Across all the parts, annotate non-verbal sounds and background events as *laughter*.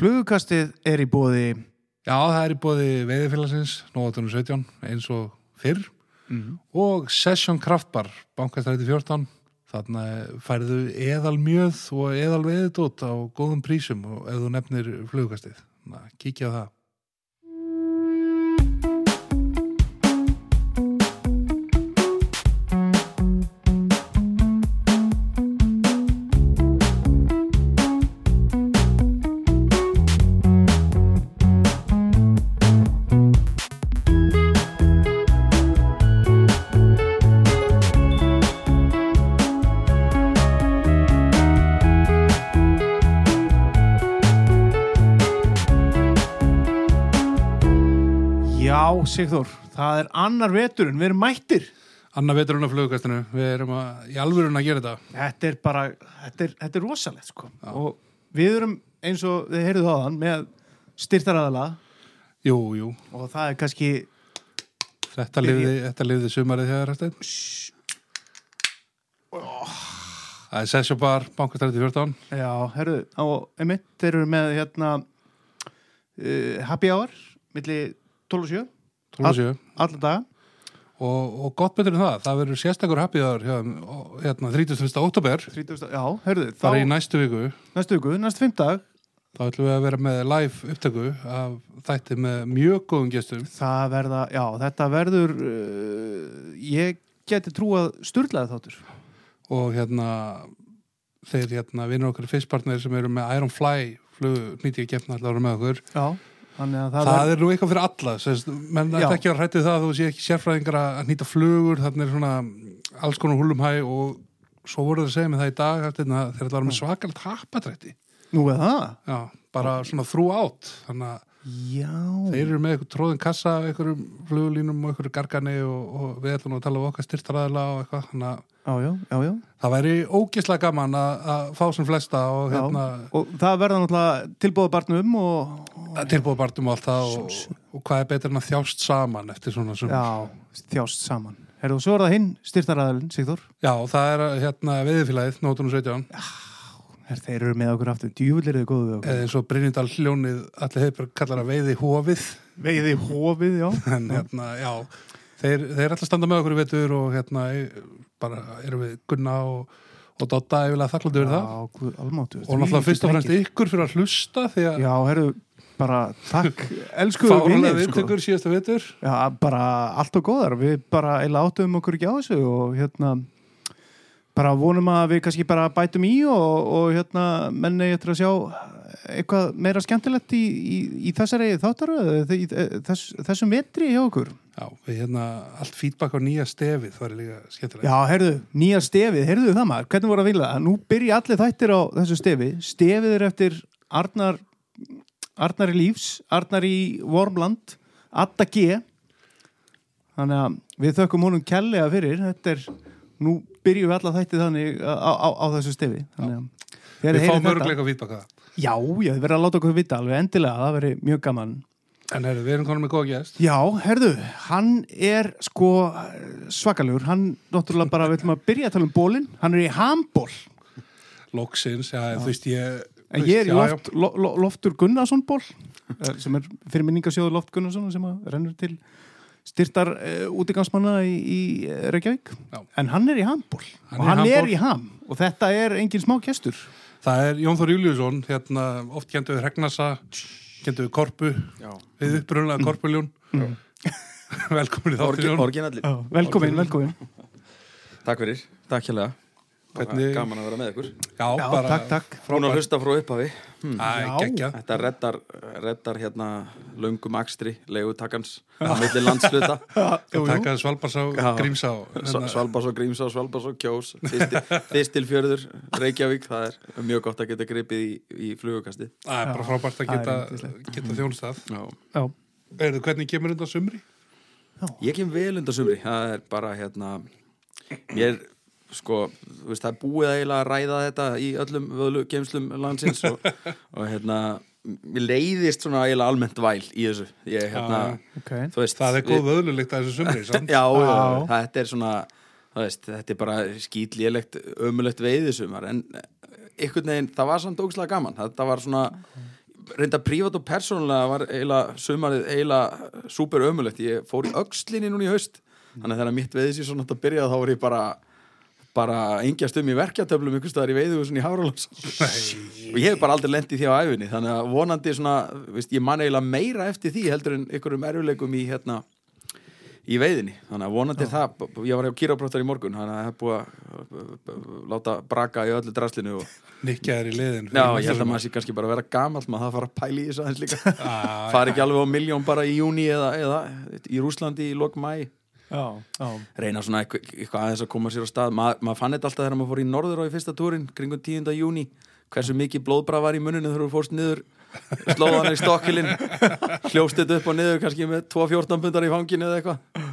Flugukastið er í bóði Já, það er í bóði veiðifélagsins, nóvatunum 17, eins og fyrr. Og Session Kraftbar, bankastræti 14 þarna færðu eðal mjöð og eðal veiðdót á góðum prísum og ef þú nefnir flugkastið kíkja á það Sigþór, það er annar veturinn, við erum mættir. Anna veturinn á flugkastinu, við erum að, í alvörun að gera þetta. Þetta er bara, þetta er, þetta er rosalegt sko. Og við erum eins og þið heyrðu þaðan með styrtaraðala Jú, jú, og það er kannski þetta lifði, þetta lifði sumarið þegar Rafsteinn Það er Session Bar, bankastræti 14 Já, herru, á emitt, þeir eru með hérna uh, happy hour milli 12 og 7 12 og 7 allan daga. Og, og gott betur en það, það verður sérstakur happiðar hérna 31. oktober 30, já, herru, þá bara í næstu viku. Næstu viku, næstu fimmdag. Þá ætlum við að vera með live upptöku af þætti með mjög góðum gestum. Það verða, já, þetta verður uh, ég geti trúað sturlaði þáttur. Og hérna þeir hérna vinnur okkur fyrstpartner sem eru með Iron Fly flug nýtti ég gefna allavega með okkur. Já, að það, það, er nú eitthvað fyrir alla sérst, menn ætti ekki að hrættu það að þú sé ekki sérfræðingar að nýta flugur þannig er svona alls konar húlumhæ og svo voru það að segja mig það í dag eftir, þegar það var með svakalegt happadrætti nú er það Já, bara svona þrú átt þannig að já, þeir eru með eitthvað tróðin kassa af einhverjum flugulínum og einhverju gargani og, og við ætlum að tala um okkar styrtaræðila og eitthvað að já, já, já, já. það væri ógislega gaman að, að fá sem flesta og hérna og það verða náttúrulega tilbúða barnum og, tilbúið barndum og allt það og, og hvað er betur en að þjást saman eftir svona sumar já, þjást saman. Herðu, og svo er það hinn, styrtaraðalinn, Sigþór. Já, það er hérna veiðfélagið, nótunum 17 Her, þeir eru með okkur aftur, djúvill eru þið góðu eða eins og Brynjendal hljónið allir hefur kallar að veiði hófið veiði hófið, já. *laughs* En hérna, já þeir, þeir alltaf standa með okkur í vetur og hérna e- bara erum við Gunna og, og Dotta yfirlega þakklandi verið það. Já, almáttu og náttúrulega fyrst og fremst ykkur fyrir að hlusta því að Já, herru, bara takk *laughs* elskuðu vinir, sko. viðtökur síðasta vetur. Já, bara allt og góðar. Við bara eila áttum okkur ekki á þessu og hérna bara vonum að við kannski bara bætum í og, og hérna menni eftir að sjá eitthvað meira skemmtilegt í, í, í þessari þáttaröðu þess, þessum vetri hjá okkur. Já, við hérna allt feedback á nýja stefið það er líka skemmtilegt. Já, herðu, nýja stefið, herðu það maður hvernig voru að vilja það? Nú byrja allir þættir á þessu stefi. Stefið er eftir Arnar Arnar í lífs, Arnar í Vormland, Adda G. Þannig að við þökkum honum kellega fyrir. Þetta er, nú byrjum við alla þætti þannig á, á, á þessu stefi Við fáum heyrið þetta- örgleika feedback að það. Já, já, þið verða að láta okkur vita alveg endilega, það veri mjög gaman. En heyrðu, við erum konum með góða gæst Já, herðu, hann er sko svakalegur, hann náttúrulega bara, við ætlum að byrja að tala um bólinn, hann er í handból Loksins, já, þú veist ég En ég er í loft, lo, lo, Loftur Gunnarsson ból eh, sem er fyrir minningasjóðu Loft Gunnarsson sem rennur til styrtar uh, útigangsmanna í, í eh, Reykjavík Já. en hann er í handból Hann og er í hann er handbollt. í ham og þetta er engin smá gestur Það er Jón Þór Júliusson, hérna, oft kentu við Regnasa, kentu við Korpu, Já. við upprunlega Korpuljón. *laughs* Velkomin í Orgi, þáttirjón. orginalli. Velkomin, velkomin Takk fyrir, takk hérlega. Hvernig- Gaman að vera með ykkur. Já, Já, bara takk, takk Hún að hlusta frá upphafi. Hmm. Æ, Já. geggja. Þetta reddar, reddar hérna löngum akstri, leigutakans, á milli landsluta. *laughs* Jú, jú. Takka Svalbarsá, Já. Grímsá. Sval- Svalbás og Grímsá, Svalbás og Kjós, Þistilfjörður, *laughs* Reykjavík. Það er mjög gott að geta gripið í, í flugukastið. Það er bara frábært að er geta, geta. Já. Já, Erðu, hvernig kemur undan sumri? Ég kem vel undan sumri, það er bara hérna, mér, sko, þú veist, það er búið eiginlega að ræða þetta í öllum vöðlu geimslum landsins og, *laughs* og hérna, mér leiðist svona eiginlega almennt væl í þessu, ég, hérna, ok þú veist. Það er góð vöðlulikt að þessu sumri? *laughs* Já, já, Já. þetta er svona, þú veist, þetta er bara skýtlélegt, ömulegt veiðisumar, en einhvern veginn, það var samt ógslag gaman, þetta var svona, reynda prívat og persónulega var eiginlega sumarið eiginlega súper ömulegt ég fór í öxlinni núna í haust þannig að þegar mitt veiðis ég svona að byrja þá var ég bara bara engjast um í verkjatöflum ykkur staðar í veiðuhúsin í Háralóns og ég hef bara aldrei lent í því á æfinni þannig að vonandi svona, veist, ég man eiginlega meira eftir því heldur en ykkurum erfuleikum í hérna í veiðinni, þannig að vonandi er það ég var hjá kýrabróttar í morgun þannig að það er búið að láta braka í öllu draslinu og Nikja er í liðin Já, ég held að maður sé kannski bara að vera gamall maður það að fara að pæla í þessu aðeins líka. *laughs* Ah, fara ekki alveg á miljón bara í júni eða, eða í Rúslandi í lok mæ Já, já, reyna svona eitthvað, aðeins að koma sér á stað Ma, maður fann þetta alltaf þegar maður fór í norður á í fyrsta túrin kringum 10. júni hversu mikið blóðbra var í muninu þegar þú fórst niður slóðan í stokkilin hljóst þetta upp og niður kannski með 2-14 pundar í fanginu eða eitthvað.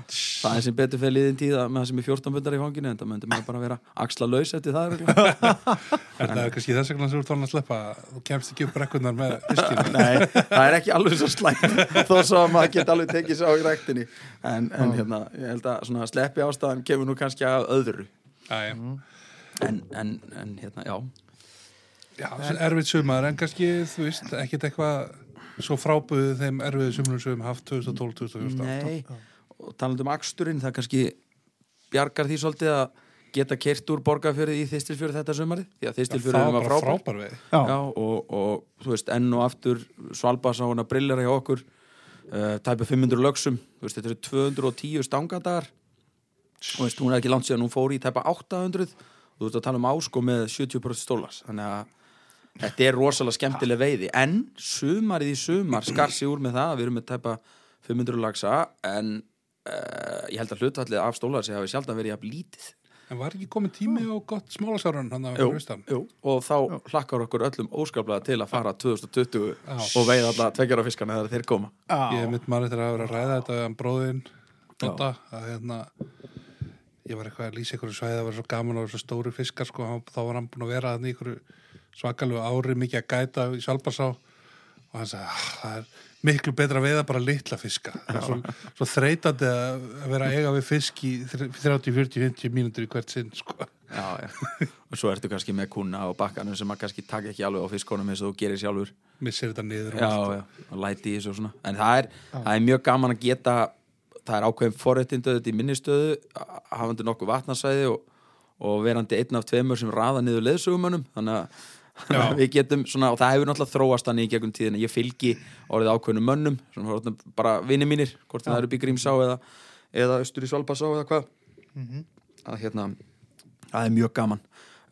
Það er sem betur fyrir liðin tíð að með það sem er 14 pundar í fanginu en það myndi maður bara vera axla laus eftir það. *laughs* Er það kannski þess vegna sem þú ert þannig að sleppa. Þú kemst ekki upp brekkunar með fiskinu *laughs* Nei, það er ekki alveg svo slæmt þó svo að maður geti alveg tekið sér á í ræktinni. En, en hérna, ég held að sleppi ástæðan kemur nú kannski að öðru. En, en hérna, já Já, erfið sumar en kannski, þú veist, ekkit eitthvað svo frábúðu þeim erfið sumrum sem við höfum haft 2012-2014 Nei, og talandi um aksturinn það kannski bjargar því svolítið að geta kert úr borgarfjörði í þistilfjörði þetta sumarið? Því að þistilfjörði Það var bara frábær. frábær já, Já, og, og þú veist, enn og aftur hana brillera hjá okkur uh, tæpa 500 lögsum þú veist, þetta eru 210 stangadagar og veist, hún er ekki langt síðan hún fór í tæpa 800 og þú veist að tala um ásko með 70% stólas þannig að þetta er rosalega skemmtileg veiði. En sumarið í sumar skar sig úr með það við erum með tæpa 500 lagsa en uh, ég held að hlutfallið af stólar sem hafi sjaldan verið jafn lítið. En var ekki komin tími á gott smálasárun hann að Jú, vera austan? jú, og þá hlakkar okkur öllum óskaplega til að fara 2020 Já. og veiða alla tveggjara fiskana þegar þeir koma. Ég já, er mitt maður eftir að vera að ræða þetta við hann bróðin Dota, að hérna ég var eitthvað að lýsa ykkur svæði það var svo gaman og svo stóri fiskar sko, þá var hann búin að vera þannig ykkur svakalegu ári mikið að gæta í Svalbarsá og hann sagði "Ah, það er miklu betra að veiða bara litla fiska. Svo, svo þreytandi að vera eiga við fisk í 30, 40, 50 mínútur í hvert sinn sko. já, já. og svo ertu kannski með kuna og bakkanum sem að kannski taka ekki alveg á fiskonum eins og þú gerir sjálfur. Missir þetta niður já, og læti í þessu og svona. En það er, það er mjög gaman að geta það er ákveðin forréttindu þetta í minnistöðu hafandi nokkuð vatnarsæði og, og verandi einn af tveimur sem raða niður leðsögumönnum þannig að. *laughs* við getum svona, og það hefur náttúrulega þróast hann í gegnum tíðina, ég fylgi orðið ákveðnum mönnum, svona bara vinni mínir, hvort það eru Bígrímsá eða, eða Östur í Svalbarsá eða hvað. Að hérna það er mjög gaman.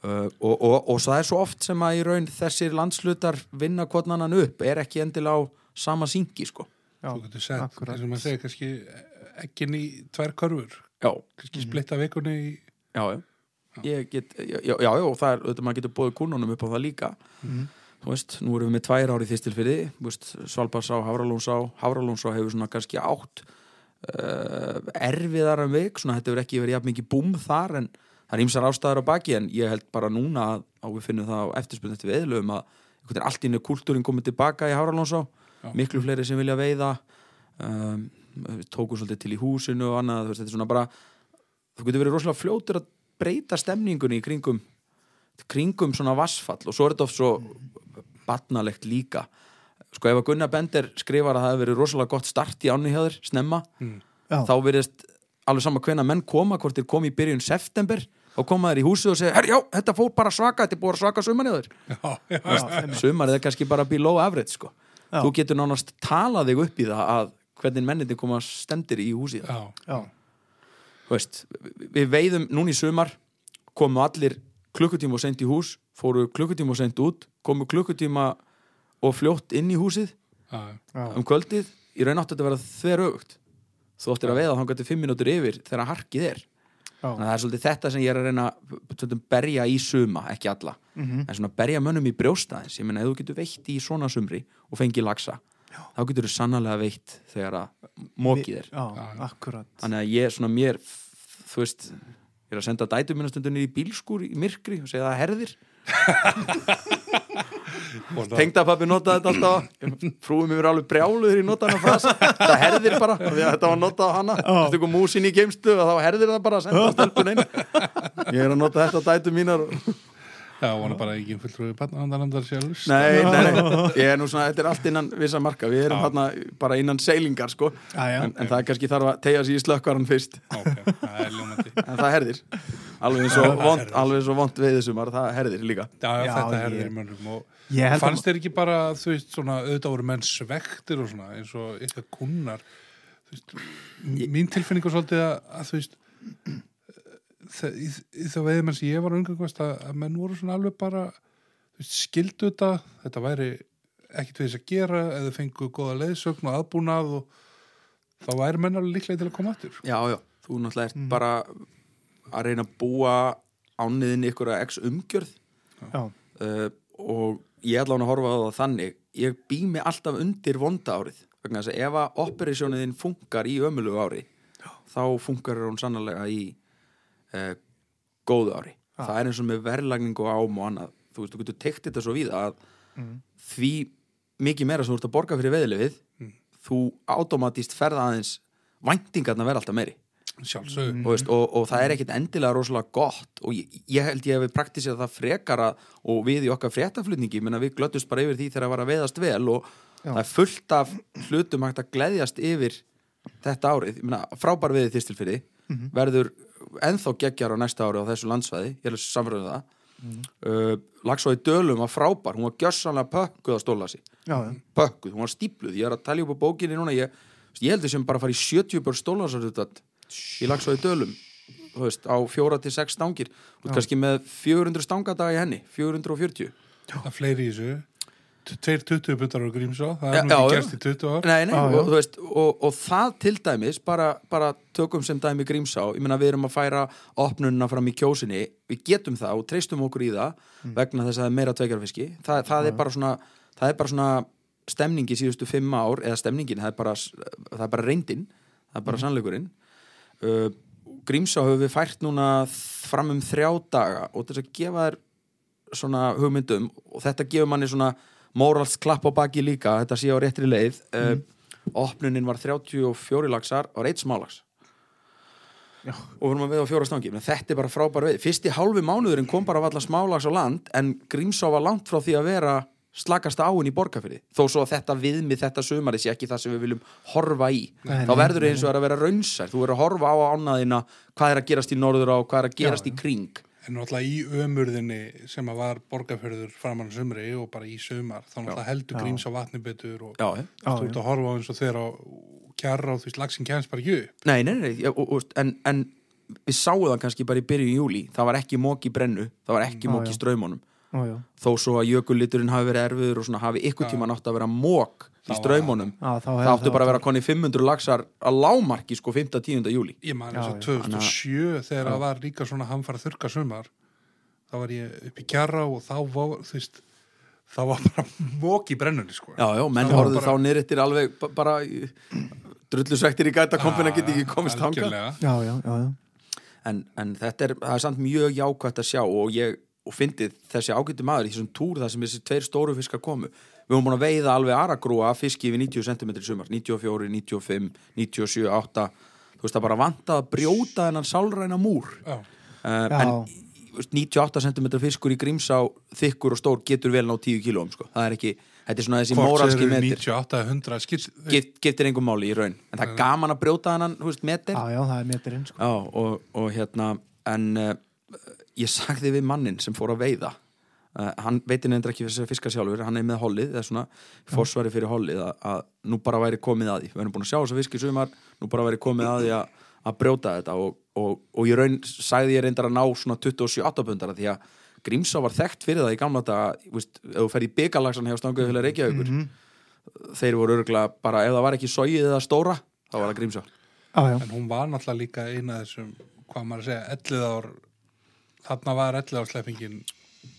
Uh, og, og, og það er svo oft sem að í raun þessir landslutar vinna kvotnannan upp er ekki endilega á sama syngi sko. Já, þú getur sett, eins og maður segir kannski ekkin í tvær körfur. Já, kannski splitta vikunni í já, já get, já, já, já, og það er, auðvitað maður getur bóðið kúnunum upp á það líka. Þú veist, nú erum við með tvær ári þýstilfyrði Svalbarsá, Hafralónsá Hafralónsá hefur svona kannski átt uh, erfiðar en vik svona þetta hefur ekki verið jafn mikið búm þar en það er ýmsar ástæður á baki en ég held bara núna að, að við finnum það á eftirspunni eftir veðlöfum að allt innu kultúrin komið tilbaka í Hafralónsá Já. miklu fleiri sem vilja veiða um, tókum svolítið til í húsinu og annað, þú veist, þetta er svona bara þú getur verið rosalega fljótur að breyta stemningunni í kringum kringum svona vassfall og svo er þetta oft svo batnalegt líka. Sko ef að Gunnar Bender skrifar að það hefur verið rosalega gott start í ánni hjá þér snemma, já, þá verðist alveg sama hvenna menn koma, hvort þeir komi í byrjun september, þá koma þeir í húsið og segja herri, já, þetta fór bara svaka, þetta er búið að svaka já, já, sumarið er kannski bara below average, sko, Já. þú getur nánast talað þig upp í það að hvernig mennindi koma stendir í húsið. Já, já, veist, við- veiðum núna í sumar komu allir klukkutíma og sent í hús fóru klukkutíma og sent út komu klukkutíma og fljótt inn í húsið já, um kvöldið, í raun átti þetta að vera þverögt þú áttir að veiða þá gæti fimm mínútur yfir þegar harkið er. Þannig að það er svolítið þetta sem ég er að reyna að berja í suma, ekki alla. Mhm. en svona berja mönnum í brjóstaðins. Ég meina, ef þú getur veitt í svona sumri og fengið lagsa, þá getur þú sannlega veitt þegar að mókið er. Já, akkurat. Þannig að ég svona mér þú veist, ég er að senda dætu minna stundunni í bílskúr í myrkri og segja það herðir. Og tengdapappi notaði þetta alltaf frúum yfir alveg brjáluður í notaðan frasa það herðir bara, að þetta var notað á hana. Þú tekur músin í geimstu og þá herðir það bara að senda stelpun einu ég er að nota þetta á dætu mínar og Já, hún er bara ekki fulltrúi barnavandarlandar sjálfs. Nei, *laughs* nei, nei, ég er nú svona, þetta er allt innan vissa marka, við erum hérna bara innan seilingar, sko, Já, já. en, en það er kannski þarf að tegja sig í slökkvaran fyrst, Ok, það er ljómandi. *laughs* en það herðir. Alveg eins og vond, alveg eins og vond veiðisumar, það herðir líka. Já, já, þetta herðir og Ég held að- fannst þér ekki bara, þú veist, svona auðvitað voru menn svektir og svona eins og eitthvað kunnar? Þú veist, mín tilfinning var svolítið að, að þú veist þá veiðum sem ég var umgangast að, að menn voru svona alveg bara skildu þetta þetta væri ekkit við þess að gera eða fengu góða leiðsögn og aðbúnað og þá væri menn alveg líklega til að koma aftur. Já, já, þú náttúrulega ert bara að reyna að búa ániðin ykkur að x umgjörð. Já, uh, og ég ætla hann að horfa á það þannig ég bý mig alltaf undir vonda árið vegna þess að ef að operasjóniðin funkar í ömulugu ári þá funkar hún sannlega í uh, góðu ári. Það er eins og með verðlagning og ám og annað. Þú veist, þú getur tekt þetta svo víða að því mikið meira sem þú ert að borga fyrir veðilefið þú automatist ferða aðeins væntingarna verða alltaf meiri. Sjálfsög og, veist, og, og það er ekkit endilega rosalega gott og ég, ég held ég hef praktisað það frekara og við í okkar fréttaflutningi menna við glöttust bara yfir því þegar það var að veðast vel og Já. það er fullt af hlutum hægt að gleðjast yfir þetta árið, ég meina frábær veðið þýstilfyrði verður ennþá geggjar á næsta ári á þessu landsvæði ég er alveg samfröðum það. Mm. uh, Lagsói Dölum var frábær, hún var gjössanlega pökkuð að stóla sig. Já, já. pökkuð, hún var stípluð, ég er að talja upp á bókinni núna, ég, ég held þessum bara að fara í 70 börn stólarsaruttat í lagsóði dölum veist, á fjóra til sex stangir. Og kannski með 400 stangadaga í henni 440 það er fleiri í þessu tveir 20 butar á Grímsá það er nú ekki gerst í 20 ár. Nei, nei, já. og, þú veist, og, og það til dæmis bara, bara tökum sem dæmi grímsá ég meina við erum að færa opnunna fram í kjósinni, við getum það og treystum okkur í það vegna þess að það er meira tveikjarfiski, það, það er bara svona það er bara svona stemningi síðustu fimm ár, eða stemningin, það er bara það er bara reyndin, það er bara sannleikurinn. Uh, Grímsá höfum við fært núna fram um þrjá daga og þess að gefa þér svona hugmyndum og þetta gefur manni svona morals klapp á baki líka, þetta sé á réttri leið. Uh, opnunin var 34 laxar og reitt smálax. Já. og við erum að veða á fjóra stangi. Þetta er bara frábær veið, fyrsti hálfi mánuðurinn kom bara af alla smálags á land en Grímsá var langt frá því að vera slakasta áin í borgarfyrði þó svo að þetta viðmið þetta sumari sé ekki það sem við viljum horfa í Nei, þá verður eins og að vera raunsær. Þú verður að horfa á ánaðina hvað er að gerast í norður á, hvað er að gerast í kring en náttúrulega í ömurðinni sem að var borgarfjörður framan á sumri og bara í sumar þá náttúrulega heldur Já. Grímsá vatni betur og ert já. að horfa á eins og þegar á kjarra og þú veist, lagsin kemst bara ekki upp. Nei, nei, nei, já, og, og, en, en við sáum það kannski bara í byrjun júli það var ekki mók í brennu, það var ekki Já, mók já. þó svo að jökulliturinn hafi verið erfiður og svona hafi ykkur tíma nátt að vera mók í þá það áttu bara að vera koni 500 laxar að lámarki sko 5.10. júli ég eins og já. 2007 þegar það var líka svona hamfara þurka sumar þá var ég upp í kjarra og þá var þú veist þá var bara mók í brennunni sko Já, já, menn horfðu bara- þá niðrittir alveg ba- bara drullusvektir í gæta kompina geti ekki komist hanga. Já, já, já, já. en, en þetta er, það er samt mjög jákvætt að sjá og ég, og fyndið þessi ágættu maður í þessum túr þar sem þessi tveir stóru fiskar komu. Við höfum búin að veiða alveg aragrúa fiski við 90 cm sumar, 94, 95 97, 8 þú veist það bara vantað að brjóta þennan sálræna múr. Já. uh, en þú veist, 98 cm fiskur í Grímsá þykkur og stór getur vel ná 10 kílóum sko. það er ekki, þetta er svona þessi eru metir. 98 eða 100 skipt, Gift, giftir engum máli í raun en það er gaman að brjóta þennan þú veist, metir. Já, já, það er metirinn, sko. Já, og, og hérna en uh, ég sagði við mannin sem fór að veiða uh, hann veitir nefndir ekki fyrir fiska sjálfur hann er með hollið, það er svona fórsvari fyrir hollið að, að nú bara væri komið að því. Við erum búin að sjá þess að fiski sumar nú bara væri komið að því að, að brjóta þetta og, og, og ég raun sagði ég reyndar að ná svona 27 pundara því að Grímsá var þekkt fyrir það í gamla þú veist, ef þú fer í byggalagsan hjá stanguðu fyrir Reykjavíkur þeir voru örgulega bara, ef það var ekki sóið eða stóra, þá var það Grímsá. Já. en hún var náttúrulega líka eina þessum, hvað maður að segja 11 ár, þarna var 11 ár sleppingin,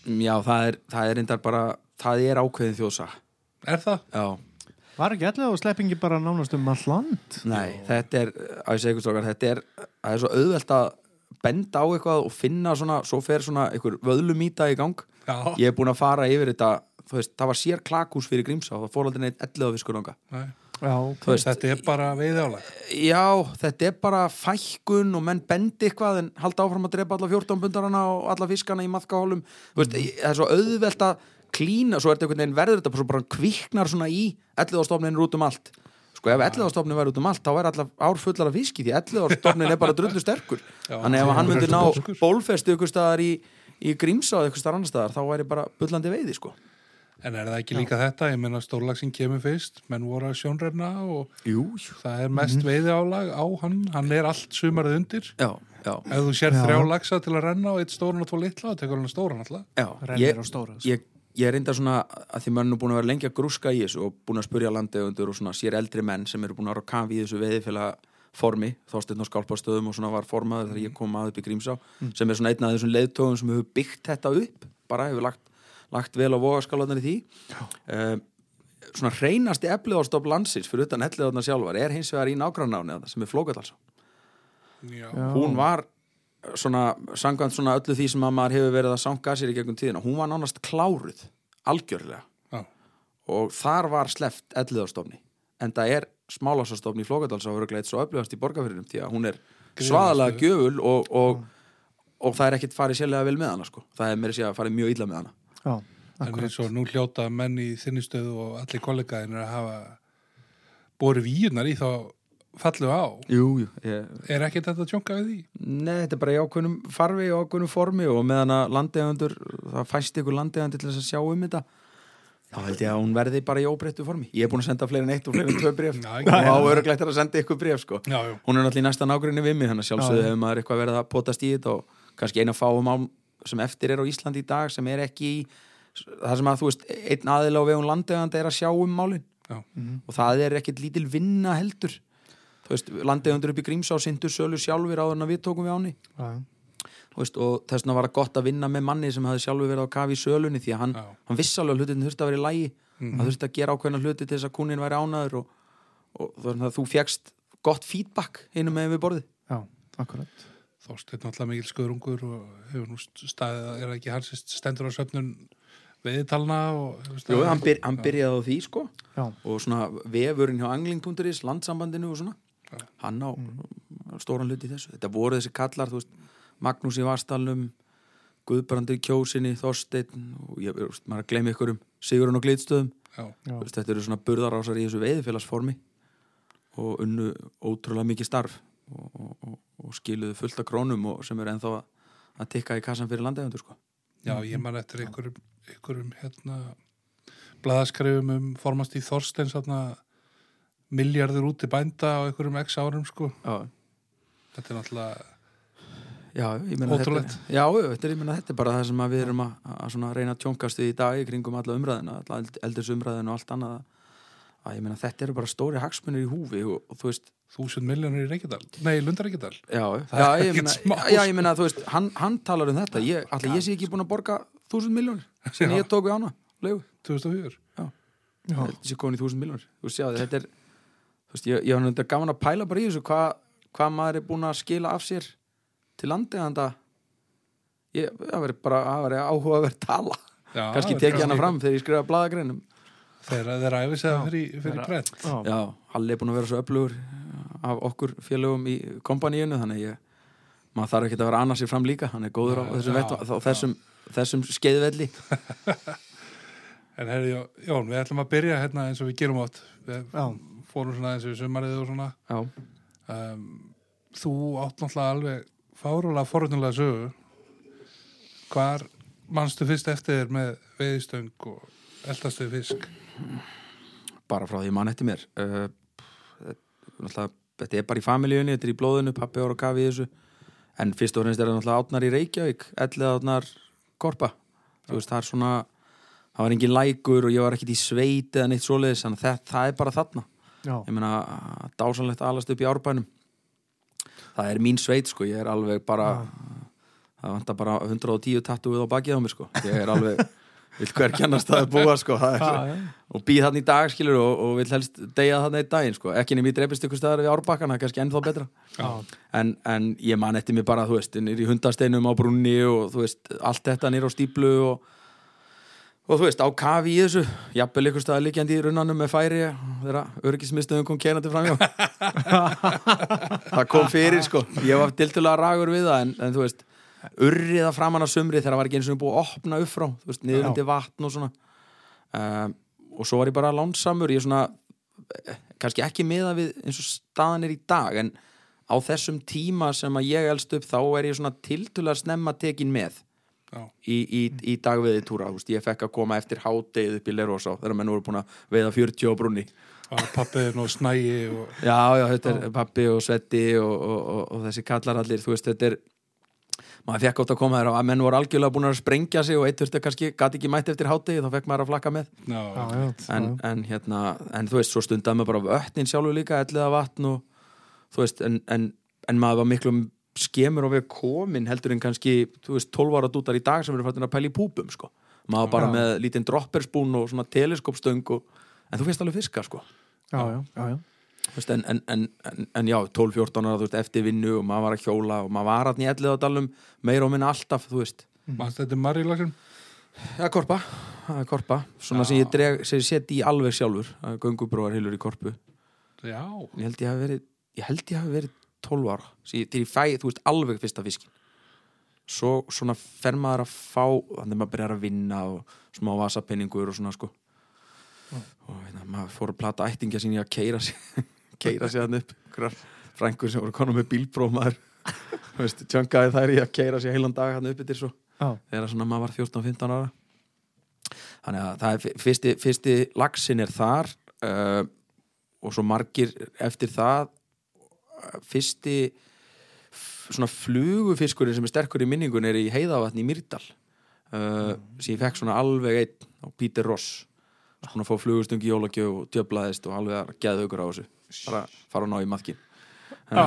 Já, það er, það er reyndar bara það er ákveðin þjóðsa er það? Já, Var ekki allir á sleppingi bara nánast um all land? nei, þetta er að ég segja ykkur strókar, þetta er það er svo auðvelt að benda á eitthvað og finna svona, svo fer svona einhver vöðlumýta í gang Já, ég er búin að fara yfir þetta þú veist, það var sér klakhús fyrir Grímsá það fór aldrei neitt 11 fiskur ánga Nei. Já, ok. Þú veist, Þetta er bara veiði álag. Já, þetta er bara fækkun og menn bendi eitthvað en halda áfram að drepa alla 14 bundarana og alla fiskana í maðkahólum. Veist, það er svo auðvelt að klína svo er þetta einhvern veginn verður þetta svo bara kviknar svona í 11 stofnin út um allt. Sko ef 11 stofnin væri út um allt þá væri allar ár fullar af fiski því 11 stofnin er bara drullu sterkur. Þannig ef hann drullu ná bólfestu ykkur staðar í, í Grímsá eða ykkur staðar annar staðar þá væri bara bullandi veiði sko En er það ekki líka þetta? Ég meina stórlagsinn kemur fyrst, menn voru að sjónrenna og Jú, jú það er mest veiði álag á hann. Hann er allt sumarið undir. Já, já, Ef þú sér Já. þrjá lagsa til að renna og eitt stóran og tvo litla, þá tekur hann stóran alltaf. já Rennir ég, á stóra. sko. ég, ég er reynda svona að því maður er nú búin að vera lengi að grúska í þessu og búin að spurja landegundur og svona sér eldri menn sem eru búin að vera að kafi í þessu veiðifélag formi, þósteinn á skálpastöðum og svona var formaður þegar ég kom að upp í Grímsá sem er svona einn af þessum leiðtóðum sem hefur byggt þetta upp, bara hefur lagt, lagt vel á vogaskálanar í því um, svona hreinasti efliðástopp landsins fyrir utan elliðarnar sjálfar er hins vegar í nágrannáni sem er. Já. hún var svona, sangvæmt svona öllu því sem að maður hefur verið að sanga sér í gegnum tíðina, hún var nánast kláruð algjörlega Já. og þar var sleft elliðarstofni en það er smálásastofni í Flókadals og verður gleitt svo öflugast í borgarfyrirum því að hún er svaðalega gjöful og, og, og það er ekkit farið sérlega vel með hana sko. það er meira sér að farið mjög illa með hana Já, En eins og nú hljóta menn í þinni stöðu og allir kollegaðin er að hafa borið víunar í þá fallu á. Jú, jú ég, Er ekki þetta tjónka við því? Nei, þetta er bara í ákveðnum farfi og ákveðnum formi og meðan að landegandur það fæst ykkur landegandi til þess að sjá um þetta þá held ég að hún verði bara í óbreyttu formi ég er búin að senda fleiri en eitt og fleiri en tvö bref og á örugleitt er að senda ykkur bref sko. Já, hún er náttúrulega í næsta nágrinni við mig þannig að sjálfsögðu Já. hefur maður eitthvað verið að potast í þetta og kannski eina fáum sem eftir er á Íslandi í dag sem er ekki í það sem að þú veist, einn aðila á vegum landeganda er að sjá um málin. Já. og það er ekkit lítil vinna heldur. Þú veist, landegandur upp í Grímsá sindur sölu sjálfur áður en að við tókum við áni Já, Þú veist, og þess vegna var það gott að vinna með manni sem hafði sjálfur verið á kafi í sölunni því að hann, Já. hann vissi alveg að hlutin þurfti að vera í lægi Mhm. hann þurfti að gera ákveðna hluti til þess að kúnin væri ánaður og, og að þú fjekst gott feedback hinum með við borðið. Já, akkurat. Þorsteinn náttúrulega mikil sköðrungur og hefur nú staðið, er ekki hans stendur á söfnun veiðitalna og hefur Jú, hann, byr, hann byrjaði á því sko. Já, og svona vefurinn hjá angling.is landsambandinu og svona Já. hann á stóran hluti í þessu. Þetta voru þessi kallar, þú veist Magnús í Vastalum Guðbrandur í Kjósinni, Þorsteinn og ég, veist, maður að gleymi ykkur um Sigurinn og veist, þetta eru svona burðarásar í þessu veiðifélagsformi og unnu ótrúlega mikið starf og, og, og, skiluðu fullt af krónum og sem eru ennþá að, tikka í kassan fyrir landegundur sko. já ég man eftir einhverjum, einhverjum hérna blaðaskrifum um formast í Þorsteins hérna miljardur út í bænda á einhverjum x árum sko. Já, þetta er náttúrulega já, ég meina þetta, já, þetta, er, meina, þetta er bara það sem við erum að, að reyna að tjónkast við í dag í kringum alla umræðina, alla eld- eldirsumræðina og allt annað að ég meina þetta eru bara stóri hagsmunir í húfi og, og þú veist þúsund miljónir í Reykjadal. Nei, Lundar Reykjadal já, já, er ég meina, já, ég meina þú veist, hann, hann talar um þetta. Ég, allir ég sé ekki búin að borga þúsund miljónir sem ég tók við ána, leiðu 2004 já, þessi komin í þúsund miljónir þú veist, já, þetta er þú veist, ég, ég var náttúrulega gaman að pæla bara í þessu hvað hva maður er búin að skila af sér til landeganda ég, það verið bara það verið áhuga að vera tala. Já, kannski þetta er tekið hana fram þegar ég skrifa bladagreinum þegar þeir æfi sig fyrir, fyrir brent. Já, já, Halli er búin að vera svo öflugur af okkur félögum í kompaníinu þannig ég maður þarf ekki að vera annars sér fram líka. Hann er góður á Já, þessum, já, vettu, á þessum, þessum skeiðvelli. *laughs* En herri, Jón, við ætlum að byrja hérna eins og við gerum átt við já, fórum svona eins og við sumarið og svona. Já, um, þú átt náttúrulega alveg fárulega forröndunlega sögu. Hvar manstu fyrst eftir þér með veiðstöng og eldastu fisk bara frá því mann eftir mér. Uh, náttúrulega, þetta er bara í familíunni, þetta er í blóðinu, pappi ára kafi í þessu. En fyrst og fremst er það náttúrulega átnar í Reykjavík ellið átnar Korpa. Þú veist, það er svona það var engin lækur og ég var ekkit í sveit eða neitt svoleiðis, þannig að það, það er bara þarna. Já, ég meina, dásanlegt alast upp í árbænum. Það er mín sveit sko, ég er alveg bara það vantar bara 110 tattúið á bakið á mér sko, ég er alveg vill hver kennast að búa sko það er, já, já. og býð hann í dag skilur og, og vill helst deyja þannig í daginn sko. ekki nefnir dreipist ykkur staðar við árbakkan það er kannski ennþá betra. En, en ég man eftir mig bara, þú veist, nýr í hundasteinum á brunni og þú veist, allt þetta nýr á stíplu og, og þú veist, á kafi í þessu. Jafnvel ykkur staðar líkjandi í runnanum með færi þegar örgismistöðum kom keinandi fram *laughs* það kom fyrir sko. Ég var dildulega ragur við það en, en þú veist, urriða framan á sumri þegar það var ekki eins og búið að opna upp frá þú veist, niður undir vatn og svona. Um, og svo var ég bara lánsamur ég er svona, eh, kannski ekki meða við eins og staðan er í dag en á þessum tíma sem að ég elst upp þá er ég svona tildulega snemma tekin með Já. í, í, í dagveði túra veist, ég fekk að koma eftir hádegið upp í Lerosá þegar menn voru búin að veiða 40 á brunni og pappiðin og snægi og já, já, þetta er pappi og svetti og, og, og, þessi kallar allir þú veist, þetta er maður fekk átt að koma þér að menn voru algjörlega búin að sprengja sig og eitt þurfti kannski, gæti ekki mætt eftir hádegið þá fekk maður að flakka með. Já, en, en hérna, en þú veist, svo stundaði maður bara vötnin sjálfur líka, elliða vatn og þú veist, en, en, en maður var miklu skemur á við komin heldur en kannski, þú veist, 12 ára dútar í dag sem eru fættin að pæla í púpum, sko. Maður bara Já. með lítinn dropperspún og svona teleskopstöng og, en þú finnst alveg fiska, sko. Já, já, já, já. En, en, en, en, já, 12-14 ára, veist, eftir vinnu og maður var að hjóla og maður var ellið á dalum meira og minna alltaf, þú veist. Mannst þetta er Marri-lagsum Já, korpa, er korpa svona Já. sem ég, dreg, sem ég seti í alveg sjálfur göngubróar hilur í korpu. Já, ég held ég hafi verið verið 12 ára til ég fæ, þú veist, alveg fyrsta fiskin svo svona fer maður að fá þannig að maður byrjar að vinna og smá vasapinningur og svona sko. Og hérna, maður fór að plata ættingja sín í að keira sig keira sig hann upp frængur sem voru konum með bílpróf maður. *laughs* Þú veist, tjöngaði þær í að keira sig heilan dag hann upp yfir svo Já, þegar svona maður var 14-15 ára. Þannig að það er fyrsti, fyrsti lagsin er þar uh, og svo margir eftir það uh, fyrsti svona flugufiskurinn sem er sterkur í minningun er í heiðavatni í Myrdal uh, sem ég fekk svona alveg einn á Peter Ross. Svona að fá flugustung í jólagjöf og djöblaðist og alveg að geða aukur á þessu bara fara að ná í maðkin Já,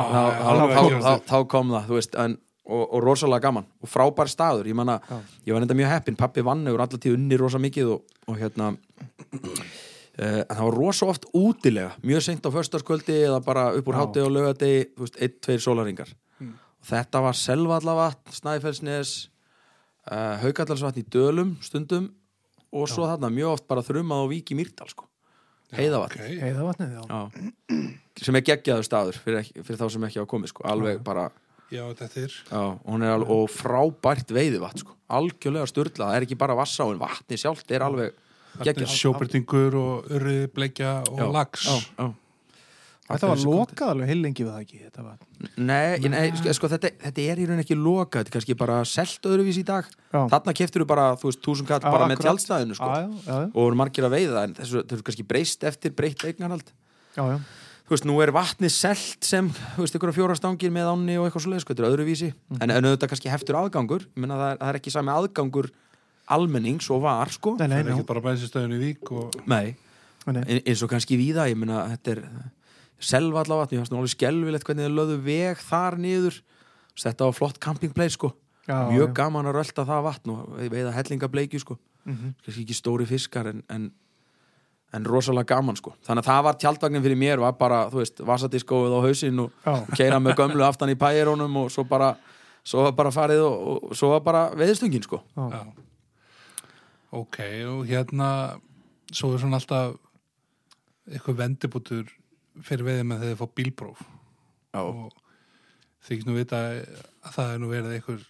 þá, kom það þú veist, en, og, og rosalega gaman og frábær staður, ég manna Já. ég var enda mjög heppinn, pappi vann yfir allar tíð unni rosa mikið og, og hérna uh, en það var rosa oft útilega. Mjög seint á föstaskvöldi eða bara upp úr Já. hátegi og lögadegi þú veist, einn, tveir sólaringar og þetta var Selvallavatn, Snæfellsnes uh, Haukallarsvatn í Dölum stundum og svo þarna mjög oft bara þrumað og vík í Mýrdal sko. Heiðavatn ok. heiðavatnið, já. Já. sem er geggjaður staður fyrir, ekki, fyrir þá sem ekki hafa komið sko. alveg bara já, þetta er já, er alveg, og frábært veiðivatn sko. algjörlega sturla, það er ekki bara vassáin vatni sjálft er alveg geggjað sjóbyrtingur og urrið, bleikja og Já, lax já, já. Þetta var lokað alveg heilengi við það ekki Þetta var, Nei, nei sko, sko, þetta, þetta er í raun ekki loka þetta er kannski bara selt öðruvís í dag Já. þarna keftur þú bara, þú veist, túsund kall bara með akkurat. sko. já, já, já, og voru margir að veiða en þessu, þessu kannski breyst eftir breytt eignarhald já, já. þú veist, nú er vatnið selt sem, þú veist, ykkur fjóra stangir með ánni og eitthvað svoleið, sko, þetta er öðruvísi Mhm. en, en auðvitað kannski heftur aðgangur ég meina það er, það er ekki sami aðgangur almennings og var, sko Nei, það nei, er nei, ekki bara bensinstöðin í Vík og Nei, nei. ein- eins og kannski víða ég meina, þetta er selva allavega, ég fannst nú alveg skelvilegt hvernig þið löðu veg þar niður þetta var flott campingplay, sko Já, mjög já. gaman að rölda það vatn og veiða hellingableikju, sko Mhm. kannski ekki stóri fiskar en, en, en rosalega gaman, sko þannig að það var tjaldvagnin fyrir mér var bara, þú veist, vasadiskóið á hausinn og Já. *laughs* keira með gömlu aftan í pæjarónum og svo bara, svo var bara farið og, og svo var bara veiðstungin, sko Já. já. ok, og hérna svo er svona alltaf eitthvað vendibútur fyrir veiði með þegar þið fá bílpróf. Já, og þykist nú vita að það er nú verið eitthvað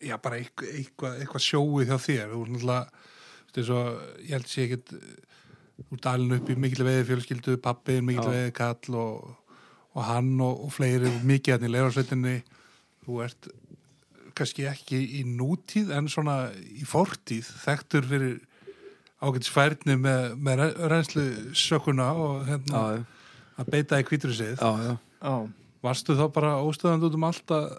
já, bara eitthvað, eitthvað, eitthvað sjóið hjá þér. Þú er náttúrulega svo, ég held sé ekkit úr dalinu upp í mikil veiði fjölskyldu pappin, mikil Já. veiði kall og, og hann og, og fleiri og mikið hann í leirarsveitinni þú ert kannski ekki í nútíð en svona í fortíð þekktur fyrir ágætis færni með, með re- reynslu sökuna og hérna já, að beita í kvítrusið. Varstu þá bara óstöðand út um allt að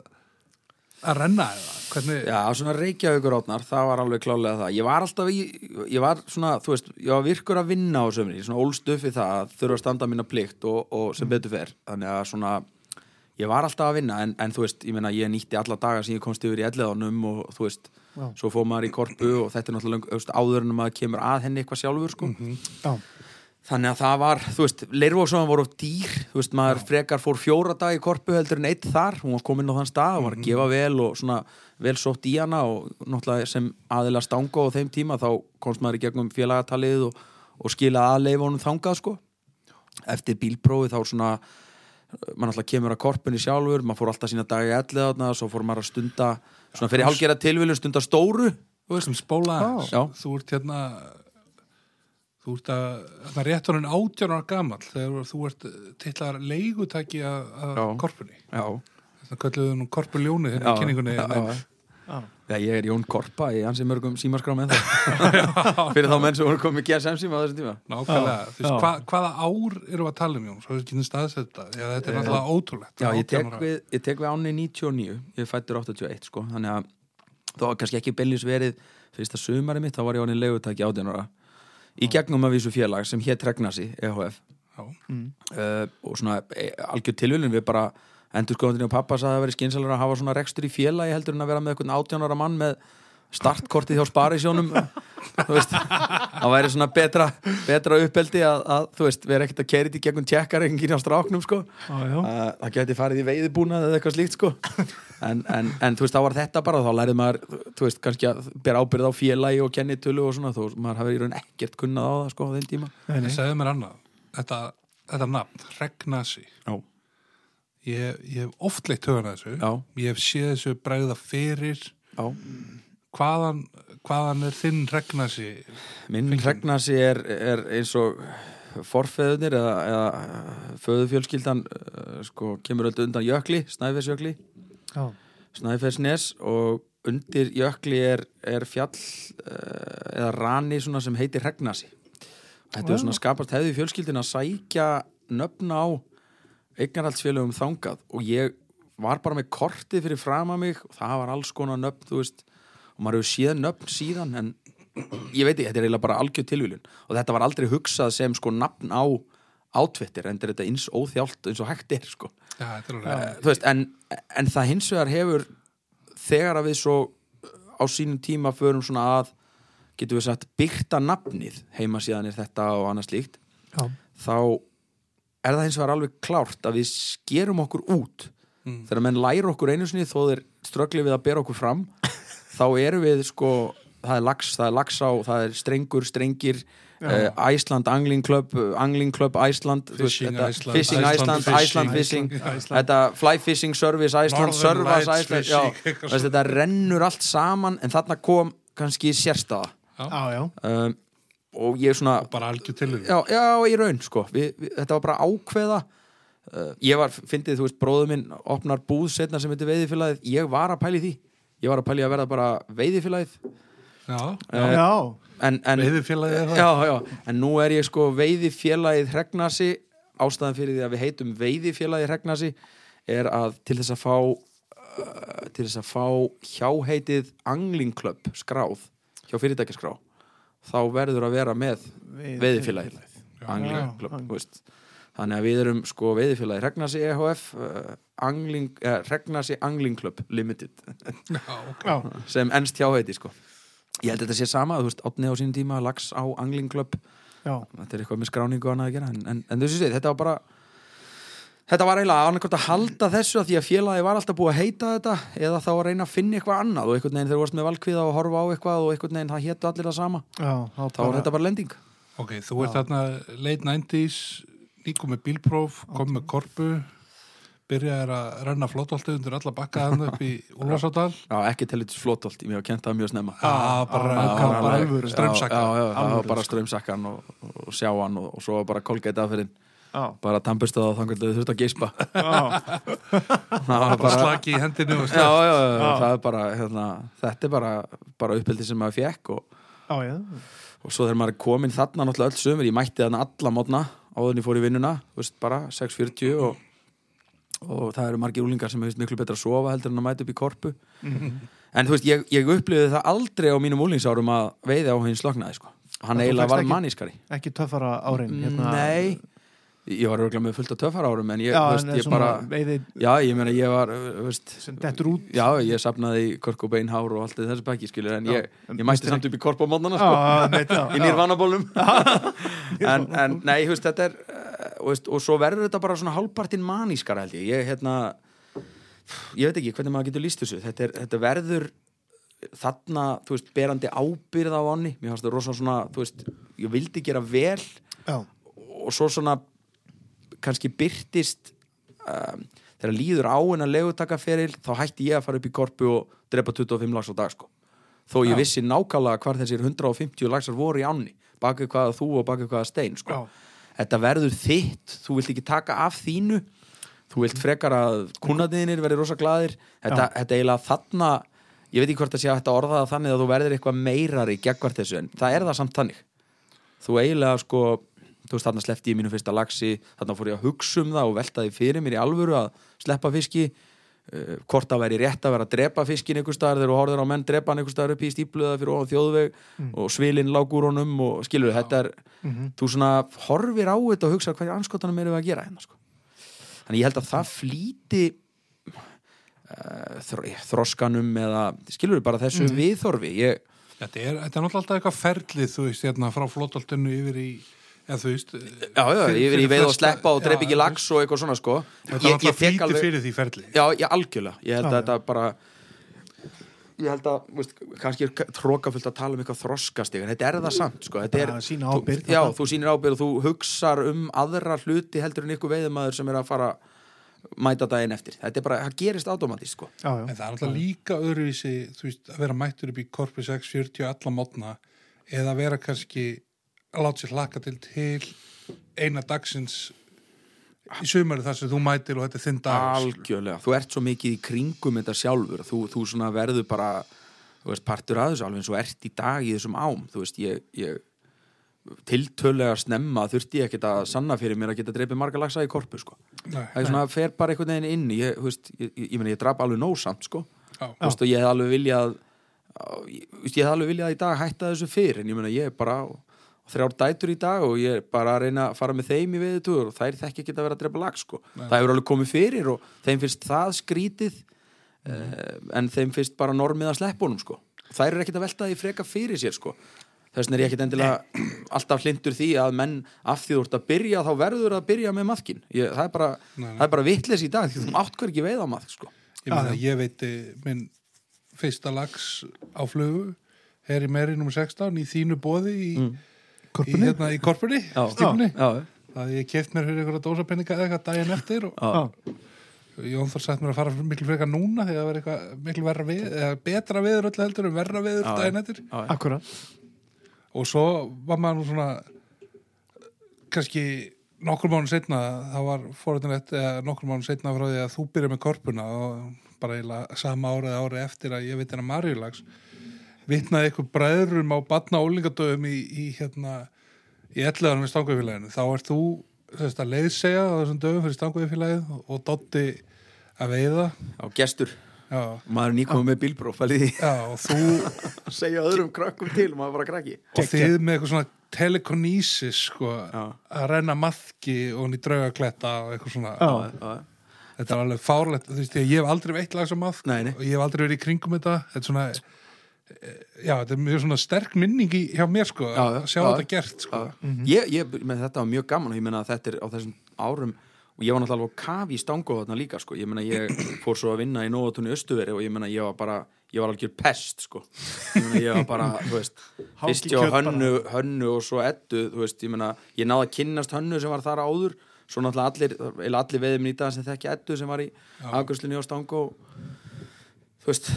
að renna eða? Hvernig? Já, svona Reykjavíkur átnar, það var alveg klálega það. Ég var alltaf í, ég var svona, þú veist, ég var virkur að vinna á sömri, svona ólstufi það að þurfa að standa mína plikt og, og sem betur fer. Þannig að svona, ég var alltaf að vinna, en, en þú veist, ég meina, ég nýtti alla daga sem ég komst yfir í elleðanum og þú veist, Já. svo fór maður í korpu og þetta er náttúrulega, áður en maður kemur að henni eitthvað sjálfur, sko. Já. þannig að það var, þú veist, Leirvóksson voru dýr, þú veist, maður frekar fór fjóra dag í korpu heldur en eitt þar hún var komin á þann stað, var að gefa vel og svona vel sótt í hana og náttúrulega sem aðila stanga á þeim tíma þá komst maður í gegnum félagatalið og, og skila aðleifunum þangað sko eftir bílprófi þá svona maður alltaf kemur að korpunni sjálfur maður fór alltaf sína dagi ellið þarna svo fór maður að stunda, svona fyrir hálfgerða tilviljun stunda stóru sem spóla. Já. Þú ert hérna þú ert að það er rétt honum átján ára gamall þegar þú ert titlar leigutæki að, að Já. korpunni Já, þetta kölluðu nú korpuljónu hérna í kynningunni já, en- já. Já, ég er Jón Korpa í hansi mörgum símaskrám en það *laughs* *laughs* fyrir þá menn sem voru komið GSM síma á þessum tíma. Nákvæmlega, þú veist, hva, hvaða ár eru að tala um Jón, svo við getum staðsetta já, þetta er náttúrulega ótrúlegt. Já, ég 18 tek, við, ég tek við ánni 99 ég er fættur 81 sko. Þannig að þá var kannski ekki beilis verið fyrsta sumari mitt, þá var ég ánni legutæki 18 ára. Í gegnum að vísu félag sem hétt Regnasi, EHF Já. uh, og svona e, algjör tilvölin við bara endur skoðandinn og pappa sagði að það veri skynsalega að hafa svona rekstur í félagi heldur en að vera með eitthvað 18 ára mann með startkortið hjá sparisjónum *laughs* þú veist, það væri svona betra betra uppeldi að, að þú veist, vera ekkert að kerið í gegnum tjekkarengin á stráknum sko. Já, já. Uh, það geti farið í veiðbúnað eða eitthvað slíkt sko. En, en, en þú veist, þá var þetta bara þá lærið maður, þú veist, kannski að bera ábyrð á félagi og kennitölu og svona þó maður hafi í raun ekkert kunnað á það sko á þeim tíma. Nei, nei. Segðu mér annað, þetta, þetta nafn, Regnasi Já, ég, ég hef oft leitt hugan að þessu. Já, ég hef séð þessu bregða fyrir. Já. Hvaðan, hvaðan er þinn Regnasi Minn regnasi er, er eins og forfeðunir eða, eða föðufjölskyldan uh, sko, kemur öll undan jökli, Snæfellsjökli. Já. Snæfellsnes og undir jökli er, er fjall uh, eða rani svona sem heitir regnasi Þetta er svona skapast hefði fjölskyldin að sækja nöfn á eignarhaldsfélögum þangað og ég var bara með kortið fyrir fram að mig og það var alls konar nöfn, þú veist og maður hefur séð nöfn síðan en ég veit ekki, þetta er eiginlega bara algjör tilvílun og þetta var aldrei hugsað sem sko nafn á átvettir, en þetta eins óþjált eins og hægt er sko. Já, þetta er þú veist, en, en það hins vegar hefur þegar að við svo á sínum tíma förum svona að getum við sagt byrta nafnið heima síðan er þetta og annað slíkt Já. þá er það hins vegar alveg klárt að við skerum okkur út. Mm. þegar menn læra okkur einu sinni þó þeir ströggli við að bera okkur fram *laughs* þá erum við sko það er lax, það er laxá, það er strengur, strengir uh, Iceland Angling Club uh, Angling Club Iceland þú veist, Fishing þetta- Iceland, Fishing Iceland Iceland, Fishing, þetta Fly Fishing Service Iceland Northern Service Fishing, já, þetta rennur allt saman en þarna kom kannski sérstaða. Já, já. um, og ég svona bara algjör tilur já, já, í raun sko. Við, við, þetta var bara ákveða. Uh, ég var, fyndið, þú veist, bróður minn opnar búð setna sem heitir veiðifélagið. Ég var að pæli því, ég var að pæli að verða bara veiðifélagið. Já, Eh, Já. en, en, veiðifélagið er það. Já, já, en nú er ég sko veiðifélagið Hregnasi. Ástæðan fyrir því að við heitum veiðifélagið Hregnasi er að til þess að fá uh, til þess að fá hjáheitið Angling Club skráð hjá fyrirtækjaskrá þá verður að vera með veiðifélagið Angling Já. Club þú veist. þannig að við erum sko veiðifélagið Hregnasi EHF uh, Angling, uh, Hregnasi Angling Club Limited já, ok. Já. sem ennst hjáheiti sko ég held að þetta sé sama, þú veist, átni á sín tíma lax á Angling Club Já. þetta er eitthvað með skráningu og annað að gera en, en, en þessu sé, þetta var bara þetta var eiginlega annarkvæmt að halda þessu að því að félagi var alltaf búið að heita þetta eða þá að reyna að finna eitthvað annað og einhvern veginn þegar þú varst með valkviða og horfa á eitthvað og einhvern veginn það héttu allir það sama. Já. þá var þetta bara lending. Ok, þú ert þarna late 90s nýkom með bílpróf, kom með korpu byrjaðir að renna flótoltið undir alla bakka hann upp í *laughs* Úlfarsárdal Já, ekki tellitis flótolt, ég hef kent það mjög snemma. Já, bara, já, bara, bara straumsakka. Já, já, já, bara strömsakkan og, og sjáan og, og svo var bara kolgæti aðferðin Já. bara tampustuð á þannig að þau þurft að geispa Já. *laughs* það var bara slaki í hendinu og já, já, já, Já. það er bara hérna, þetta er bara, bara uppeldi sem maður fekk og, Já, já. og svo þegar maður er komin þarna náttúrulega öll sömur, ég mætti þarna alla mótna áður en ég fór í vinnuna, þú veist, bara 6.40 og, og það eru margir úlingar sem hefist miklu betra að sofa heldur en að mæta upp í korpu en þú veist, ég, ég upplifði það aldrei á mínum úlingsárum að veiði á hinn sloknaði, sko hann þú eiginlega var ekki- mannískari Ekki töffara árin. Hérna, Nei, ég var örgulega með fullt af töffar árum en ég, Já, veist, ég bara veiði já, ég meina ég var þú veist, sem dettur út. Já, ég sapnaði í körk og bein hár og allt í þessu bæki skilur en ég, ég mætti samt upp í korp á mótnana sko, í nýrvanabólum *laughs* *laughs* en, en nei, veist, þetta er og, veist, og svo verður þetta bara svona hálfpartinn manískara held ég, ég hérna ég veit ekki hvernig maður getur líst þessu. Þetta, er, þetta verður þarna, þú veist, berandi ábyrð á onni mér fannst það rosa svona, þú veist ég vildi gera vel Já, og svo svona kannski byrtist um, þegar líður á en að legutakaferil þá hætti ég að fara upp í korpu og drepa 25 lags á dag sko. Þó ég vissi nákvæmlega hvar þessir 150 lagsar voru í ánni bakið hvaða þú og bakið hvaða stein sko. Já. þetta verður þitt þú vilt ekki taka af þínu þú vilt frekar að kunnadiðinir verði rosa glaðir. Þetta, þetta eiginlega þarna ég veit ekki hvort að sé að þetta orða það þannig að þú verður eitthvað meirari gegn þessu en það er það samt þannig. Þú eiginlega sko þú veist þarna sleppti ég mínu fyrsta lagsi þarna fór ég að hugsa um það og velta því fyrir mér í alvöru að sleppa fiski uh, hvort það væri rétt að vera að drepa fiskin einhver staðar þegar þú horfður á menn drepa hann einhver staðar upp í stípluða fyrir ofan þjóðveg og svilinn lág úr honum og skilur þetta er Mhm. þú svona horfir á þetta og hugsa hvað anskotanum erum við að gera hérna sko. þannig ég held að það flýti uh, þr þroskanum eða skilur bara þessu Mhm. viðþorfi ég, Þetta er, þetta er náttúrulega alltaf eitthvað ferlið, þú veist, hérna frá flótoltinu yfir í, eða þú veist Já, já, fyrir- yfir í fyrir veið flesta- sleppa og dreip Já, ekki lags og eitthvað svona sko. Þetta Ég, ég tek flýtir alveg fyrir því ferli. Já, já, algjörlega. Ég held Já, að já. þetta bara Ég held að, veist, kannski er trókafullt að tala um eitthvað þroskastig en þetta er það samt, sko. Þetta er, ábyrgð, þú, Já, þú sýnir ábyrð og þú hugsar um aðra hluti heldur en ykkur veiðumæður sem er að fara mæta daginn eftir. Þetta er bara, það gerist automatist, sko. Já, já. En það er náttúrulega líka öðruvísi, þú veist, að vera mættur upp í korpi 640 alla mótna eða vera kannski að láta sér hlaka til til eina dagsins í sumari þar sem þú mætir og þetta er þinn dag Algjörlega, þú ert svo mikið í kringum þetta sjálfur, þú, þú verður bara, þú veist, partur að þessu alveg eins og ert í dag í þessum ám, þú veist, ég, ég tiltölega snemma þurfti ég ekkert að sanna fyrir mér að geta dreipið marga lagsa í korpu, sko. Nei, Það er svona, fer bara einhvern veginn inn, ég, þú veist, ég, drap alveg nósamt, sko. já, Þú veist, og ég hef alveg viljað, ég, hef alveg viljað í dag hætta þessu fyrr, en ég er bara þrjár dætur í dag og ég er bara að reyna að fara með þeim í veðutur og þær þekki ekki að vera að drepa lag sko. það hefur alveg komið fyrir og þeim finnst það skrítið uh, en þeim finnst bara normið að sleppunum sko. þær eru ekkert að velta því freka fyrir sér sko. þess vegna er ég ekkert endilega alltaf hlindur því að menn af því þú ert að byrja þá verður að byrja með maðkin það er bara, bara vitleis í dag því þú átt hver ekki veið á maðk sko. ég meina, ég veit minn fyrsta lags á flugu er í meri nr. 16 í þínu bóði í, í, Korpunni? hérna, í korpunni, stífni að ég keft mér fyrir einhverja dósapenninga eða eitthvað daginn eftir og já, Jón Þór sagt mér að fara miklu frekar núna þegar það verður eitthvað miklu verra við eða betra viður öllu heldur en verra viður Já, daginn eftir. Akkurat. Og svo var maður nú svona kannski nokkur mánu setna það var fórhundinett eða nokkur mánu setna frá því að þú byrja með korpuna og bara sama árið árið eftir að ég veit hérna Marjulags vitnaði eitthvað bræðurum á batna ólingadöfum í, í hérna í elleðanum í stangafélaginu þá ert þú sérst, að leiðsegja á þessum döfum fyrir stangafélagið og Dotti að veiða. Já, gestur. Já, maður er nýkomið með bílbróf fælið því já, og þú að *laughs* segja öðrum krökkum til maður bara krakki. Og þið með eitthvað svona telekonísis sko, að renna maðki og hún í draugakletta og eitthvað svona. Já. já, þetta er alveg fárlegt, ég hef aldrei veitt lags að maðk og ég hef aldrei verið í kringum þetta. Þetta er svona já, þetta er mjög svona sterk minning í, hjá mér sko, Já, að sjá já. þetta gert sko. Já. ég, ég, með þetta var mjög gaman og ég meina að þetta er á þessum árum og ég var náttúrulega alveg á kafi í stangu þarna líka sko. ég meina ég *coughs* fór svo að vinna í Nóatunni Östuveri og ég meina ég var bara ég var algjör pest sko ég meina ég var bara, *laughs* þú veist fyrst Hálki ég á hönnu, hönnu og svo ettu þú veist, ég meina, ég náði að kynnast hönnu sem var þar áður, svo náttúrulega allir eða allir veðum í dag sem þekki ettu sem var í afgjörslinni á stangu og þú veist,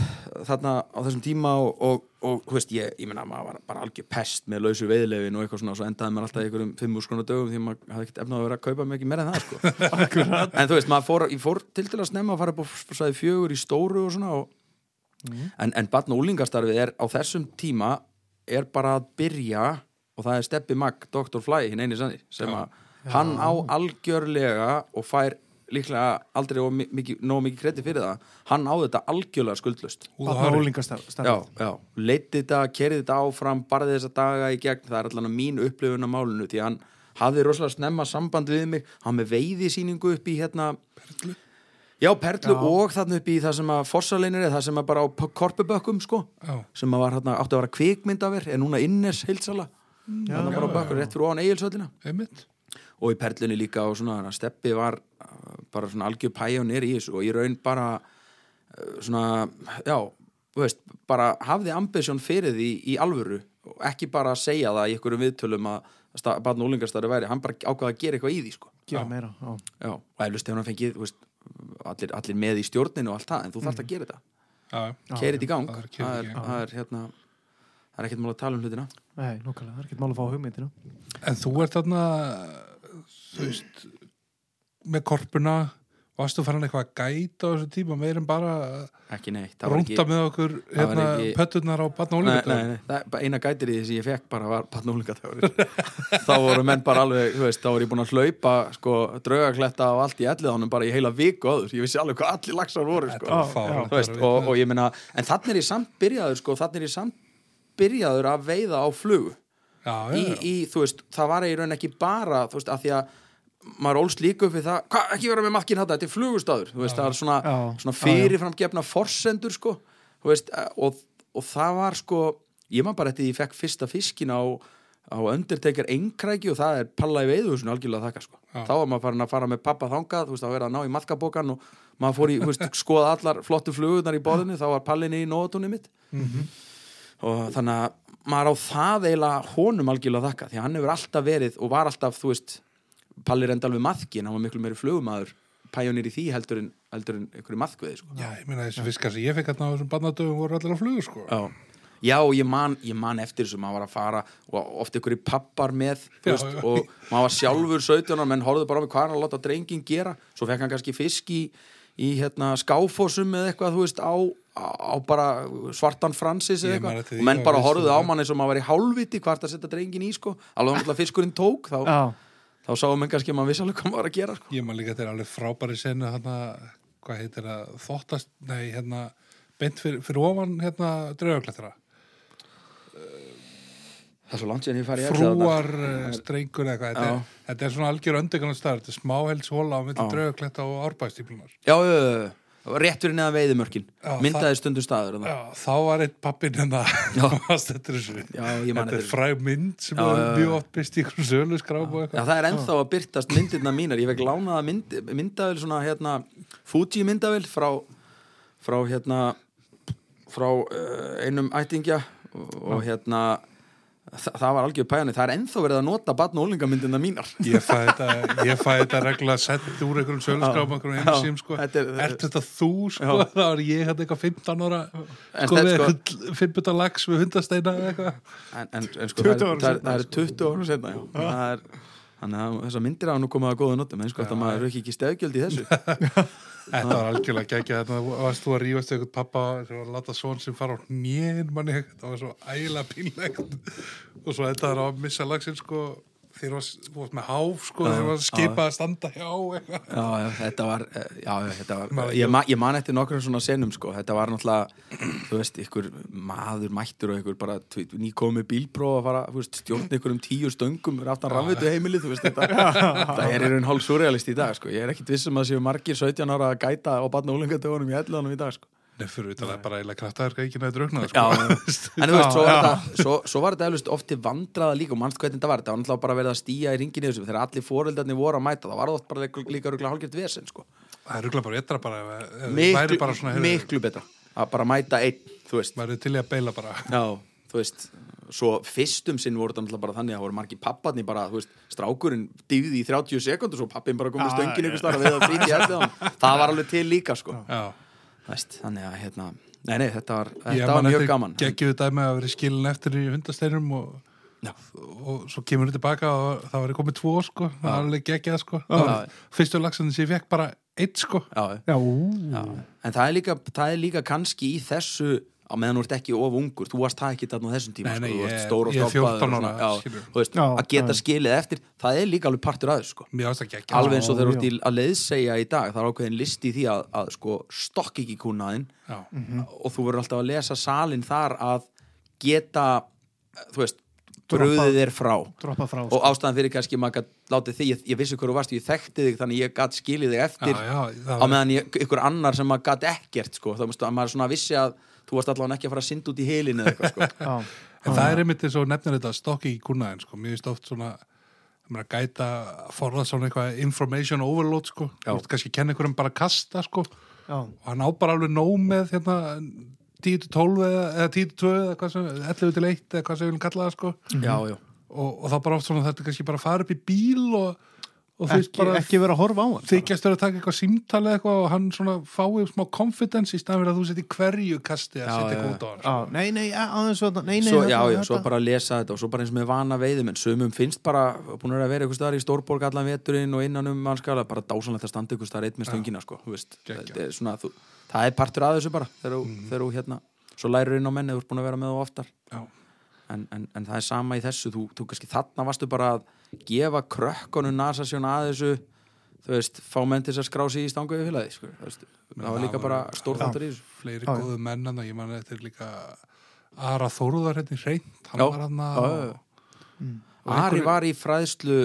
þarna á þessum tíma og, og, og þú veist, ég, ég meina maður var bara algjör pest með lausu veiðlefin og eitthvað svona og svo endaði maður alltaf í einhverjum fimm úr skona dögum því að maður hafði ekkert efnað að vera að kaupa mikið meira en það sko. *laughs* en þú veist, maður fór, fór til til að snemma að fara upp á sæði fjögur í stóru og svona og, en, en batn og úlingastarfið er á þessum tíma er bara að byrja og það er Steppi Mag, Dr. Fly hinn eini sannir, sem að hann á algjörlega og fær líklega aldrei of mi- mikið, nóg mikið kredi fyrir það. Hann á þetta algjörlega skuldlust Húð og Batna hári. ólingastarf já, já, leiti þetta, kerði þetta áfram barði þessa daga í gegn, það er allan mín upplifun af málinu því hann, hafði rosalega snemma samband við mig. Hann með veiðisýningu upp í hérna Perlu. Já, Perlu Já. og þarna upp í það sem að Fossaleinir er, það sem að bara á Korpubökkum sko, Já, sem að var hérna, átti að vera kvikmyndaver, er núna Inners heilsala, þarna bara á bökkur rétt fyrir ofan eigilsöllina einmitt og í Perlunni líka og svona, Steppi var uh, bara svona algjör pæjónir í þessu og í raun bara uh, svona, já, þú veist bara hafði ambisjón fyrir því í alvöru og ekki bara segja það í einhverjum viðtölum að barn og úlingarstæri væri, hann bara ákvaða að gera eitthvað í því sko. gera meira já. já, og eflust hefur hann fengið þú veist, allir, allir með í stjórninu og allt það en þú þarft að gera þetta, Já, Já, keira þetta í gang. Það er það er, það er hérna það er ekkert mál að tala um hlutina. Nei, nokkulega, það er ekkert mál að fá hugmyndina. En þú ert þarna þú veist með korpuna varstu farin eitthvað að gæta á þessu tíma? Meir en bara ekki neitt, það var ekki rúnta með okkur hérna, ekki- pöttunar á bara eina gætir í því sem ég fekk bara var patnúlingatöfur *laughs* þá voru menn bara alveg, veist, þá voru ég búin að hlaupa sko, draugakletta og allt í elliðanum bara í heila viku öður, ég vissi alveg hvað allir lagsar voru sko. Þú veist, og, og ég meina en þannig er ég samt byrjaður sko, þannig er ég samt byrjaður að veiða á flugu. Já, já, í, já. í, þú veist, það var í raun ekki bara, þú veist, að því að maður ólst líka upp við það, hvað, ekki vera með makkin þetta, þetta er flugustadur, þú veist, það er svona, svona Já, já. fyrirfram gefna forsendur, sko, veist, og, og það var, sko, ég maður bara því ég fekk fyrsta fiskin á, á Undertaker Engræki og það er palla í veiðuhúsinu algjörlega þakka, sko, þá var maður farin að fara með pappa þangað, þú veist, að ná í matkabókan og maður fór í, þú veist, skoða allar flottu flugurnar í borðinu, þá var pallin í nótunni mitt. Mhm. og þannig að maður á það eiginlega honum algjörlega þakka því hann hefur alltaf verið og var alltaf, þú veist Palli reyndi alveg maðkin, hann var miklu meiri flugumæður pæjónir í því heldur en, heldur en einhverju maðkveði sko. Já, ég meina þessi fiskar sem ég fekk hérna á þessum barnadöfum voru allir á flugu sko. Já, já og ég man, ég man eftir þessu maður var að fara og oft einhverju pappar með Já, veist, já. og maður var sjálfur 17 ára, menn horfðu bara á mig hvað hann að láta drengin gera svo fekk hann kannski fisk í, í hérna, skáfossum eða eitthvað, veist, á, á, svartan fransis eða eitthvað og menn bara horfðu á það. mann eins og maður var í hálfviti hvart að setja drengin í sko alveg hann að fiskurinn tók þá, Já, þá sáum menn kannski að maður vissi alveg hvað maður var að gera sko. Ég man líka þetta er alveg frábæri senu hérna, hvað heitir það, þóttast nei, hérna, beint fyrir, fyrir ofan hérna, draugaklættara það er svo langt síðan ég Elliðaárnar. frúar strengur eða eitthvað þetta er, þetta er svona algjör öndegarnar staðar þetta er smáhelds hóla á milli Já. draugaklætta og árbæðstíflunar já, já, já, já. Það var rétt fyrir neðan veiðimörkin Já, myndaði stundum staður. Já, þá var einn pappin hérna Þetta er fræg mynd sem já. mjög oft byrst í ykkur sölu eitthvað það er ennþá að byrtast myndirna mínar Ég fekk lánaða mynd, myndavel svona hérna Fuji myndavel frá frá hérna frá uh, einum ættingja og, og hérna þa það var algjör pæjani, það er ennþá verið að nota batn og ólingamyndina mínar. Ég fæ *laughs* þetta, ég fæ þetta regla sett úr einhverjum söluskráp einhverjum Já, heimisím sko. Þetta er- Ert þetta þú sko, Já. *laughs* þá er ég hérna eitthvað 15 ára En sko með sko- 15 lags með hundasteina eða eitthvað. En, en, en sko, 20 árum það, er, seinna, það er 20 árum setna já. það er Þannig að þessar myndir á nú komið að góða notum en sko þetta maður er ekki stefgjöld í þessu. *laughs* Þetta var algjörlega geggja þetta varst þú að rífast eitthvað pappa sem var að láta svon sem fara á hnén manni þetta var svo ægilega pínlegt og svo þetta var að missa lagsin sko þeir varst með háf sko þeir var skipað að standa hjá Já, já, þetta var, eh, já, þetta var Maður- ég, ma ég man eftir nokkrum svona senum sko, þetta var náttúrulega, þú veist, ykkur maður mættur og ykkur bara nýkomið bílpróf að fara, veist, stjórn ykkur um tíu stöngum aftan rafvitu heimili, þú veist, þetta það er raun hálf surrealist í dag, sko, ég er ekkit vissum að séu margir 17 ára að gæta á barna úlingatöfunum í ellanum í dag, sko Nei, fyrir utan að bara eiginlega kraftaður ekki næði draugnaði Já, sko *laughs* en þú veist, svo var, þetta, svo, svo var þetta eflust oft til vandraða líka og mannst hvernig þetta var, þetta var náttúrulega bara verið að stíja í ringinu þessu, þegar allir foreldarnir voru að mæta. Það var það oft bara líka, líka rúglega hálfgjört vesen, sko. Það er rúglega bara etra bara ef, ef væri miklu, bara svona heyrðu, miklu betra að bara mæta einn, þú veist. Væri til í að beila bara. Já, þú veist svo fyrstum sinn voru þetta náttúrulega bara þannig að það voru margir papparnir bara, þú veist, strákurinn dýfði í 30 sekundur svo pappin bara komið stöngin ykkur starf við að flýti elliðan það var alveg til líka, sko. Já, Veist, þannig að, hérna, nei, nei, þetta var, þetta var man mjög gaman. geggjuðu dæmi að vera skilin eftir í hundasteinum og, og svo kemur hún tilbaka og það var komið tvo sko, það var alveg geggjað sko. Fyrstu lagsandi sem ég fekk bara eitt sko. Já, já, já, en það er líka, það er líka kannski í þessu á meðan þú ert ekki of ungur þú varst það ekki þarna á þessum tíma Nei, nei, sko, þú ég- varst stór og ég er stoppaður 14 og svona, ára, já, skilur. þú veist, Já, að geta skilið eftir það er líka alveg partur af þessu sko. Alveg eins og þegar þú ert að leiðsegja í dag það er ákveðin listi í því að, að sko, stokk ekki kúnaðinn Já, og þú verður alltaf að lesa salin þar að geta þú veist, bröðið er frá. droppa frá og ástæðan fyrir kannski maður látið því, ég, ég vissi hverju varst, ég þekkti þig þannig ég gat skilið þig eftir já, já, það á meðan ég, ykkur annar sem maður gat ekkert sko, þá maður svona vissi að þú varst allavega ekki að fara að synda út í helinu eða eitthvað sko. *laughs* já, En það er einmitt eins og nefnir þetta stokki í kúnaðin, sko. Mér finnst oft svona, að gæta að forða svona eitthvað information overload, sko. Þú veist, kannski kenna einhverjum bara að kasta, sko. já, Og hann á bara alveg nóg með, hérna, 10-12 eða, eða 10-2 eða hvað sem, 11 til 1 eða hvað sem við viljum kalla það, sko. já, já, Og, og þá bara oft svona þetta kannski bara fara upp í bíl og, og veist ekki, bara ekki vera að horfa á hann þykjast vera að taka eitthvað símtali eða eitthvað og hann svona fáið smá confidence í staðan fyrir að þú setja í hverju kasti að setja já, eitthvað út á hann. sko. já, nei, nei, aðeins svo nei, nei, svo, já, já, svo bara að lesa þetta og svo bara eins með vana veiðum en sumum finnst bara, búin að vera eitthvað staðar í Stórborg allan veturinn og innan um mannskala bara dásanlegt að standa eitthvað staðar eitt með stöngina sko, þú veist, þetta er svona þú, það er partur að þessu bara þegar þú, þú hérna, svo lærir inn á menni þú ert búin að vera með þú oftar. Já. En, en, en það er sama í þessu. Þú, þú kannski þarna varstu bara að gefa krökkunum nasasjón að þessu þú veist, fá menn til þess að skrá sig í stangu við félagi, sko, þú veist, það var líka bara stórþáttur í þessu. Fleiri Já, góðu menn en ég man þetta er líka Ara Þóruðar hérna í hreint hann Já. var hann já, já. Ari var í fræðslu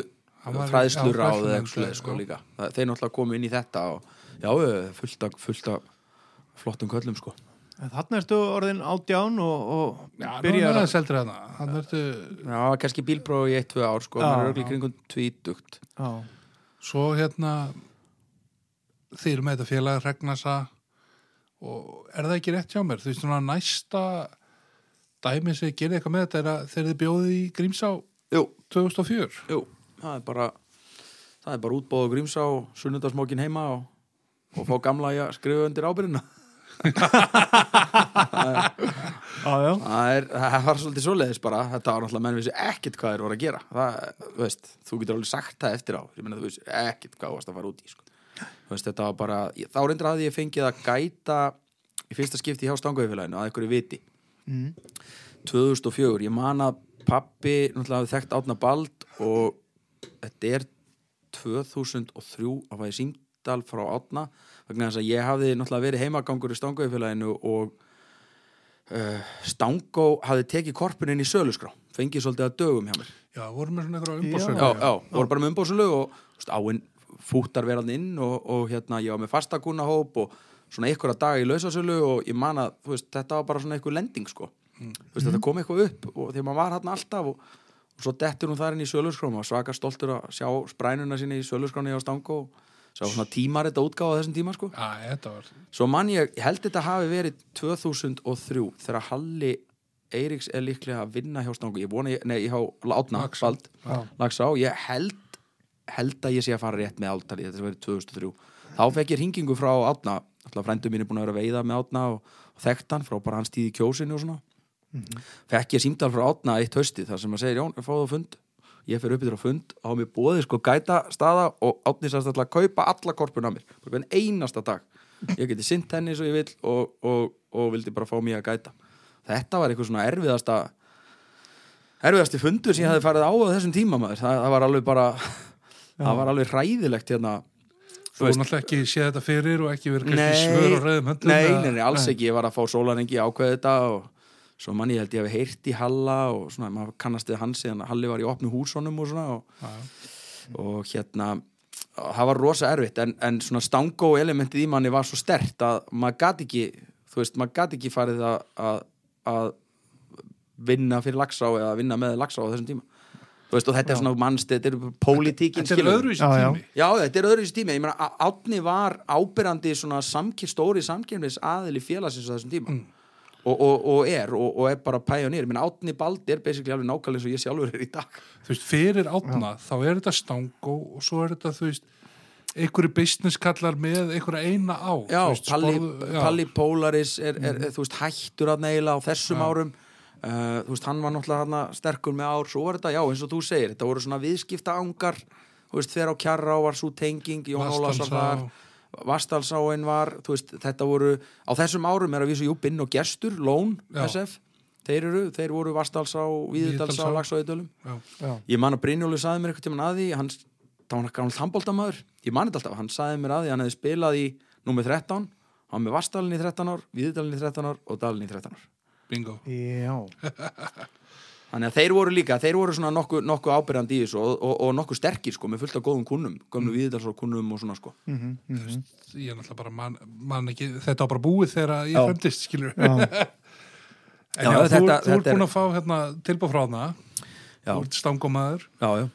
Hann var í- fræðslu ráð eða sko líka. Það- þeir náttúrulega komu inn í þetta og já, já, fullt af, fullt af flottum köllum sko Þarna ertu orðin átján og, og Já, byrjar að hérna hann ertu Já, kannski bílpróf í 1-2 ár sko, Já, maður er já. kringum tvítugt. Já, svo hérna þeir eru með þetta félag Regnasa og er það ekki rétt hjá mér? Þú veist svona næsta dæmi sem gerir eitthvað með þetta er að þeir eru bjóðið í Grímsá Jú, 2004 jú, það er bara það er bara útbóð og grímsá og sunnudasmókin heima og, og fá gamla að skrifa undir ábyrðina já, það, er, það var svolítið svoleiðis bara. Þetta var náttúrulega menn vissi ekkert hvað þeir voru að gera. Það, veist, þú getur alveg sagt það eftir á. Ég þú veist ekkert hvað varst að fara út í sko. veist, þetta var bara ég- þá reyndir að ég fengið að gæta í fyrsta skipti hjá stangauðfélaginu að einhverju viti. Mm. 2004, ég man að pappi náttúrulega hafði þekkt átna bald og þetta er 2003 að fæði símdal frá átna vegna þess að ég hafði náttúrulega verið heimagangur í stangauðfélaginu og uh, Stangó hafði tekið korpun inn í söluskrá fengið svolítið að dögum hjá mér. Já, voru með svona Já. umbóðsölu já, já, voru bara með umbóðsölu og veist, áinn fúttar verðan inn og, og hérna, ég var með fastakúnahóp og svona einhverja daga í lausasölu og ég man að, þú veist, þetta var bara svona einhver lending, sko. Þú veist, þetta kom eitthvað upp og þegar maður var hérna alltaf og, og svo dettur hún þar inn í söluskrám og svaka stoltur að sjá sprænuna sinni í söluskráni á stangu og sjá svona tímar þetta útgáfa á þessum tíma, sko. Já, þetta var Svo mann ég, ég held þetta hafi verið 2003 þegar Halli Eiríks er líklega að vinna hjá stangu ég vona, ég, nei, hjá Átna Laxá. Bald, Já. Lagsá, ég held held að ég sé að fara rétt með általi þetta verið 2003 þá fekk ég hringingu frá Átna alltaf frændu mín er búin að vera að veiða með Átna og, og þekkt hann frá bara hans tíð í kjósinu og svona. Fekk ég símdal frá Átna eitt hausti þar sem að segja, Jón, fáðu fund ég fer upp yfir á fund á mér bóði sko gæta staða og Átni sannst alltaf að kaupa alla korpun á mér, bara einasta dag. Ég geti sint henni svo ég vil og, og, og vildi bara fá mér að gæta. Þetta var eitthvað svona erfiðasta erfiðasti fundur sem ég hefði farið á á þessum tíma maður, það, það var alveg bara það var alveg hræðilegt hérna. Þú veist- náttúrulega ekki séð þetta fyrir og ekki verið Nei, svör og reyðum höndum nei, nei, nei, alls ekki, ég var að fá sólarengi ákveð þetta og svo mann ég held ég hef heyrt í Halla og svona, maður kannast við hans síðan að Halli var í opnu húsonum og svona og, Já, já. og hérna það var rosa erfitt en, en svona stangó elementið í manni var svo stert að maður gat ekki þú veist, maður gat ekki farið að, að, að vinna fyrir lagsá eða vinna með lagsá á þessum tíma. Þú veist, og þetta er svona mannst, þetta er pólitíkin þetta er öðruvísi Já, já. tími. Já, þetta er öðruvísi tími, ég meina Á- Árni var ábyrrandi svona samkýr, stóri samkýrnis aðili félagsins á þessum tíma og, og, og er, og, og er bara pæjonýr, ég meina Árni Baldi er basically alveg nákvæmlega eins og ég sjálfur er í dag. Þú veist, fyrir átna þá er þetta stangó og svo er þetta, þú veist einhverju business kallar með einhverja eina á. Já, veist, Palli, sporð- já. Palli Polaris er, er, er, þú veist, hættur að neila á þessum árum. Uh, þú veist, hann var náttúrulega hana, sterkur með ár, svo var þetta, já, eins og þú segir þetta voru svona viðskipta ángar þú veist, þegar á kjarra var svo tenging Jón Ólafs var Vastalsáin var, þú veist, þetta voru á þessum árum er að vísu, jú, Binn og Gestur Lón, Já. SF þeir eru, þeir voru Vastalsá, Já. Já. ég man að Brynjólu saði mér eitthvað tímann að því hann, þá var hann gammal handbóltamaður ég man þetta alltaf, hann saði mér að því hann hefði spilað í númer 13, hann var með Vastalin í 13 ár Víðudalin í 13 ár og Dalin í 13 ár bingo *laughs* Þannig að þeir voru líka, þeir voru svona nokkuð nokku ábyrjandi í þessu og, og, og nokkuð sterkir sko, með fullt af góðum kunnum, gömlu mm. kunnum og svona sko. Mhm, mhm. ég er náttúrulega bara man, man ekki, þetta var bara búið þegar ég Já. fremdist skilur Já. *laughs* en Já, já, þú, þetta- þú ert þetta er- búin að fá hérna, tilbúð frá hana Já. þú ert stangómaður Já, já,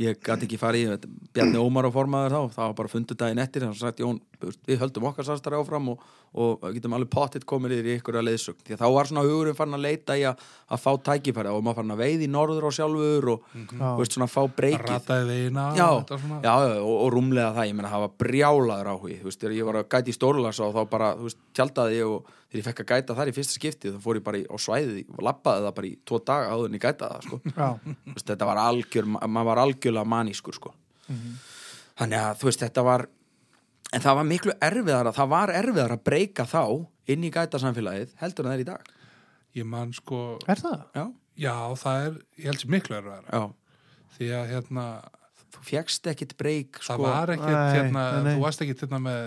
ég gæti ekki farið þetta. Bjarni Ómar á formaður þá, það var bara fundu daginn eftir, þannig að veist, við höldum okkar sastari áfram og, og getum alveg pottitt komið yfir í ykkur að leiðsögn, því að þá var svona hugurinn farin að leita í að, að fá tækifæri. Og maður farin að veið í norður á sjálfur og, Já. þú veist, svona fá breykið. Já, þetta svona. já, og, og rúmlega það, ég meina það var brjálaður áhugi, þú veist, ég var að gæta í Stórlasa og þá bara, þú veist, tjaldaði ég og þegar ég fekk að gæta þar í fyrsta skipti þá fór ég bara í, á svæðið og lappaði það bara í tvo daga áður en ég gæta það, sko. Þetta var algjör, ma- maður var algjörlega manískur, sko. Þannig að, þú veist, þetta var en það var miklu erfiðara, það var erfiðara að breyka þá inn í gæta samfélagið heldur en það er í dag, ég man sko, Er það? já, já það er ég held sér miklu erfæðara já. Því að hérna, þú fjekst ekkit breyk, það sko. var ekkert Nei, hérna, nei, nei. þú varst ekkert hérna með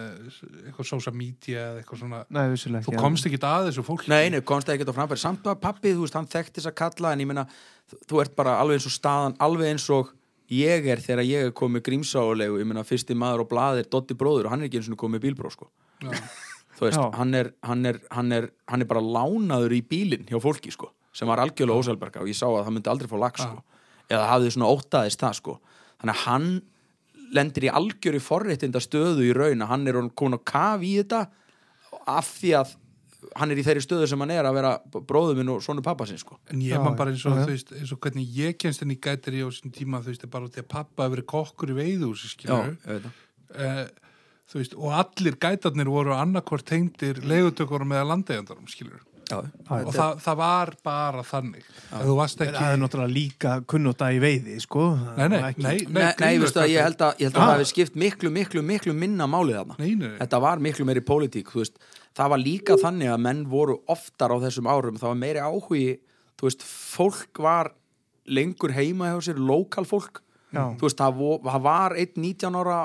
eitthvað social media eða eitthvað svona Nei, vissulega þú komst ekkert að þessu fólki. Nei, nei, komst það ekkert á frambæri Samt var pappi, þú veist, hann þekkt þess að kalla En ég meina, þú- þú ert bara alveg eins og staðan Alveg eins og ég er þegar ég er komið grímsálegu Ég meina, fyrsti maður á blaði er Dotti bróður Og hann er ekki eins og komið bílbró, sko. Já. Þú veist, hann er, hann, er, hann, er, hann er bara lánaður í bílinn hjá fólki, sko Sem var algjörlega ósælberga Og ég sá að það myndi aldrei fá lag, sko Eða hafði svona óttaðist það, sko. Þannig að hann lendir í algjöru forréttinda stöðu í raun að hann er komin á kaf í þetta af því að hann er í þeirri stöðu sem hann er að vera bróður minn og sonu pappa sinn sko. En ég man bara eins og, já. þú veist, eins og hvernig ég kemst inn í gætiri á þessum tíma, þú veist, er bara því að pappa hefur verið kokkur í það. uh, þú veist, og allir gætarnir voru annarkvort tengdir leigutökurum eða landeigjandarum, skilur Já, og það, það var bara þannig ef þú varst ekki Það er náttúrulega líka kunnóta í veiði, sko. Nei, nei, ekki- nei, Nei, nei, veistu að ég held að, ég held að Ah. það hefði skipt miklu, miklu, miklu minna málið þarna. Nei, nei, nei. Þetta var miklu meiri pólitík, þú veist. Það var líka þannig að menn voru oftar á þessum árum, það var meiri áhugi, þú veist, fólk var lengur heima hjá sér, lokal fólk. Já. Þú veist, það, vo, það var einn 19 ára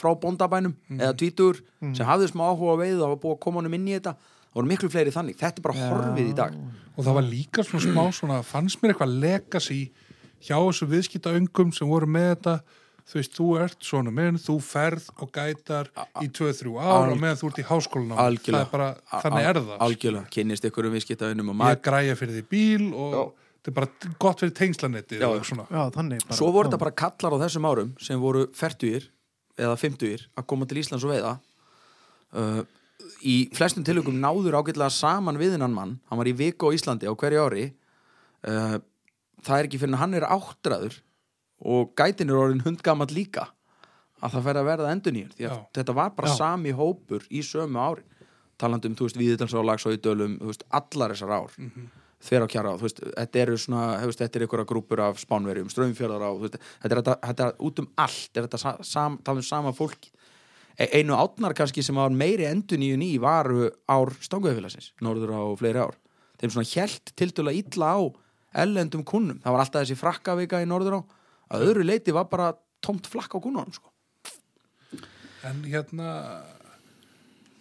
frá bóndabænum eða tvítur sem hafði smá áhuga á veiðu og var búið að koma honum inn í þetta. Það voru miklu fleiri þannig. Þetta er bara horfið í dag. og það var líka svona smá svona, fannst mér eitthvað legacy hjá þessu viðskiptaöngum sem voru með þetta þú veist, þú ert svona minn, þú ferð og gætar í 2-3 ár Al- og meðan þú ert í háskólanum það Algjörlega. er bara, þannig er það Algjörlega, kynnist ykkur um viðskiptaðunum og ég græja fyrir því bíl og þetta er bara gott fyrir tengslanetti Já. Já. Svo voru Já. þetta bara kallar á þessum árum sem voru fertugir eða fimmtugir að koma til Íslands og veiða uh, í flestum tilökum náður ágætlega saman við hennan mann hann var í viku á Íslandi á hverju ári uh, það er ekki fyrir hann er áttræður og gætin er orðin hundgamall líka að það fer að verða endur nýjur því að Já. þetta var bara Já. sami hópur í sömu ári. Talandi um, þú veist, Víðitalsá, og í dölum þú veist, allar þessar ár. Mm -hmm. þeirra á kjara, þú veist, þetta eru svona þú veist, þetta er einhverja grúpur af spánverjum strömmfjörðar á, þú veist, þetta er þetta, þetta er út um allt, er þetta sa, sam, tala um sama fólki. E- einu átnar kannski sem var meiri endun í ný varu ár stangöðfélagsins, norður á fleiri ár. Þeim svona hjælt tildulega illa á ellendum kunnum, það var alltaf þessi frakkavika í norður á, að öðru leiti var bara tómt flakk á kunnunum sko. en hérna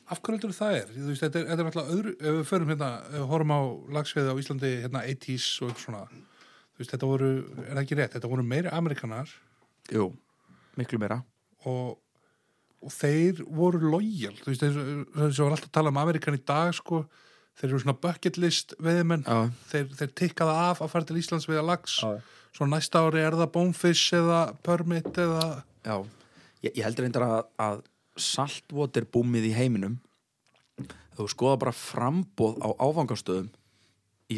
af hverju heldur það er? Þú veist, þetta er, þetta er alltaf öðru, ef við förum hérna, ef við horfum á lagsveiði á Íslandi, hérna 80s og eitthvað svona, þú veist, þetta voru er það ekki rétt, þetta voru meiri amerikanar Jú, miklu meira og, og þeir voru lojal, þú veist, þess að var alltaf að tala um Amerikan í dag, sko þeir eru svona bucket list veðimenn Já. þeir, þeir tikkaða af að fara til Íslands við að lags, Já. Svo næsta ári er það bonefish eða permit eða Já, ég, ég heldur reyndar að, að saltwater búmið í heiminum þú skoða bara frambóð á áfangastöðum í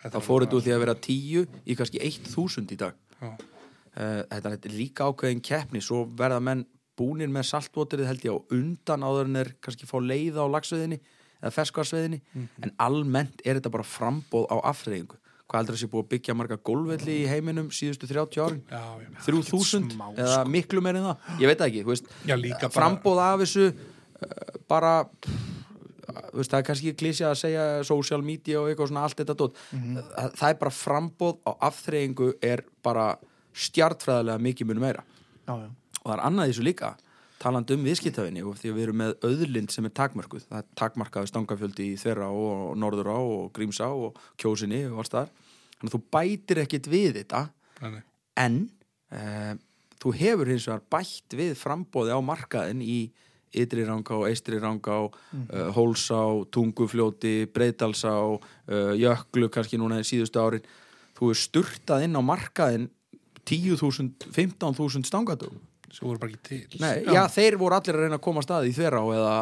Þetta þá fóruð þú því að vera tíu í kannski 1000 í dag. Eh, þetta er líka ákveðin keppni svo verða menn búnir með saltwaterið held ég á undan áður en er kannski fá leiða á lagsveðinni eða ferskvarsveðinni en almennt er þetta bara frambóð á afþreyingu hvað að sé búið að byggja marga gólvelli í heiminum síðustu 30 árin? Já, já. 3000 smá, eða miklu meir en það? Ég veit ekki, þú veist, bara- frambóð af þessu uh, bara veist, það er kannski klísja að segja social media og eitthvað svona allt þetta dót. Það, það er bara frambóð á afþreyingu er bara stjartfræðilega mikið munu meira. Já, já. og það er annað þessu líka talandi um viðskiptafinni og því að við erum með auðlind sem er takmörkuð, það er takmarkaði stangafjöldi í Þverra og Norðurá og Grímsá og Kjósinni og alls þar þannig að þú bætir ekkit við þetta Nei, nei. en uh, þú hefur hins vegar bætt við frambóði á markaðin í ytri ranga og eistri ranga og uh, hólsá, tungufljóti breytalsá, uh, jöklu kannski núna í síðustu árin. Þú er sturtað inn á markaðin 10.000, 15.000 stangatugum sem voru bara ekki til Nei, já. þeir voru allir að reyna að koma að staði í þverá eða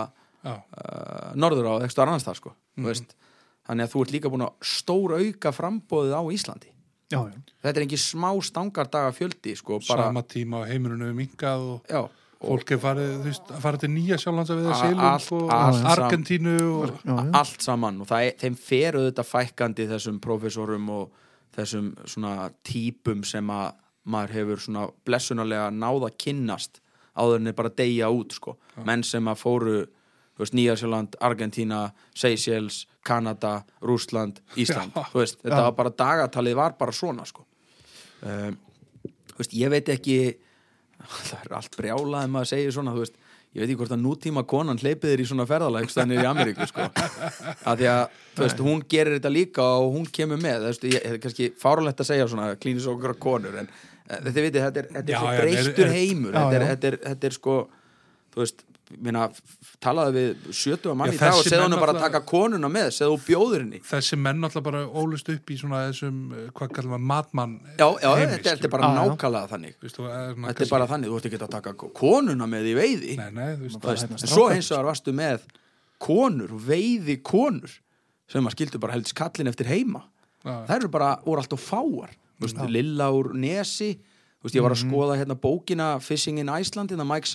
Já. uh, norður á eitthvað annars það sko mm veist, þannig að þú ert líka búin að stór auka frambóðið á Íslandi já, já. þetta er ekki smá stangardaga fjöldi sko, bara, sama tíma á heiminum við minkað og já, fólk er farið, þú veist, að fara til nýja sjálflands að við A- selum allt- og allt saman. Argentínu og já, já. allt saman og það er, þeim fer auðvitað fækkandi þessum prófessorum og þessum svona típum sem að maður hefur svona blessunarlega náða kynnast áður en er bara deyja út sko. menn sem að fóru Nýjasjöland, Argentína, Seychelles Kanada, Rússland *laughs* Ísland, þú veist, þetta Já. var bara dagatalið var bara svona sko. um, veist, ég veit ekki *laughs* það er allt brjálað ef maður segir svona, veist ég veit ekki hvort að nútíma konan hleypið þér í svona ferðalag stannir í Ameríku sko. að því að, hún gerir þetta líka og hún kemur með, það er kannski fáralegt að segja svona klínis okkur konur en eh, þið veitir, þetta er, þetta er Já, svo er- heimur. Já, þetta, er, þetta, er, þetta er sko þú veist, minna, talaðu við sjötu að manni Já, í dag og menn hann bara að taka konuna með segðu þú bjóður henni. Þessi menn alltaf bara ólust upp í svona þessum, eh, hvað kallum við, matmann já, já, heimi, þetta, þetta er bara nákvæmlega þannig. Er svona þetta er bara þannig, þú ert ekki að taka konuna með í veiði. Nei, nei, þú veist, en svo eins og þar varstu með konur, veiði konur sem að skildu bara helst kallin eftir heima. Þær eru bara, voru alltaf fáar veist, Lilla úr Nesi veist, ég var að skoða hérna bókina Fishing in Iceland, hérna Mike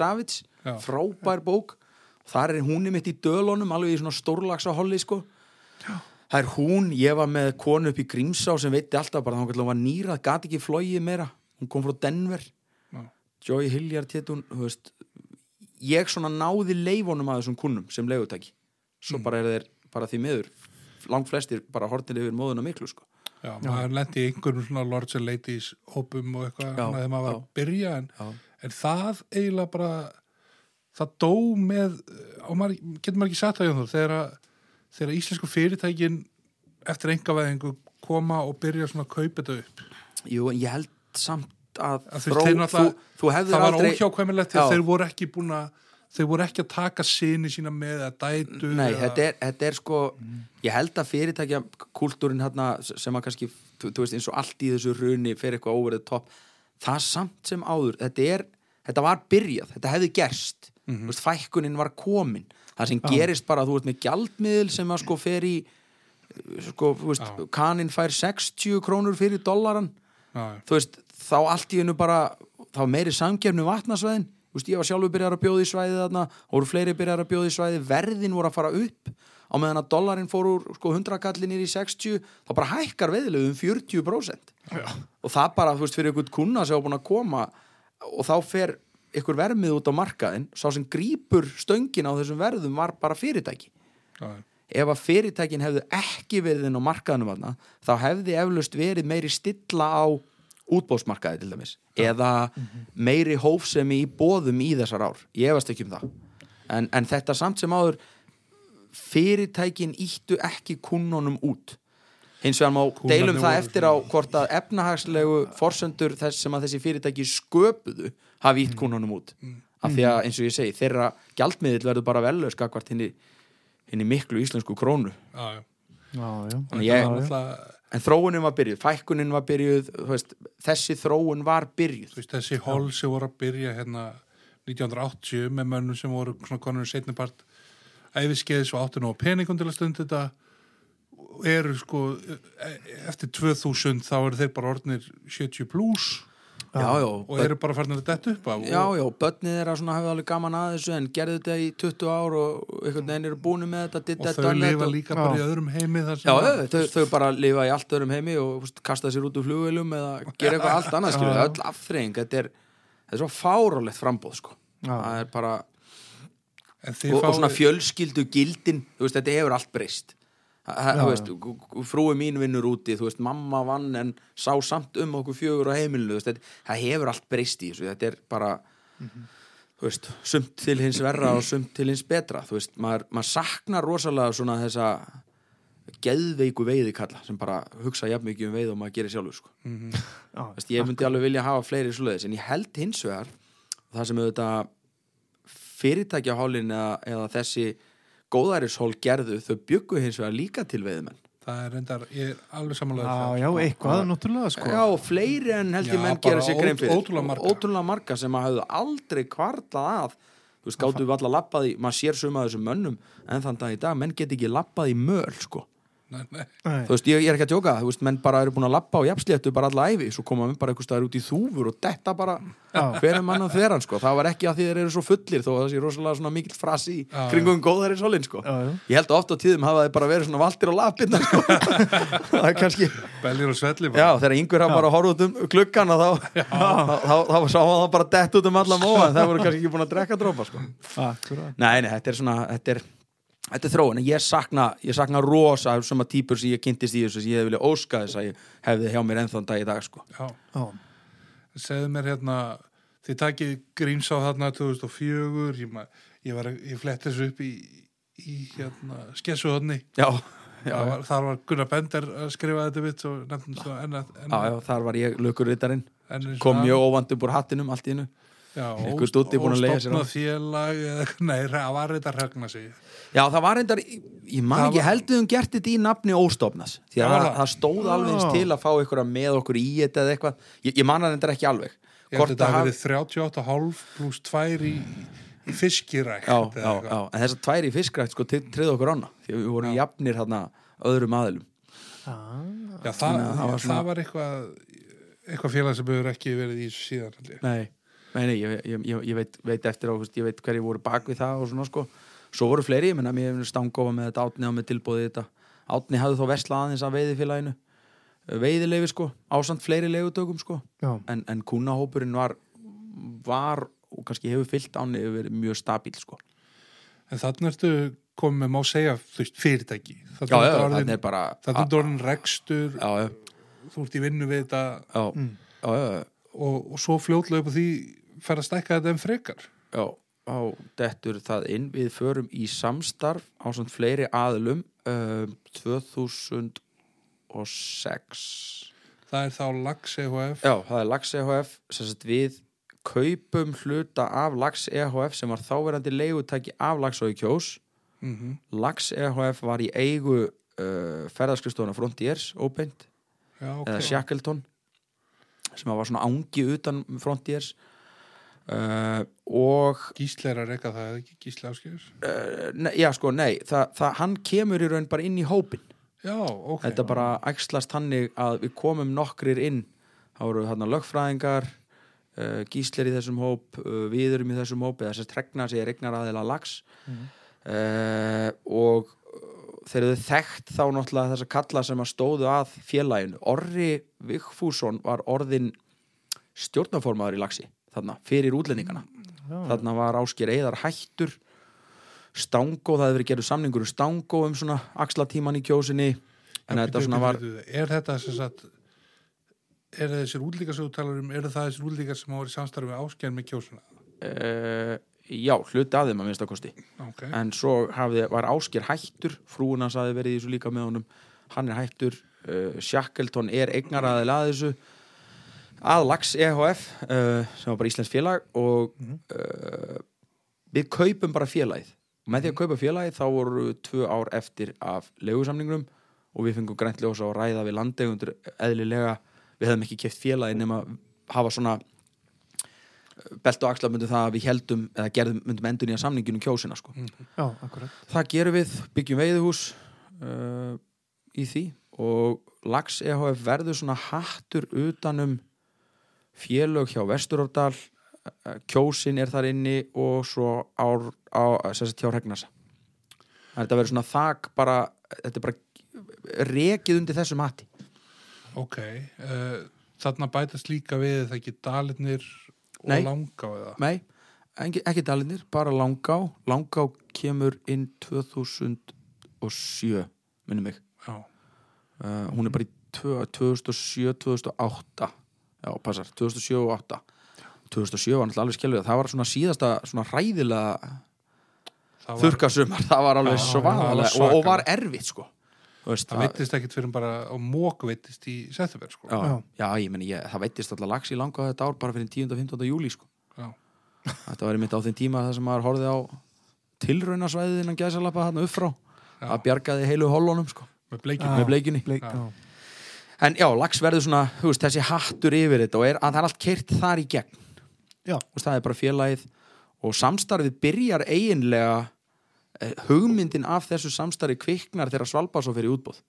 Já. frábær bók. Þar er hún mitt í dölunum, alveg í svona stórlags á holli, sko það er hún, ég var með konu upp í Grímsá sem veitti alltaf bara, þá var nýrað, gat ekki flóið meira. Hún kom frá Denver. Já. Joy Hilliard hétt hún, ég svona náði leifunum að þessum kunnum sem leigutæki. Svo Mm. bara er þeir, bara því miður langt flestir bara hortin yfir móðuna miklu sko. Já, maður lendi í einhverjum svona Lords and Ladies hópum og eitthvað Já, þegar maður var já. að byrja en, en það eiginlega bara það dó með og maður, getur maður ekki sagt það Jónþór, þegar, þegar íslensku fyrirtækin eftir engaveðingu koma og byrja svona að kaupa þetta upp Jú, en ég held samt að, að þú þeir þú, þú hefðir það var óhjákvæmilegt Já. þegar þeir voru ekki búin að þeir voru ekki að taka sinni sína með að dætu Nei, eða, þetta er, þetta er sko ég held að fyrirtækja kultúrin hérna, sem að kannski, þú, þú veist eins og allt í þessu runi fyrir eitthvað óverið topp það samt sem áður þetta, er, þetta var byrjað, þetta hefði gerst. Mm veist, fækkunin var komin. Það sem gerist bara að þú ert með gjaldmiðil sem að sko fer í sko, þú veist, Já. kanin fær 60 krónur fyrir dollaran. Þú veist, þá allt í hennu bara þá meiri samgefnu vatnasvæðin. þú veist, ég var sjálfur byrjar að bjóða í svæði þarna og voru fleiri byrjar að bjóða í svæði verðin voru að fara upp. Á meðan að dollarin fór úr sko 100 kallin í 60 þá bara hækkar veðilegu um 40% Já. og það bara, veist, fyrir einhvern kuna sem var búin að koma og þá fer ykkur vermið út á markaðin sá sem grípur stöngin á þessum verðum var bara fyrirtæki. Já, ef að fyrirtækin hefðu ekki verið inn á markaðanum þarna, þá hefði eflaust verið meiri stilla á útbóðsmarkaði til dæmis eða meiri hófsemi í bóðum í þessar ár, ég efast ekki um það. En, en þetta samt sem áður fyrirtækin íttu ekki kunnunum út. Hins vegar má Kúnnarnir deilum það eftir á hvort að efnahagslegu forsendur þess sem að þessi fyrirtæki sköpuðu hafi ítt kunnunum út. Af því að eins og ég segi, þeirra gjaldmiðil verður bara velöð skakvart henni, henni miklu íslensku krónu. Já, já. Já, já. Þannig ég- Já, já. En þróunin var byrjuð, fækkunin var byrjuð, veist, þessi þróun var byrjuð. veist, þessi hól sem voru að byrja hérna 1980 með mönnum sem voru svona konur setnipart æfiskeiðis og áttu nú á peningum til að stunda þetta eru sko e- eftir 2000 þá eru þeir bara orðnir 70 plus Já, já, og eru bara farin að detta upp af já, og, já, börnið þeirra svona hafði alveg gaman að þessu en gerðu þetta í 20 ár og einhvern veginn eru búinu með þetta, did og that, þau lifa og- líka bara í öðrum heimi þar sem Já, að- já, þau, þau bara lifa í allt öðrum heimi og veist, kasta sér út úr flugvelum eða gera eitthvað allt annað, skilur, Já. öll afþreying, þetta er, þetta er svo fárálegt frambóð, sko. Já. Það er bara, en þið og, og svona fjölskyldu gildin, veist, þetta hefur allt breyst frúi mín vinnur úti veist, mamma vann en sá samt um okkur fjögur á heimilinu veist, þetta, það hefur allt breyst í þessu þetta er bara þú veist, sumt til hins verra og sumt til hins betra maður, maður saknar rosalega svona þessa geðveiku veiði kalla sem bara hugsa jafn mikið um veið og maður gerir sjálfur sko. Já, Þess, ég myndi alveg vilja hafa fleiri svoleiðis en ég held hins vegar það sem auðvitað fyrirtækjahólin eða, eða þessi góðærishól gerðu þau byggu hins vegar líka til veiðmenn það er reyndar, ég er alveg samanlega já, já, eitthvað náttúrulega sko. Já, fleiri en held ég menn gera sér grein fyrir ótrúlega marga. Ótrúlega marga sem að hafðu aldrei kvartlað að Þú veist, gáttu við alla lappað í maður sér suma af þessum mönnum en þann dag í dag, menn get ekki lappað í möl sko. Nei, nei. Þú veist, ég, ég er ekki að tjóka, þú veist, menn bara eru búin að lappa á jafnsléttu bara alla æfi, svo koma við bara einhvers staðar út í þúfur og detta bara Já. hver er mann og þeirran, sko, það var ekki að því þeir eru svo fullir þó að það sé rosalega svona mikill frasi í Já, kringum góðar í solin, sko. Já, já. Ég held að oft á tíðum hafa þeir bara verið svona valdir á lappirna, sko. *laughs* Það er kannski Bellir og svelli Já, þegar yngur hafa bara út um og þá, þá, þá, þá sá hann það bara dett út um alla móa þetta er þróun en ég sakna, ég sakna rosa svona típur sem ég kynntist í þessu sem ég hefði viljað óska þess að ég hefði hjá mér ennþann dag í dag sko. Já, Já. segðu mér hérna þið takið gríms á þarna 2004 ég, ég, var, ég fletti þessu upp í, í hérna já, þar var, þar var Gunnar Bender að skrifa þetta vitt og nefnum svo enn að enn, já, þar var ég og kom mjög óvand upp úr hattinum allt í hennu að á. óstofnað félag eða, nei, það var þetta regna sig Já, það var reyndar, ég man ekki var- heldur um gert þetta í nafni óstofnas því Já, að það, það. stóð alveg eins Já. til að fá ykkur með okkur í þetta eða eitthvað. Ég, ég man það reyndar ekki alveg. Ég held Hvort þetta það að haf- verið 38,5 pluss 2 í, í fiskirækt já, já, já, en þessar tvær í fiskrækt sko triði okkur ána. Því að við vorum jafnir hérna öðrum aðilum. Ah. Já, það, að það það, var svona- það var eitthvað eitthvað félag sem hefur ekki verið í síðan ég. Nei, nei, nei ég, ég, ég, ég veit, veit eftir á, ég veit hverju voru bak við það og svona sko Svo voru fleiri, ég menna, mér hefur stangofa með þetta átni á með tilbúið þetta. Átni hafði þó verslað aðeins af veiðifélaginu. Veiðileifi sko, ásamt fleiri leigutökum sko. En, en kúnahópurinn var, var og kannski hefur fyllt áni verið mjög stabíl sko. En þannig ertu komið má segja veist, fyrirtæki. Orðin- þannig er bara Þarna er orðin rekstur. Já, já, þú ert í vinnu við þetta. Já, já, já, já. og, og svo fljótlega upp á því fer að stækka þetta en frekar. Já, á dettur það inn. Við förum í samstarf á svona fleiri aðlum uh, 2006 Það er þá Lax E EHF Já, það er Lax EHF við kaupum hluta af Lax EHF sem var þáverandi leigutæki af Lax og í kjós mm Lax EHF var í eigu uh, ferðarskristóna Frontiers Opened Já, ok. eða Shackleton sem var svona ángi utan Frontiers uh, og Gísli er að reyka það eða ekki? Gísli áskjöfus uh, já sko nei það, það, hann kemur í raun bara inn í hópin Já, ok. Þetta bara æxlast hannig að við komum nokkrir inn. Þá eru þarna lögfræðingar uh, gíslir í þessum hóp uh, við erum í þessum hóp þess að tregna sig regnar aðeila lags Mhm. uh, og uh, þeir eru þekkt þá náttúrulega þess að kalla sem að stóðu að félaginu. Orri Vigfússon var orðin stjórnaformaður í lagsi þarna, fyrir útlendingana. Já. þarna var Ásker Eðar hættur. Stangó, það hefði verið gerður samningur um Stangó um svona axlatíman í kjósinni. En þetta svona var. Er þetta sem sagt er þessir útlíkar sem þú talar um eru það þessir útlíkar sem hafa verið í samstarfi við áskjæn með kjósuna uh, já, hluti af þeim að minnsta kosti. Ok, en svo hafði, var Ásker hættur frúin hans hafi verið í þessu líka með honum. Hann er hættur uh, Shackleton er eignaraðil að þessu að Lax EHF uh, sem var bara Íslands félag og uh, við kaupum bara félagið. Og með því að kaupa félagið þá voru tvö ár eftir af legusamningnum og við fengum grænt ljós á að ræða við landegundur eðlilega, við hefðum ekki keft félagið nema hafa svona belt og axla myndum það að við heldum eða gerðum myndum endur nýja samninginu kjósina sko. Já, akkurat. það gerum við, byggjum veiðuhús uh, í því og Lax EHF verður svona hattur utanum félög hjá Vesturárdal uh, kjósin er þar inni og svo á, sagt hjá Regnasa þetta verður svona þak bara, þetta er bara rekið undir þessum hatti ok uh, Þarna bætast líka við það ekki dalitnir og Nei. langá eða? Nei, ekki, ekki dalinir, bara Langá. Langá kemur inn 2007 minnum mig. Uh, hún er bara í tvö- 2007-2008 já, passar, 2007 og 2008 2007 var náttúrulega alveg skjálfið það var svona síðasta svona var, þurkasumar, *laughs* það var alveg svaðalega og, og var erfitt sko þú veist, það veittist ekkit fyrir bara og mók veittist í september sko. já, Já. já, ég meni, ég, það veittist alltaf lags í langa þetta ár bara fyrir 10. og 15. júli sko. Já. þetta var einmitt á þeim tíma þar sem maður horfði á tilraunasvæðið innan gæsalappa þarna upp frá Já. að bjargaði heilu hollunum sko, með bleikjum Já. með bleikjunni Bleik, Já. já. En já, lags verður svona, veist, þessi hattur yfir þetta og er, að það er allt kert þar í gegn Já. Þú veist, það er bara félagið og samstarfið byrjar eiginlega eh, hugmyndin af þessu samstarfi kviknar þegar Svalbard svo fyrir útbóð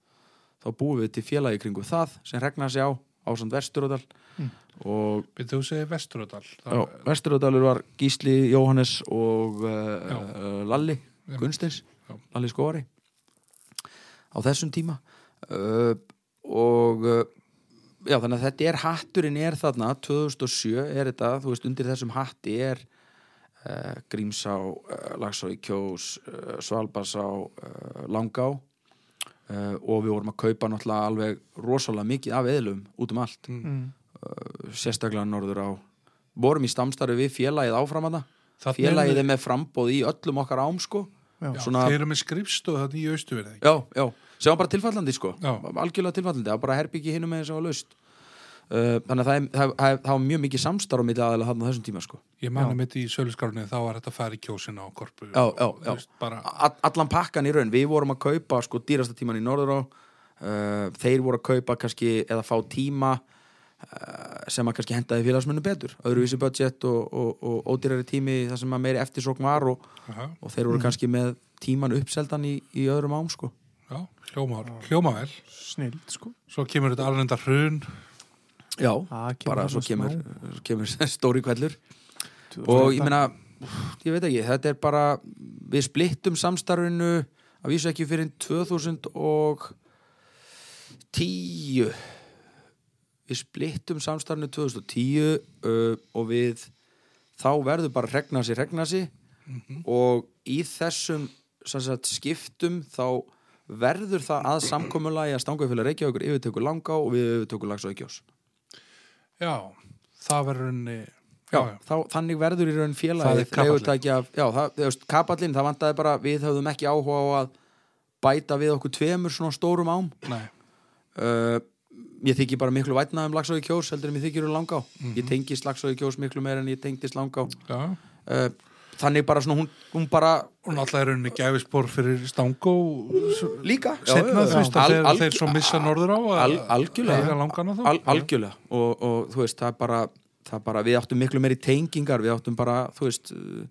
þá búum við til félagi kringu það sem regnar sig á ásand Vesturódal Mm. og Byrðu þú segir Vesturadal já, Vesturódalur var Gísli, Jóhannes og uh, uh, Lalli. Gunstins. Lalli Skóari á þessum tíma uh, og uh, já, þannig að þetta er hatturinn er þarna 2007 er þetta, þú veist, undir þessum hatti er uh, Grímsá uh, Lagsá í Kjós uh, Svalbarsá, uh, Langá. Uh, og við vorum að kaupa náttúrulega alveg rosalega mikið af eðlum út um allt, Mm. sérstaklega norður á vorum í stamstarfi við félagið áfram að Þarna félagið er með frambóð í öllum okkar ám sko. Já. Svona- þeir eru með skrifstoð þarna í austuverði já, já, sem var bara tilfallandi sko. Já. algjörlega tilfallandi, það var bara herbyggi hinum með þess að var laust. Uh, þannig að það, það, það, það var mjög mikið samstarf á milli aðeins á þessum tíma sko. Ég manna mitt í söluskrárni þá var þetta að fara í kjósina á korpu Já, já, og, já. veist, bara, allan pakkan í raun, við vorum að kaupa sko dýrasta tíman í norður á. Uh, þeir voru að kaupa kannski eða fá tíma uh, sem að kannski hendaði félagsmennu betur. Öðruvísi budget og, og, og ódýrari tími þar sem að meiri eftirsókn var og, og þeir voru kannski með tíman uppseldan í, í öðrum ám sko já, hljóma, hljóma vel. Snild, sko. svo kemur þetta alveg hrun. Já, bara svo kemur, kemur *laughs* stóri kvellur smá. og ég meina, ég veit ekki þetta er bara, við splittum samstarfinu að vísu ekki fyrir 2010 við splittum samstarfinu 2010 uh, og við þá verður bara regnasi, regnasi. Og í þessum sem sagt, skiptum þá verður það að samkomulagi að stangafélag Reykjavíkur yfirtökur langa og við yfirtökur lags og ekkjós já, það verður henni Já, þá, þannig verður í raun af, já, það, vantaði bara, við höfðum ekki áhuga á að bæta við okkur tveimur svona stórum ám. Uh, ég þykir bara miklu vætnað um lagsóði kjós heldur en ég þykir um langá. Ég tengist lagsóði kjós miklu meira en ég tengist langá. Já. Uh, þannig bara svona, hún, hún bara og náttúrulega er henni gæfispor fyrir stangó líka. Setna veist að þeir, al- þeir svo missa norður á al- algjörlega. Al, algjörlega. Og, og þú veist, það er bara, það er bara við áttum miklu meiri tengingar, við áttum bara þú veist, uh,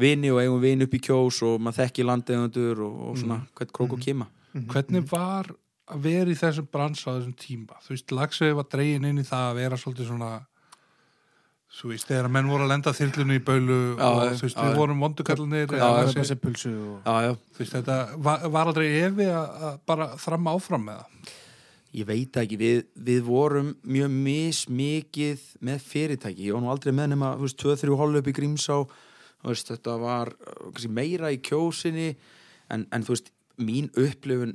vini og eigum vini upp í kjós og maður þekki landegundur og, og svona, hvert krók og kima. Hvernig var að vera í þessum brans á þessum tíma? Þú veist, lagsveið var dregin inn í það að vera svolítið svona þú veist, þegar menn voru að lenda þyrlunu í baulu Já, og þú veist, við vorum vondukallinir Já, Það já, þú þessi pulsu og... já, já, veist, þetta var, var aldrei efi að, bara þramma áfram með það? Ég veit ekki. Við, við vorum mjög mismikið með fyrirtæki, ég var nú aldrei með nema, þú veist, 2-3 holu upp í Grímsá. Þú veist, þetta var uh, kannski, meira í kjósinni. En, en þú veist, mín upplifun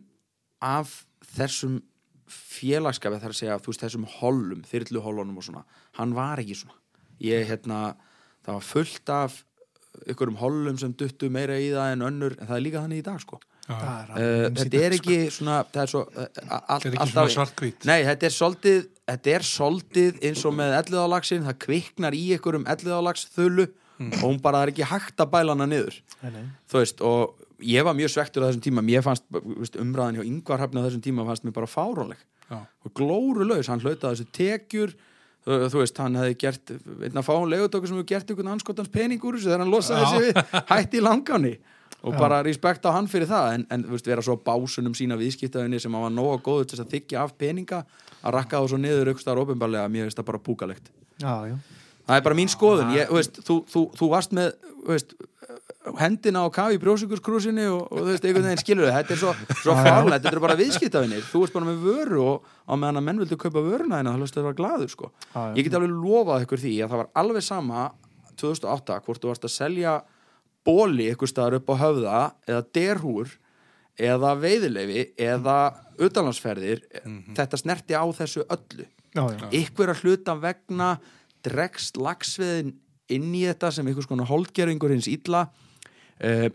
af þessum félagskafi þar að segja, þú veist, þessum holum, þyrlu holunum og svona hann var ekki svona ég, hérna, það var fullt af ykkurum holum sem duttu meira í það en önnur, en það er líka þannig í dag, sko. Er Uh, þetta er ekki svona það er svo uh, all, þetta er ekki alltaf, svona svartkvít Nei, þetta er soldið þetta er soldið eins og með elliðalagsin það kviknar í ykkur um elliðalags þölu og hún bara er ekki hægt að bæla hana niður. Nei, nei. þú veist, og ég var mjög svektur á þessum tíma. Mér fannst, veist, umræðan hjá Ingvar Hafni á þessum tíma fannst mér bara fárónleg og glórulaus, hann hlautaði þessu tekjur þú, þú veist, hann hefði gert einn að fá hún legutöku sem hefur gert ykkur anskotans pening úr þessu þegar hann losaði Já. sig við *laughs* hætti í langáni og bara respekt á hann fyrir það en, en þú veist, vera svo básunum sína viðskiptaðinni sem hann var nóga góður til að þykja af peninga að rakka þá svo niður ykkur starf ofinbarlega, mér finnst það bara púkalegt Já, já. það er bara mín skoðun, ég, veist, þú, þú, þú varst með veist, hendina á kafi í brjósugurskrúsinni og, og þú veist, einhvern veginn skilur þið, þetta er svo, svo farlegt, þetta er bara viðskiptafinir þú ert bara með vöru og á meðan að menn vildu kaupa vöruna þína, þá hlust þau að vera glaður sko. Ég get alveg lofað ykkur því að það var alveg sama 2008 hvort þú varst að selja bóli ykkur staðar upp á höfða eða derhúr eða veiðileifi eða utanlandsferðir. Þetta snerti á þessu öllu. Ykkur að hluta vegna dregst lagsveðin inn í þetta sem einhvers konar holdgerfingur hins illa uh,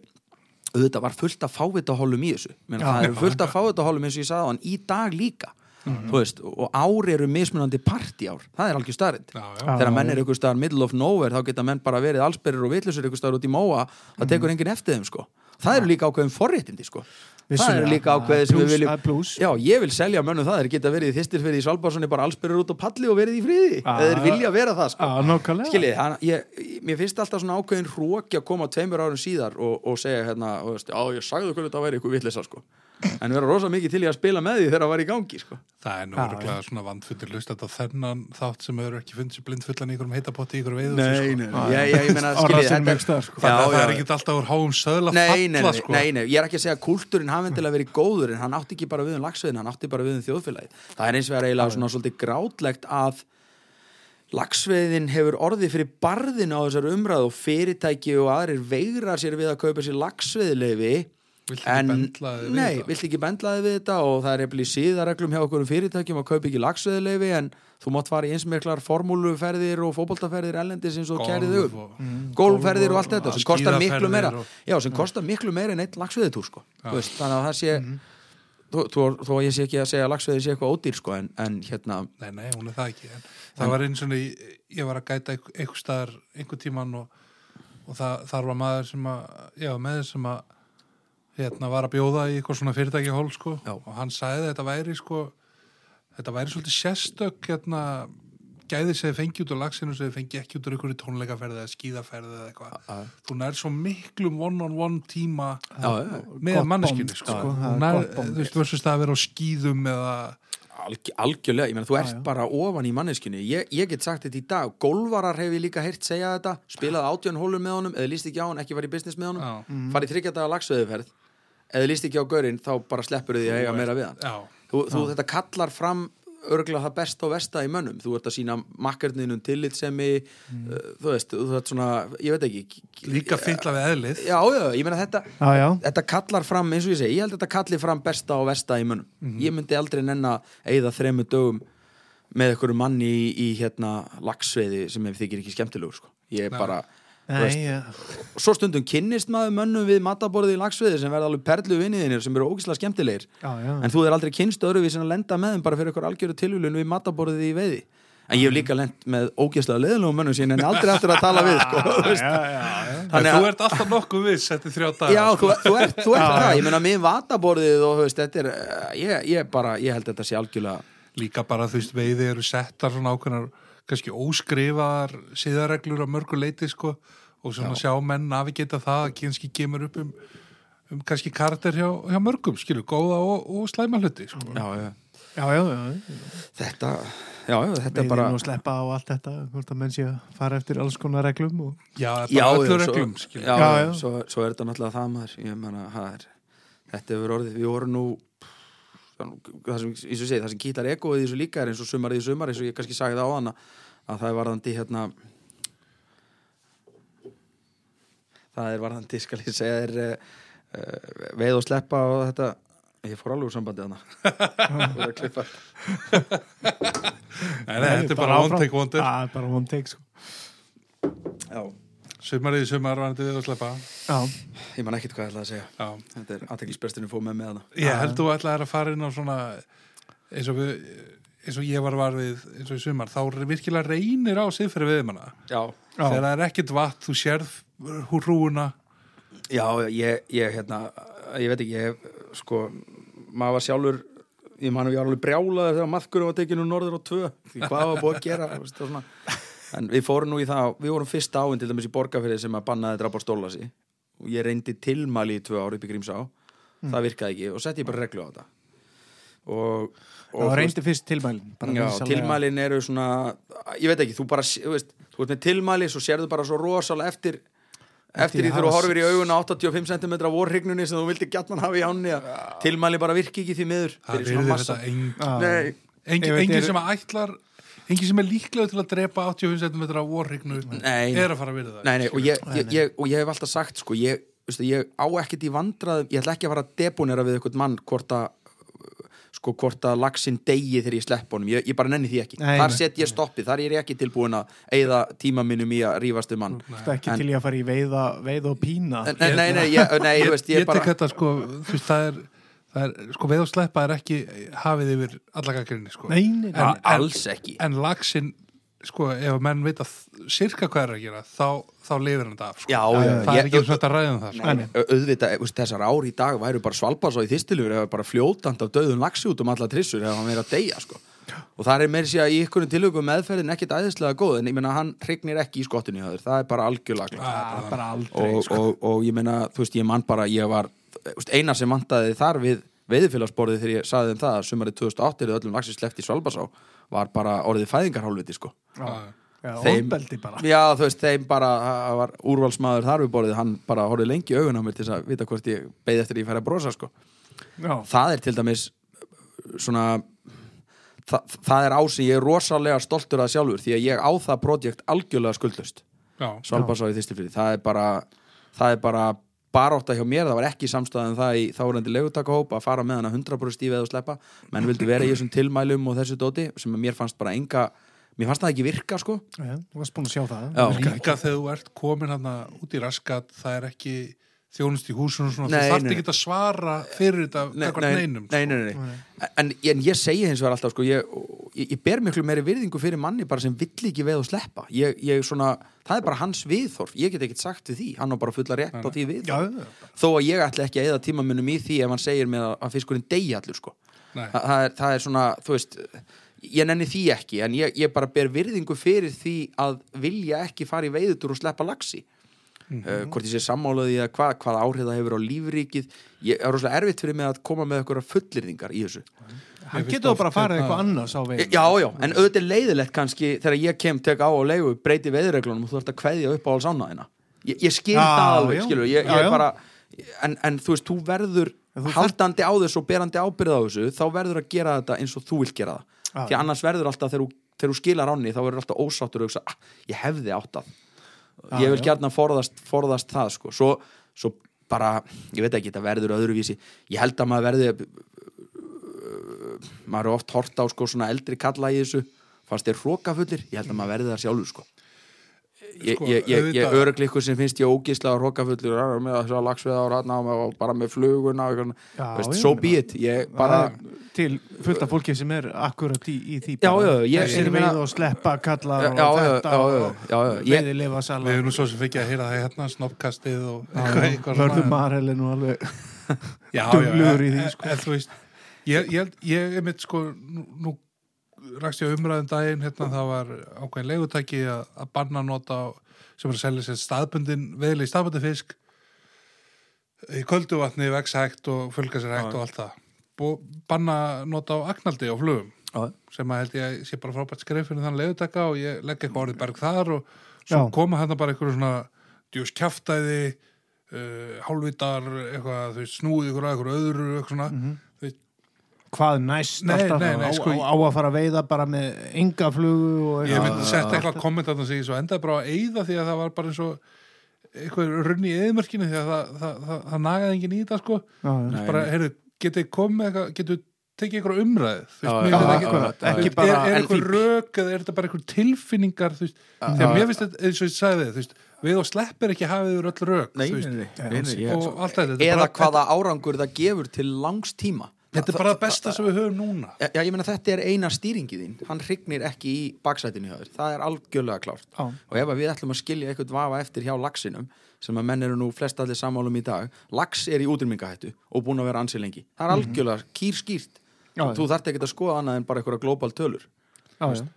auðvitað var fullt af fávitahólum í þessu. Meina, Já. það eru fullt af fávitahólum eins og ég sagði á hann í dag líka. Þú veist, og ár eru mismunandi partí-ár, það er algjör starrið þegar menn er ykkur staðar middle of nowhere þá geta menn bara verið allsberrir og vitlusur ykkur staðar út í móa, það tekur enginn eftir þeim sko. það eru líka ákveðin forréttindi sko. Það eru líka ákveðið sem við viljum. Já, ég vil selja mönnum það, þeir geta verið í þistir fyrir í Svalbárssoni bara allsberrir út á palli og verið í Já. eða þeir vilja vera það sko. Nákvæmlega Skiljið, mér finnst alltaf svona ákveðin hróki að koma tveimur árum síðar og, og segja hérna, já ég sagði okkur þetta væri ykkur vitleysa sko. En vera rosa mikið til í að spila með því þegar það var í gangi sko. Það er nú Já, öruglega svona vandfundir lust að þennan þátt sem hefur ekki fundið sér blindfullan í ykkurum heitapotti í ykkurum veiðu Nei, nei, nei, ég, ég, ég meina, Á skiljið, sko. Að Já, það er já. ekki alltaf úr háum söðla nei, falla nei, nei, sko. nei, nei, ég er ekki að segja að kúltúrin hafi endilega verið góður en hann átti ekki bara við um lagsveiðin, hann átti bara við um þjóðfélagið það er eins og eiginlega svona svolítið grátlegt að lagsveiðin hefur orðið fyrir barðin á þessar umræðu og fyrirtæki og aðrir veigrar sér við að kaupa sér lagsveiðleifi Ekki en, bendlaði við nei, vilt ekki bendlaði við þetta? Og það er eftir í síðareglum hjá okkur um fyrirtækjum að kaupa ekki lagsveiðleifi en þú mátt fara í eins miklar formúluferðir og fótboltaferðir ellendis eins og Golf kærið þau og- golfferðir og allt þetta sem kostar miklu meira. og- já, sem kostar miklu meira en eitt lagsveiðitúr sko. Þannig að það sé þó, þó, þó að ég sé ekki að segja að lagsveiði sé eitthvað ódýr sko, en, en hérna Nei, nei, hún er það ekki. En það var eins og ég, var að gæta einhver, einhver staðar einhver tíman og, og það, þar var maður sem að já, með sem að hérna var að bjóða í eitthvað svona fyrirtæki hól sko Já. og hann sagði að þetta væri sko þetta væri svolítið sérstök hérna gæði sem þið fengi út úr lagsinu sem þið fengi ekki út úr ykkur tónleikaferði eða skíðaferði eða eitthvað þú nær svo miklum one-on-one tíma já, já, með bond, sko, sko, Þú bond. þú veist, versus það að vera á skíðum eða alg, algjörlega, ég meina þú ert Já, já. bara ofan í manneskinni ég, ég get sagt þetta í dag, golvarar hef ég líka heyrt segja þetta, spilaði átjón hólum með honum eða líst ekki á hann, ekki var í business með honum Já. mm. farið þryggjadaga lagsveiðuferð eða líst ekki á gaurinn, þá bara sleppur því að eiga meira við hann. Já, þú, þú þetta kallar fram örgulega það besta og versta í mönnum. Þú ert að sína makkarninum tillitsemi uh, þú veist, þú ert svona ég veit ekki líka fylla við eðlið. Já, já, ég meina þetta Já, já, þetta kallar fram, eins og ég segi, ég held að þetta kalli fram besta og versta í mönnum. Ég myndi aldrei nenn að eigða þremu dögum með einhverju manni í, í hérna lagsveiði sem þykir ekki skemmtilegur sko. ég er bara nei, og svo stundum kynnist maður mönnum við mataborðið í lagsveiði sem verða alveg perlu vinniðinir sem eru ógislega skemmtilegir Já, já. en þú er aldrei kynst öðruvís en að lenda með þeim bara fyrir ykkur algjöru tilvílun við mataborðið í veiði en ég hef líka lent með ógeðslega leðlugum mönnum sín en aldrei eftir að tala við sko, þú já, já, já. En Þannig þú ert alltaf nokkuð viss eftir þrjá daga Já, sko. þú, þú ert, þú ert það, ég meina með vataborðið og þú veist, þetta er, eh, ég, ég bara, ég held að þetta sé algjörlega, Líka bara þú veist veiði eru settar svona ákveðnar kannski óskrifaðar síðareglur á mörgu leiti sko og svona sjá menn navigita það að kannski kemur upp um, um kannski karakter hjá, hjá mörgum skilu, góða og, og slæma hluti sko. já, já, Já, já, já. þetta, já, já, þetta er Við bara, erum að sleppa á allt þetta, hvort að menn sé að fara eftir alls konar reglum og... Já, bara já, öllu já, reglum svo, já, Já, já, já. Svo, svo er þetta náttúrulega það maður, ég meina, það er, þetta hefur orðið, við vorum nú, það sem, eins og ég segi, það sem kýtlar egoið í þessu líka er eins og sumarið í sumar, eins og ég kannski sagði það á hana, að það er varðandi, hérna, það er varðandi, skal ég segja, er uh, veið og sleppa og þetta, ég fór alveg úr sambandi hana, Þú er að klippa. Nei, þetta er bara one take one take, sko. Já, Sumarið í sumar varandi við að sleppa. Já, ég man ekkert hvað ég ætla að segja. Já, Þetta er aðteklisbresturinn fóð með með hana. ég held þú ætlaðir að fara inn á svona eins og, við, eins og ég var var við eins og í sumar, þá virkilega reynir á siðferði við manna Já, já. þegar það er ekkert vatn, þú sérð hrúuna Já, ég, ég, hérna, ég veit ekki, ég, sko, maður var sjálfur, ég man að ég var alveg brjálaður þegar maðkurum var tekinu norður á tvö, því hvað var búið að gera, veist, það. En við fórum nú í það, við vorum fyrst áinn til dæmis í borgarfyrði sem að bannaði drap á stólasi og ég reyndi tilmæli í tvö ári upp í Grímsá, það virkaði ekki og setti ég bara reglu á þetta. Og, og þú reyndi fyrst tilmælin. bara Já, tilmælin eru svona ég veit ekki, þú bara, þú veist þú ert með tilmæli, svo sérðu bara svo rosalega eftir eftir því að þú hafa horfir í augun á 85 cm vorhrygnunni sem þú vildi gætnan hafa í ánni að tilmæli bara virki ekki því miður það massa þetta engin, engin, er- sem að ætlar engin sem er líklega til að drepa 85 cm vorrygnu Nei. er að fara að verða það. Nei, nei, og ég, ég, ég, og ég hef alltaf sagt sko, ég, veistu, ég á ekkert í vandraðum ég ætla ekki að fara að deponera við eitthvað mann hvort að sko hvort að lagsin degi þegar ég slepp honum, ég, ég bara nenni því ekki. Nei, þar set ég stoppið, þar er ég ekki tilbúin að eigða tíma minnum í að rífast um Það er ekki En- til ég að fara í veiða, veiða og pína. Nei, nei, nei, ég, nei, þú veist, ég, ég bara tek þetta sko, þú veist, það er, er sko, veið og sleppa er ekki hafið yfir allakakrinni, sko. Nei, nei, nei. en- alls ekki En lagsin, sko, ef menn veit að sirka hvað er að gera, þá, þá lifir hann þetta af, sko. já, Já, já, það ég- er ekki og þetta ræðum það, sko. Nei, nei, au- auðvitað, þessar ár í dag væru bara svalbars og í þistilur eða bara fljótand af döðum lagsi út um alla trissur eða hann verið að deyja sko. og það er meiri sér að í ykkur tilögum meðferðin ekkit æðislega góð en ég meina hann hrygnir ekki í skottinu hjá þér, það er bara. Það er bara aldrei og, sko. og, og ég meina, þú veist, ég man bara ég var, eina sem vantaði þar við veiðfélagsborðið þegar ég saði þeim það að sumarið 2008 er öllum lagsi sleppt í Svalbarsá var bara orðið fæðingarhálfviti sko. Já. Já, þeim- bara Já, þú veist, þeim bara, var úrvalsmaður þar við borðið, hann bara horfði lengi í augun á mér til þess að vita hvort ég beði eftir að ég færi að brosa, sko. Já, Það er til dæmis svona, það, það er á sem ég er rosalega stoltur að sjálfur því að ég á það projekt algjörlega skuldlust, Já. Svalbarsá í þýstifrið. Það er bara, það er bara baróta hjá mér, það var ekki samstæðan það í þárendi legutakahóp að fara með hana 100% stífið og sleppa, menn vildu vera í þessum tilmælum og þessu dóti sem mér fannst bara enga, mér fannst það ekki virka, sko. já, þú varst búin að sjá það Já. Líka þegar þú ert komin hann út í raskat, það er ekki þjónust í húsunum svona, Nei, þú þarft nei. ekki að svara fyrir þetta gagnvart neinum. sko. nei, nei. En, en ég segi hins vegar alltaf sko, ég, ég, ég ber miklu meiri virðingu fyrir manni bara sem vill ekki veið og sleppa ég, ég svona, það er bara hans viðþorf ég get ekkert sagt við því, hann á bara fulla rétt á því viðþorf, já, þó að ég ætla ekki að eða tíma minnum í því ef hann segir mér að, að fiskurinn degi allur sko. Þa, það, er, það er svona, þú veist ég nenni því ekki, en ég, ég bara ber virðingu fyrir því að vilja ekki fara í veiðutur og sleppa laxi uh, hvort ég sé sammálaði að hva, hvað áhrif það hefur á lífríkið. Ég er rosalega erfitt fyrir mig að koma með eitthvað fullirðingar í þessu. Hann getur bara að fara hérna- eitthvað annars á veginn. Já, já, en auðvitað er leiðilegt kannski þegar ég kem, tek á og leigu, breyti veðurreglunum og þú ert að kveðja upp á alls ánaðina ég, ég skil það alveg, skilur ég, Já, ég bara, en, en þú veist, þú verður þú haldandi á þessu og berandi ábyrð á þessu þá verður að gera þetta eins og þú vilt gera það. Því annars verður alltaf þegar þú, þegar þú ah, ég vil gjarnan forðast, forðast það sko. svo, svo bara, ég veit ekki þetta verður öðruvísi, ég held að maður verði maður er oft hort á sko, svona eldri kalla í þessu fannst þér hrókafullir, ég held að maður verði það sjálfur sko. Ég, Sko, ég, ég, ég örugli ykkur sem finnst ég ógíslega hrókafullur "Já, með að lagsveða á ratna og bara með fluguna og so be it ég bara, til fullt af fólki sem er akkurat í, í því Já, já, ég- þessir veið og sleppa kallar já, og þetta og ég, veiði lifa Við erum nú svo sem fikk að heyra það hérna, snoppkastið og Marel er nú alveg duglegur í því, en- sko. en þú veist, ég, ég, held- ég er mitt sko, nú, nú rakst ég á umræðum daginn, hérna, það var ákveðin legutæki að, að banna nota sem er að selja sér staðbundin veðli staðbundin fisk í köldu vatni vex hægt og fölga sér hægt Já. og allt það Bú, banna nota á agnaldi á flugum já, sem að held ég að sé bara frábært skref fyrir þann legutæka og ég legg eitthvað orðið berg þar og svo Já. koma hérna bara einhverju svona djús kjaftaði uh, hálfvitar, eitthvað, þú veist, snúið ykkur að ykkur öðru, eitthvað svona Mhm. þú veist, hvað næst Nei, alltaf? nei, nei, á, sko, á, á að fara að veiða bara með enga flugu og ég myndi setja eitthvað komment að það sig svo endaði bara að eyða því að það var bara eins og eitthvað runni í eðmörkinu því að það, það, það, það nagaði enginn í þetta sko. Já, bara, heyrðu, getið komið eitthvað getið tekið eitthvað umræð þú Já, veist, mér já, ekki- ekki bara- er, er eitthvað rök eða er þetta bara eitthvað tilfinningar þú veist, þegar mér finnst þetta eins og ég sagði veist, við og sleppir ekki hafið yfir öll rök nei, þú nei, veist, nei, nei, nei, ég- og allt þetta, þetta er eða bara, hvaða árangur það gefur til langs tíma þetta er bara það besta sem við höfum núna. Já, ég meina þetta er eina stýringi þín. Hann hrygnir ekki í baksætinu hjá þér. Það er algjörlega klárt. Já. og ef að við ætlum að skilja eitthvað vafa eftir hjá laxinum sem að menn eru nú flest allir sammálum í dag lax er í útrýmingahættu og búin að vera ansi lengi. Það er algjörlega kýr skýrt Já, já. þú þarft ekki að skoða annað en bara eitthvað global tölur. Já,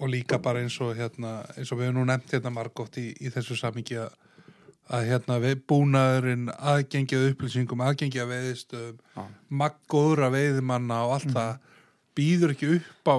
og líka bara eins og hérna, eins og við höfum nú nefnt hérna margótt í, í þessu samingi að, að hérna við búnaðurinn aðgengi að upplýsingum, aðgengi að veiðistöðum Já. maggóðra veiðimanna og allt það býður ekki upp á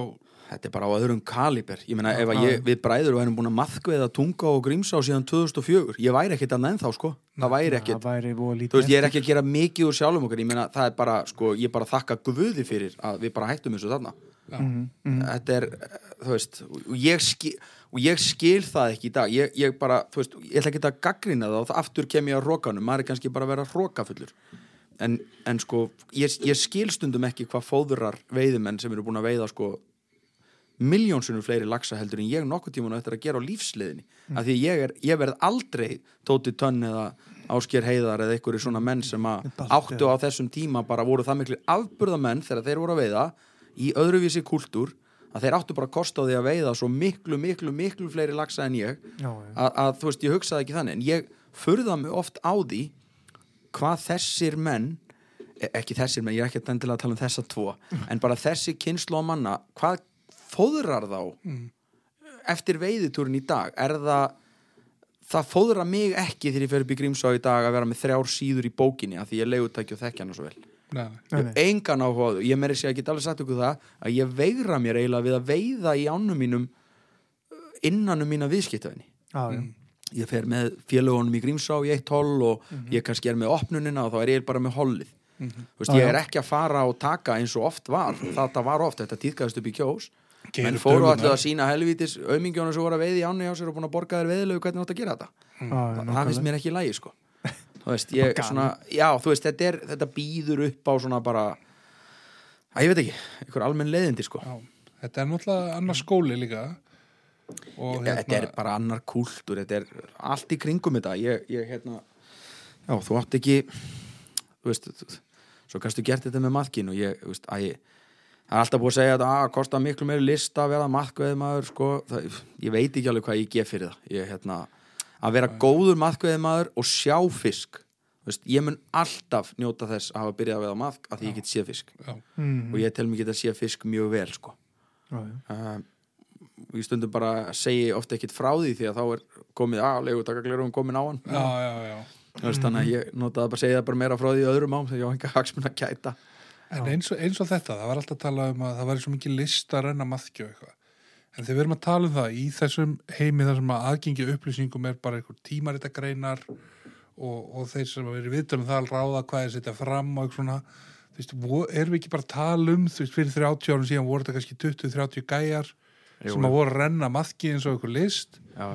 þetta er bara á öðrum kaliber. Ég meina ef að ég, við bræður værum búin að maðkveða tunga og grímsá síðan 2004 ég væri ekkit að ennþá sko. Það væri ekkit Þú veist, ég er ekki að gera mikið úr sjálfum okkur, ég meina, það er bara, sko, ég bara þakka guði fyrir að við bara hættum þessu þarna. Mhm, Þetta er, eh, þú veist, ég, skil, og ég skil það ekki í dag, ég, ég bara, þú veist, ég ætla ekki að gaggrina það og það aftur kem ég á rókanum, maður er kannski bara að vera rókafullur. en, en sko ég, ég skil stundum ekki hvað fóðurar veiðimenn sem eru búin að veiða sko miljónsunum fleiri laxa heldur en ég nokkuð tíman eftir að gera á lífsliðinni mm. af því ég, er, ég verð aldrei Tóti Tönn eða Ásker Heiðar eða einhverju svona menn sem að áttu á þessum tíma bara voru það miklu afburðamenn þegar þeir voru að veiða í öðruvísi kultúr að þeir áttu bara að kosta á því að veiða svo miklu, miklu, miklu fleiri laxa en ég. Já, já. að, að þú veist, ég hugsaði ekki þannig en ég furða mig oft á því hvað þessir menn e- ekki þessir menn, ég er ekki að að tala um þessa tvo *laughs* en bara þessi kynslu á manna hvað fóðrar þá eftir veiðitúrin í dag? Er það það fóðra mig ekki þegar ég fer upp í Grímsá í dag að vera með þrjár síður í bókinni af því ég legutæki og þekki hana svo vel Ég engan áhuga á því. Ég meiri sé að geta alveg sagt ykkur það að ég veigra mér eiginlega við að veiða í ánum mínum uh, innan um mína viðskiptafinni Já, já. ég fer með félagunum í Grímsá í eitt holl og ég kannski er með opnunina og þá er ég bara með hollið. Þú veist, Já, ég er ekki að fara og taka eins og oft var. Þetta var oft, þetta týðkaðist upp í kjós. Keyra menn fóru allir að sína helvítis aumingjónu sem voru að veiði í áni á sér og búin að borga þér veiðilegu hvernig þú átt að gera þetta. Já, já, það, finnst mér ekki í lagi sko þú veist, ég svona já, þú veist, þetta, er, þetta býður upp á svona bara að ég veit ekki, einhver almenn leiðindi sko. Já. Þetta er náttúrulega annar skóli líka. Og hérna- þetta er bara annar kúltúr þetta er allt í kringum þetta. Ég, ég hérna já, þú átt ekki þú veist, svo kannstu gert þetta með maðkin og ég, þú veist, að ég það er alltaf búið að segja að það kostar miklu meiri lista að vera maðkveði maður, sko. Það, ég veit ekki alveg hvað ég gef fyrir það. Ég, hérna, að vera góður maðkveði maður og sjá fisk. Veist, ég mun alltaf njóta þess að hafa byrjað að veiða maðk að því ég get séð fisk. Já, Mm, og ég tel mig geta séð fisk mjög vel sko. Já, já. uh, ég stundum bara að segja ofta ekkit frá því því að þá er komið að legutakaglirum komin á hann. Já, já, já. Veist, þannig að ég notaði bara að segja það bara meira frá því öðrum ám þegar ég á enga hagsmun að kæta En eins og, eins og þetta, það var alltaf að tala um að það væri svo mikið list að renna maðkjó eitthvað. En þegar við erum að tala um það í þessum heimi þar sem að aðgengi að upplýsingum er bara einhver tímaritagreinar og, og þeir sem að vera viðtölu um það að ráða hvað er setja fram og eitthvað svona, þú veist, erum við ekki bara að tala um, þú veist, fyrir 30 árum síðan voru þetta kannski 20-30 gæjar Jú, sem að voru að renna maðki eins og einhver list já,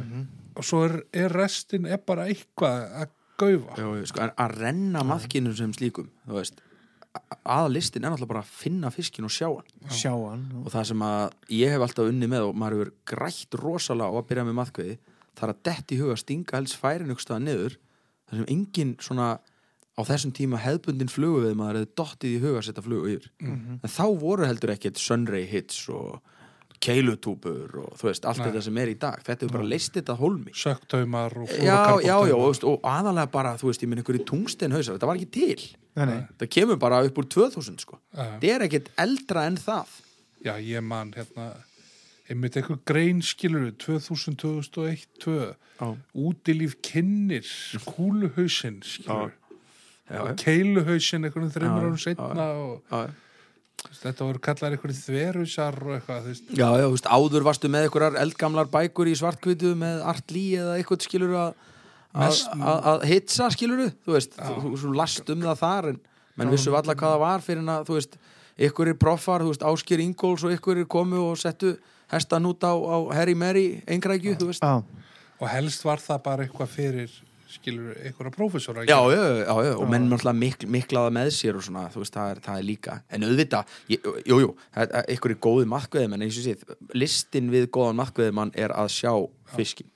og svo er, er restin er bara eitthvað að gaufa. já, sko, en að renna maðkinu sem slíkum þú veist, aða listin er náttúrulega bara að finna fiskin og sjá hann. Sjá hann. og það sem að ég hef alltaf unni með og maður hefur grætt rosalega á að byrja með maðkveði það er að detti í huga stinga helst færin ykkur staða niður þar sem engin svona á þessum tíma hefðbundin flugu við maður hefði dottið í huga að setja flugu yfir. En þá voru heldur ekkert sunray hits og keilutúpur og þú veist, allt Nei. þetta sem er í dag þetta er bara leist þetta að hólmi Söktaumar og já, já, já, fluorokarbóntaumar. og, veist, og aðalega bara, þú veist, ég minn einhverju tungstein hausar, þetta var ekki til Nei, nei. það kemur bara upp úr 2000 sko Já. þetta er ekkert eldra en það Já, ég man hérna einmitt einhver grein skilur 2000, 2001, 2 Já. útilíf kynnir kúluhausinn skilur Já, já. keiluhausinn einhvern þreymur Já, árum setna og þetta voru kallar einhverjum þverhusar og eitthvað þú veist, Já, já, þú veist, áður varstu með einhverjar eldgamlar bækur í svartkvitu með Art Lee eða eitthvað skilur að hitsa skilur þú veist, þú, þú, þú last um það þar en menn vissu alla hvað það var fyrir en að þú veist, ykkur er proffar, þú veist, Áskir Ingóls og ykkur er komu og settu hestan út á, á Harry Mary engrækju, þú veist. Já, og helst var það bara eitthvað fyrir skilur einhverja prófessora Já, já, já, já, og menn náttúrulega mikl, miklaða með sér og svona, þú veist, það er, það er líka. En auðvitað, ég- jú, ykkur er góði makkveðum, en eins og séð listin við góðan makkveðumann er að sjá fiskin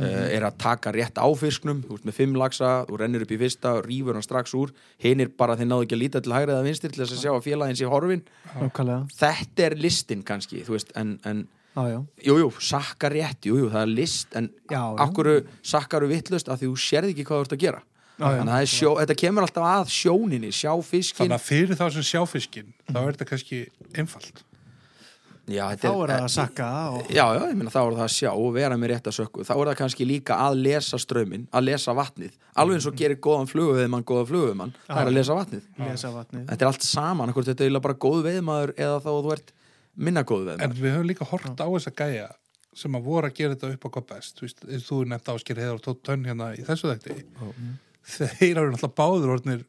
uh, er að taka rétt á fisknum, þú veist, með fimm lagsa þú rennir upp í fyrsta, rýfur hann strax úr hinn er bara þeir náðu ekki að líta til hægri eða vinstir til þess að sjá að félagin sé horfin þetta er listin kannski, þú veist, en, en Já, já. Jú, jú, sakka rétt, jú, jú, það er list en Já, já. akkur sakkaru vittlust að því þú sérð ekki hvað þú ert að gera Já, já. þannig að er sjó, þetta kemur alltaf að sjóninni sjá fiskin þannig að fyrir þá sem sjá fiskinn þá er þetta kannski einfalt já, Þá er það að sakka og... já, já, ég meina þá er það að sjá og vera með rétt að sökku þá er það kannski líka að lesa strömmin að lesa vatnið, alveg eins og gerir góðan fluguveðmann, góðan fluguveðmann, það er að lesa vatnið lesa vatnið. þetta er allt saman, þetta er bara góð veðmaður eða þá þú ert minna góð en veðmaður við höfum líka hort á þessa gæja sem að voru að gera þetta upp á hvað best. Þú þú nefnt ásker heiðar og tótt tönn hérna í þessu þekti þeir eru náttúrulega báður orðnir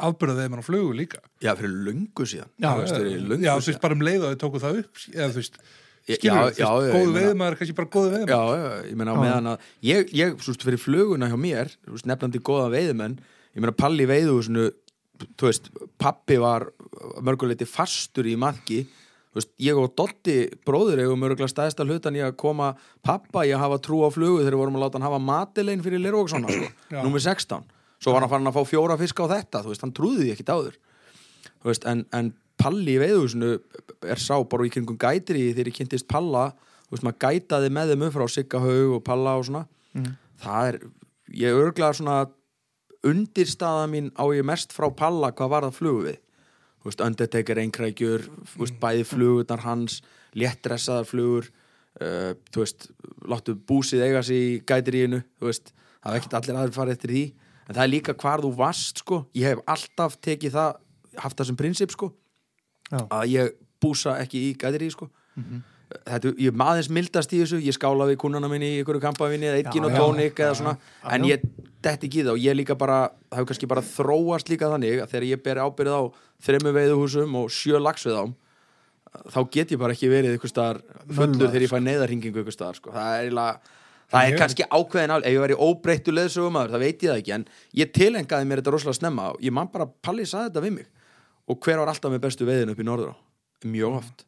afbyrðað þeim hann á flugu líka. Já, fyrir löngu síðan. Já, Þú veist, bara um leið og þau tóku það upp eða þú veist, Já, skilur já, þú góðu er kannski bara góðu veiðmaður Já, já, ég meina á meðan að ég, ég, svo veist, fyrir fluguna hjá mér, nefnandi góða veiðumenn ég meina Palli veiðu svona þú veist, pappi var mörguleiti fastur í marki þú veist, ég og Dotti bróður eigum mörgulega stæðsta hlutan í að koma pappa í að hafa trú á flugu þegar við vorum að láta hann hafa matilegin fyrir Lirvóksson sko, *clears throat* númer 16 svo var hann farin að fá fjóra fiska á þetta þú veist, hann trúði því ekkit áður. Þú veist, en, en Palli í veiðhúsinu er sá bara í kringum gætir í þegar ég kynntist Palla. Þú veist, maður gætaði með þeim upp frá Siggahaug og Palla og svona. Það er, ég örglega svona undirstaða mín á ég mest frá Palla hvað var það flugu við Undertaker einkrækjur veist, bæði flugurnar hans léttdressaðar flugur uh, þú veist, láttu búsið eiga sig í gætiríinu, þú veist það er ekkert allir aðrir farið eftir því. En það er líka hvar þú varst, sko. Ég hef alltaf tekið það, haft það sem prinsip, sko Já. að ég búsa ekki í gætiríi, sko þetta, ég er maðins mildast í þessu ég skála við kúnana minni í ykkur kampavinni eða eitkin og Já, já. tónik eða svona en ég detti ekki það og ég líka bara það hefur kannski bara þróast líka þannig að þegar ég ber ábyrð á þremmu veiðuhúsum og sjö lagsveðám þá get ég bara ekki verið ykkur staðar fullur þegar ég fæ neyðarhingingu ykkur staðar sko. það er, eiginlega- það er kannski ákveðin ál ef ég væri óbreyttu leðsögumæður, það veit ég það ekki en ég tilengaði mér þetta rosalega snemma og ég man bara Palli saði þetta við mig. Og hver var alltaf með bestu veiðin upp í norður á? Mjög oft,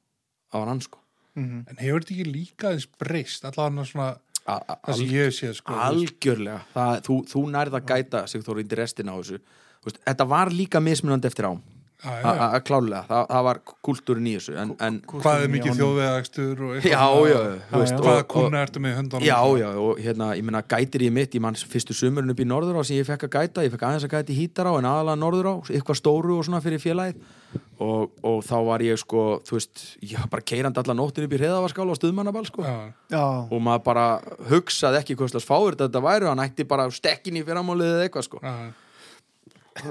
það var hann sko Mhm. En hefur þetta ekki líka aðeins breyst? Allavega svona það sem ég sé sko algjörlega. Það, þú, þú nærð að gæta Sigþór inn til restina á þessu. Þetta var líka mismunandi eftir ám. Að klálega, það, það var kultúrin í þessu en, en Hvað er mikið þjóðvegakstur og já, eitthvað já, svona- þú veist, já. Hvaða kuna ertu með í höndunum? Já, já, og hérna, ég meina gætir ég mitt, ég manns fyrstu sumurinn upp í norður á sem ég fekk að gæta, ég fekk aðeins að gæta í hítar á en aðalega norður á, eitthvað stóru og svona fyrir félagið. Og, og þá var ég sko, þú veist, ég var bara keirandi allan nóttin upp í hreðavaskál og stuðmannabal sko. Já, Já, og maður bara hugsaði ekki hvað slags fáir þetta væri, hann ætti bara stekkin í fyrramálið eða eitthvað sko. Já,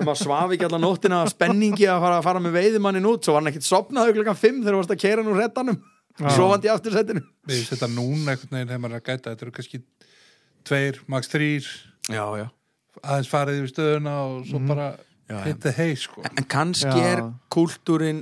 maður svaf ekki allan nóttina af spenningi að fara, að fara með veiðimannin út. Svo var hann ekkert sopnaður klukkan 5 þegar þú varst að keira nú rettanum sofandi í aftursettinu Við veist þetta núna einhvern veginn þegar maður er að gæta. Þetta eru kannski tveir, max þrýr já, já. aðeins farið yfir stöðuna og svo bara Já, já. hitt the hay sko. En kannski Já. er kúltúrin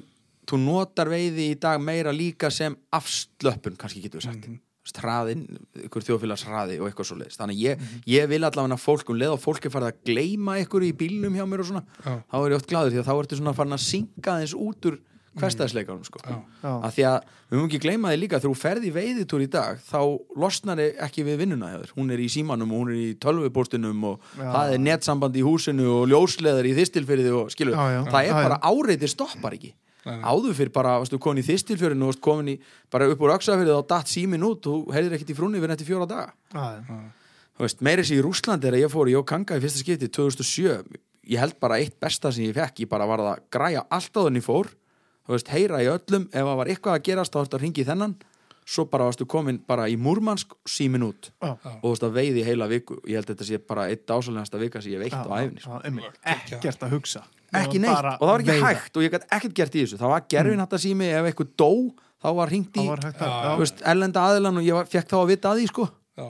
þú notar veiði í dag meira líka sem afslöppun, kannski getur við sagt. Mm hraðin, ykkur þjóðfélags hraði og eitthvað svo leiðist, þannig ég, ég vil allavega fólk um leið og fólk er farið að gleyma ykkur í bílnum hjá mér og svona Já. þá er ég oft glaður því að þá ertu svona farin að synga aðeins út úr hverstæðisleikanum sko. Já. já, að því að við höfum ekki gleyma því líka þegar þú ferð í veiðitúr í dag þá losnar þið ekki við vinnuna hjá þér hún er í símanum og hún er í tölvupóstinum og Já. það er netsamband í húsinu og ljósleðar í þistilfyrði og skilur Já, já. það er bara áreiti stoppar ekki. Áður fyrir bara, varstu komin í þistilfjörinu og varstu komin í, bara upp úr öxafyrði og datt símin út og þú heyrðir ekkert í frúnni fyrir eftir fjóra daga. Já, Þú veist, meiri sér í Rússlandi þegar ég fór í Jókanga í fyrsta skipti 2007 ég held bara eitt besta sem ég fekk ég bara var að græja allt á þenni fór. Þú veist, heyra í öllum ef það var eitthvað að gerast þá varstu að ringi þennan svo bara varstu komin bara í Múrmansk símin út. Já. og þú veist að veiði heila viku. Ég held að þetta sé bara eitt ásalegasta vika sem ég veitt á æfni sko. Ekkert að hugsa. Ekki neitt, og það var ekki veiða. hægt og ég gæti ekkert gert í þessu, það var gerfin hægt að sími ef eitthvað dó, þá var ringt í að, ellenda aðilan og ég var, fekk þá að vita að því sko. Já,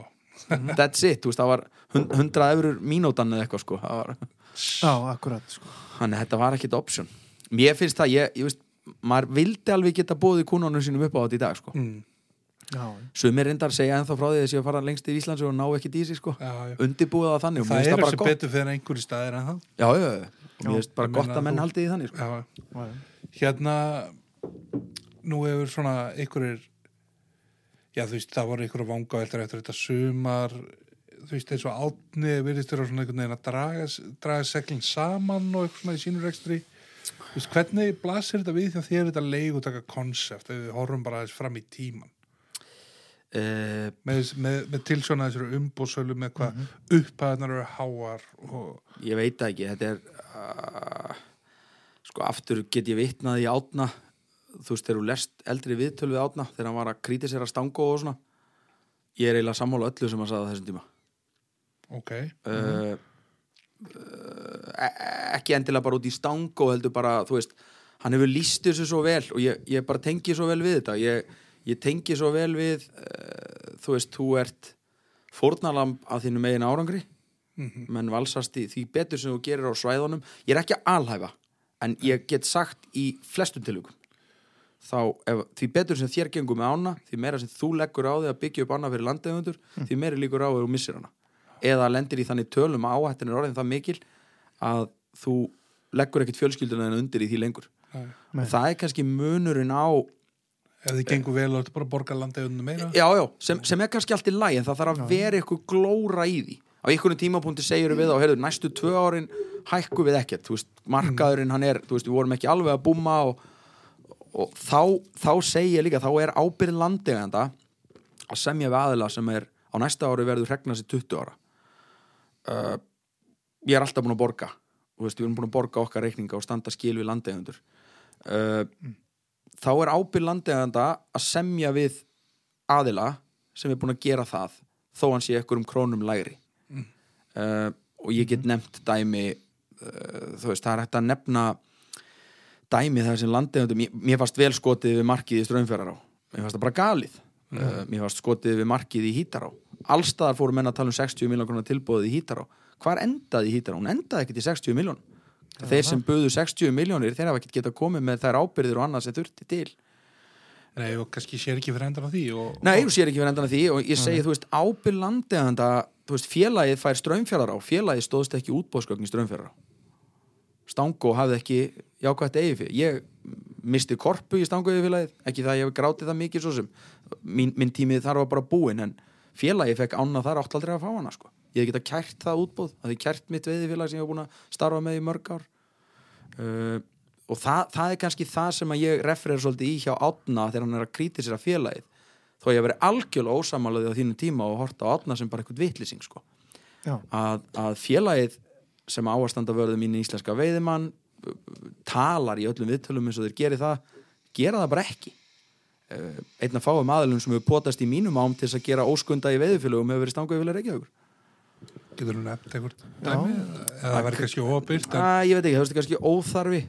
that's it, veist, það var hund- 100 eurur mínútan eða eitthvað sko. Það var, já, akkurat sko. þannig að þetta var ekkit option. Mér finnst það, ég, ég veist maður vildi alveg geta bóðið kúnunum sínum upp á þetta í dag sko, mm, sumir reyndar segja ennþá frá því þessi að fara lengst í Íslands og ná ekki dísi sko, já, já. undirbúið það þannig Það sem gott. betur fyrir einhverju staðir en það já, já, já, og mér finnst bara ég gott að menn þú- haldið í þannig sko. Já, já, já. hérna nú hefur svona einhverjir já þú veist það voru einhverju vangaveldur eftir þetta sumar. Þú veist eins og átni virðist vera svona einhvern veginn að draga, draga seglinn saman og eitthvað svona í sínur ekstri þú veist hvernig blasir þetta við því að þér er þetta leigutaka konsept ef við horfum bara aðeins fram í tíman uh, með, með, með tilsjóna þessari umbúsölu með hvað Mhm. upphæðnar eru háar og ég veit ekki, þetta er uh, sko aftur get ég vitnað í átna þú veist, þegar þú lest eldri viðtöl við átna þegar hann var að að stanga og svona ég er eiginlega sammála öllu sem hann sagði á þessum tíma. Ok, uh, uh, ekki endilega bara út í stango heldur bara, þú veist hann hefur líst þessu svo vel og ég, ég bara tengi svo vel við þetta. Ég, ég tengi svo vel við uh, þú veist, þú ert fórnalamb af þínu megin árangri. Mhm. menn valsast í því betur sem þú gerir á svæðunum. Ég er ekki að alhæfa en ég get sagt í flestum tilugum þá, ef, því betur sem þér gengur með ána því meira sem þú leggur á því að byggja upp ána fyrir landefundur, því meira líkur á því þú missir hana. Eða lendir í þannig tölum að áhættin er orðin það mikil að þú leggur ekkit fjölskylduna en undir í því lengur. Og það er kannski munurinn á ef þið gengur vel og þetta bara að borga landegunum meira? Já, já, sem, sem er kannski allt í læg en það þarf að vera eitthvað glóra í því. Á einhvern tímapunkti segjur við á heyrðu, næstu tvö árin hækku við ekkert þú veist, markaðurinn hann er, þú veist, við vorum ekki alveg að búma og, og þá, þá segi ég líka, þá er ábyrð landeganda að semja við aðila sem er á næsta ári verður hregna sér 20 ára. Uh, ég er alltaf búin að borga þú veist, við erum búin að borga okkar reikninga og standa skil við landegandur uh, þá er ábyrð landeganda að semja við aðila sem er búin að gera það þó hann sé ekkur um krónum lægri. Uh, og ég get nefnt dæmi uh, þú veist, það er hægt að nefna dæmi þar sem landegandur mér, mér fannst vel skotið við markið í strömmferðar á mér fannst það bara galið. Uh, mér fannst skotið við markið í hítar á allstaðar fóru menn að tala um 60 miljón tilbúið í hítar á hvar endaði hítar á? hún endaði ekkert í 60 miljón þeir sem buðu 60 miljónir þeir hafa ekkert getað komið með þær ábyrðir og annað sem þurfti til Nei, og kannski sér ekki fyrir endan á því og, Nei, þú sér ekki fyrir endan af því og ég segi, þú veist, ábyrð landeðanda, þú veist, félagið fær strömmfjörðar á, félagið stóðst ekki útbóðsgögn í strömmfjörðar á. Stango hafði ekki jákvætt eigi fyrir. Ég misti korpu í Stango eigi félagið, ekki það að ég hef grátið það mikið svo sem. Mín, minn tímið þar var bara búinn, en félagið fekk ána þar átt aldrei að fá hana, sko. Ég hef getað kært það útbóð, það hef kært mitt veiðifélag sem ég hef búin að starfa með í mörg ár. Uh, og það, það er kannski það sem að ég referera svolítið í hjá Átna þegar hann er að krítisera félagið þó ég hef verið algjörlega ósamálaðið á þínum tíma og horta á Átna sem bara eitthvað vitlýsing sko. Að, að félagið sem áastanda vörðu mín í íslenska veiðimann uh, talar í öllum viðtölum eins og þeir geri það gera það bara ekki Uh, einn af fáum aðlum sem hefur potast í mínum ám til þess að gera óskunda í veiðufélögum hefur verið stanguð vilja reykjaður getur þú nefnt eða það verður kannski óbyrgt ég veit ekki, það veist kannski óþarfi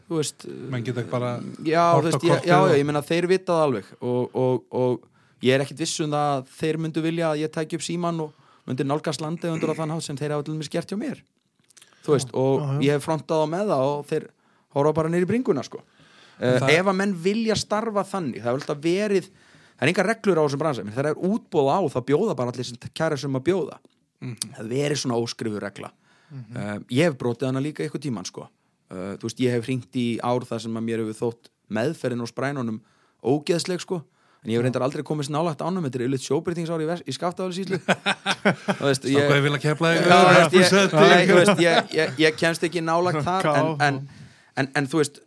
menn geta bara já, veist, ég, já, og- já, ég meina þeir vitað alveg og, og, og ég er ekkit viss um það að þeir myndu vilja að ég tæki upp síman og myndi nálgast landið undir á þann hátt sem þeir hafa til mér skert hjá mér. Þú veist, og já, ég hef frontað á með það og þeir horfa bara nýri bringuna sko. uh, Það- ef að menn vilja starfa þannig, það er alltaf verið það er enga reglur á þessum þegar það er útbóð á, þá bjóða bara allir sem kæra sem að bjóða það verið svona óskrifu regla. Uh, ég hef brotið hana líka eitthvað tíman sko. uh, þú veist, ég hef hringt í ár þar sem að mér hefur þótt meðferðin og sprænunum ógeðsleg sko. En ég hef reyndar aldrei komist nálægt ánum þetta er yfirleitt sjóbreytingsári í, í Stanko hefur vilja veist, ég, kemst ekki nálagt *laughs* þar en, en, en, þú veist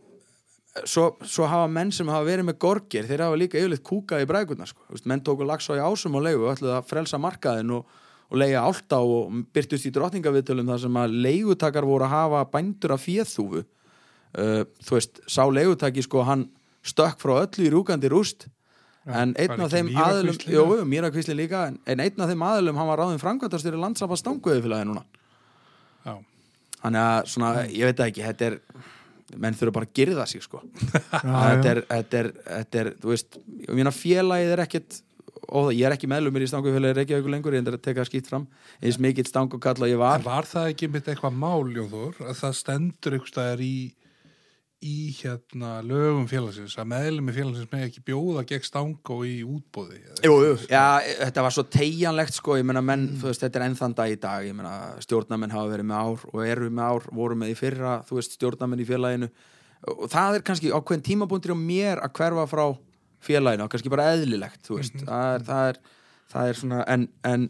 svo, svo hafa menn sem hafa verið með gorgir þeir hafa líka yfirleitt kúkað í brækurnar sko. Menn tóku laxa í ásum og leigu og ætluðu að frelsa markaðin og, og leiga álta og byrtust í drottningaviðtölum þar sem að leigutakar voru að hafa bændur af fjöðþúfu uh, þú veist, sá leigutaki sko hann stökk frá öllu í rúkandi rúst en einn af þeim aðlum jú, jú, Mýrakvísli líka en, en einn af þeim aðlum hann var ráðin framkvæmtastjóri landsafað stanguði fyrir núna. Já. þannig að svona, ég veit það ekki þetta er, menn þurfa bara að girða sig sko. *laughs* Þetta er, þetta er, þetta er, þú veist ég meina félagið er ekkit og ég er ekki meðlumir í stangufélagi Reykjavík lengur ég er að teka skýtt fram eins mikill stangukall og ég En var var það ekki mitt eitthvað mál, Jónþór, að það stendur staðar í, í hérna lögum félagsins, að meðlumi félagsins með ekki bjóða gegn stangó í útbóði? Jú, jú, eitthvað já, þetta var svo tegjanlegt sko, ég meina menn, þú veist, þetta er ennþann dag í dag ég meina, stjórnamenn hafa verið með ár og eru með ár, voru með í fyrra þú veist, stjórnamenn í félaginu. Og það er kannski ákveðin tímabúndir á mér að hverfa frá félaginu og kannski bara eðlilegt, veist. Það, er, það, er, það er svona en, en,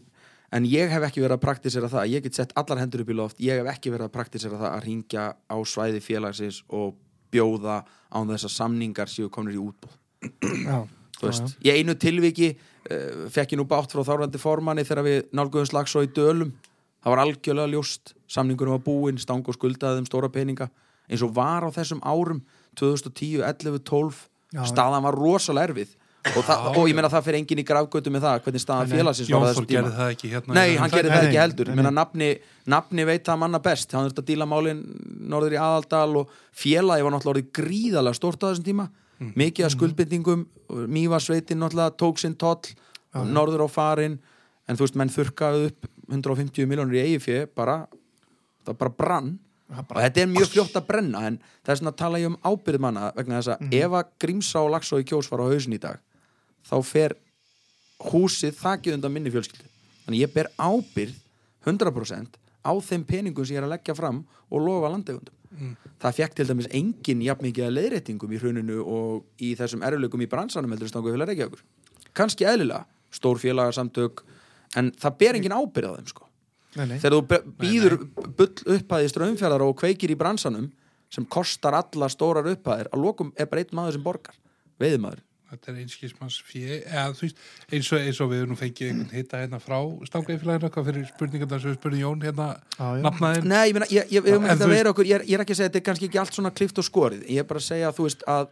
en ég hef ekki verið að praktisera það. Ég get sett allar hendur upp í loft. Ég hef ekki verið að praktisera það að ringja á svæði félagsins og bjóða án þess að samningar séu komnir í útbúð í einu tilviki uh, fekk ég nú bátt frá þárandi formanni þegar við nálguðum slags og í dölum. Það var algjörlega ljóst, samningurum var búinn stang og skuldaði þeim stóra peninga. Eins og var á þessum árum 2010, 11, 12 Já. staðan var rosalega erfið. Og, það, og ég meina það fyrir enginn í grafgötu með það hvernig staðan félagsins var þessum tíma. gerði það ekki hérna. Nei, hann gerði það ekki heldur. Ég meina, nafni, nafni veit það manna best. Hann þurfti að díla málin norður í aðaldal og félagi var náttúrulega gríðalega stórt á þessum tíma. Mikið af skuldbindingum Mývarsveitin náttúrulega tók sinn toll norður á farin. En þú veist, menn þurrkaðu upp 150 miljónur í fjö bara, það bara brann og þetta er mjög fljótt að brenna en það er svona að tala ég um ábyrð manna vegna þess að ef að Grímsá og Laxó í kjós fara á hausin í dag þá fer húsið þakið undan minni fjölskyldu. Þannig ég ber ábyrð 100% á þeim peningum sem ég er að leggja fram og lofa landegundum það fekk til dæmis engin jafn mikið að leiðréttingum í hruninu og í þessum erfileikum í bransanum heldur stangu fyrir Reykjavíkur. Kannski eðlilega, stór félagarsamtök en það ber engin ábyrð á þeim sko Nei, nei. þegar þú býður bull upphæði strömmfjörðar og kveikir í bransanum sem kostar alla stórar upphæðir að lokum er bara einn maður sem borgar veiðmaður Þetta er einskismanns fjö, eða þú veist, eins og, eins og við nú fengið einhvern hitta hérna frá stangaðiflæðinu, hvað fyrir spurningar sem við spurning Jón hérna, Já, já. nafnaðin. Nei, ég meina, ég, ég, vera okkur, ég, er, ég er ekki að segja að þetta er kannski ekki allt svona klift og skorið ég er bara að segja þú veist að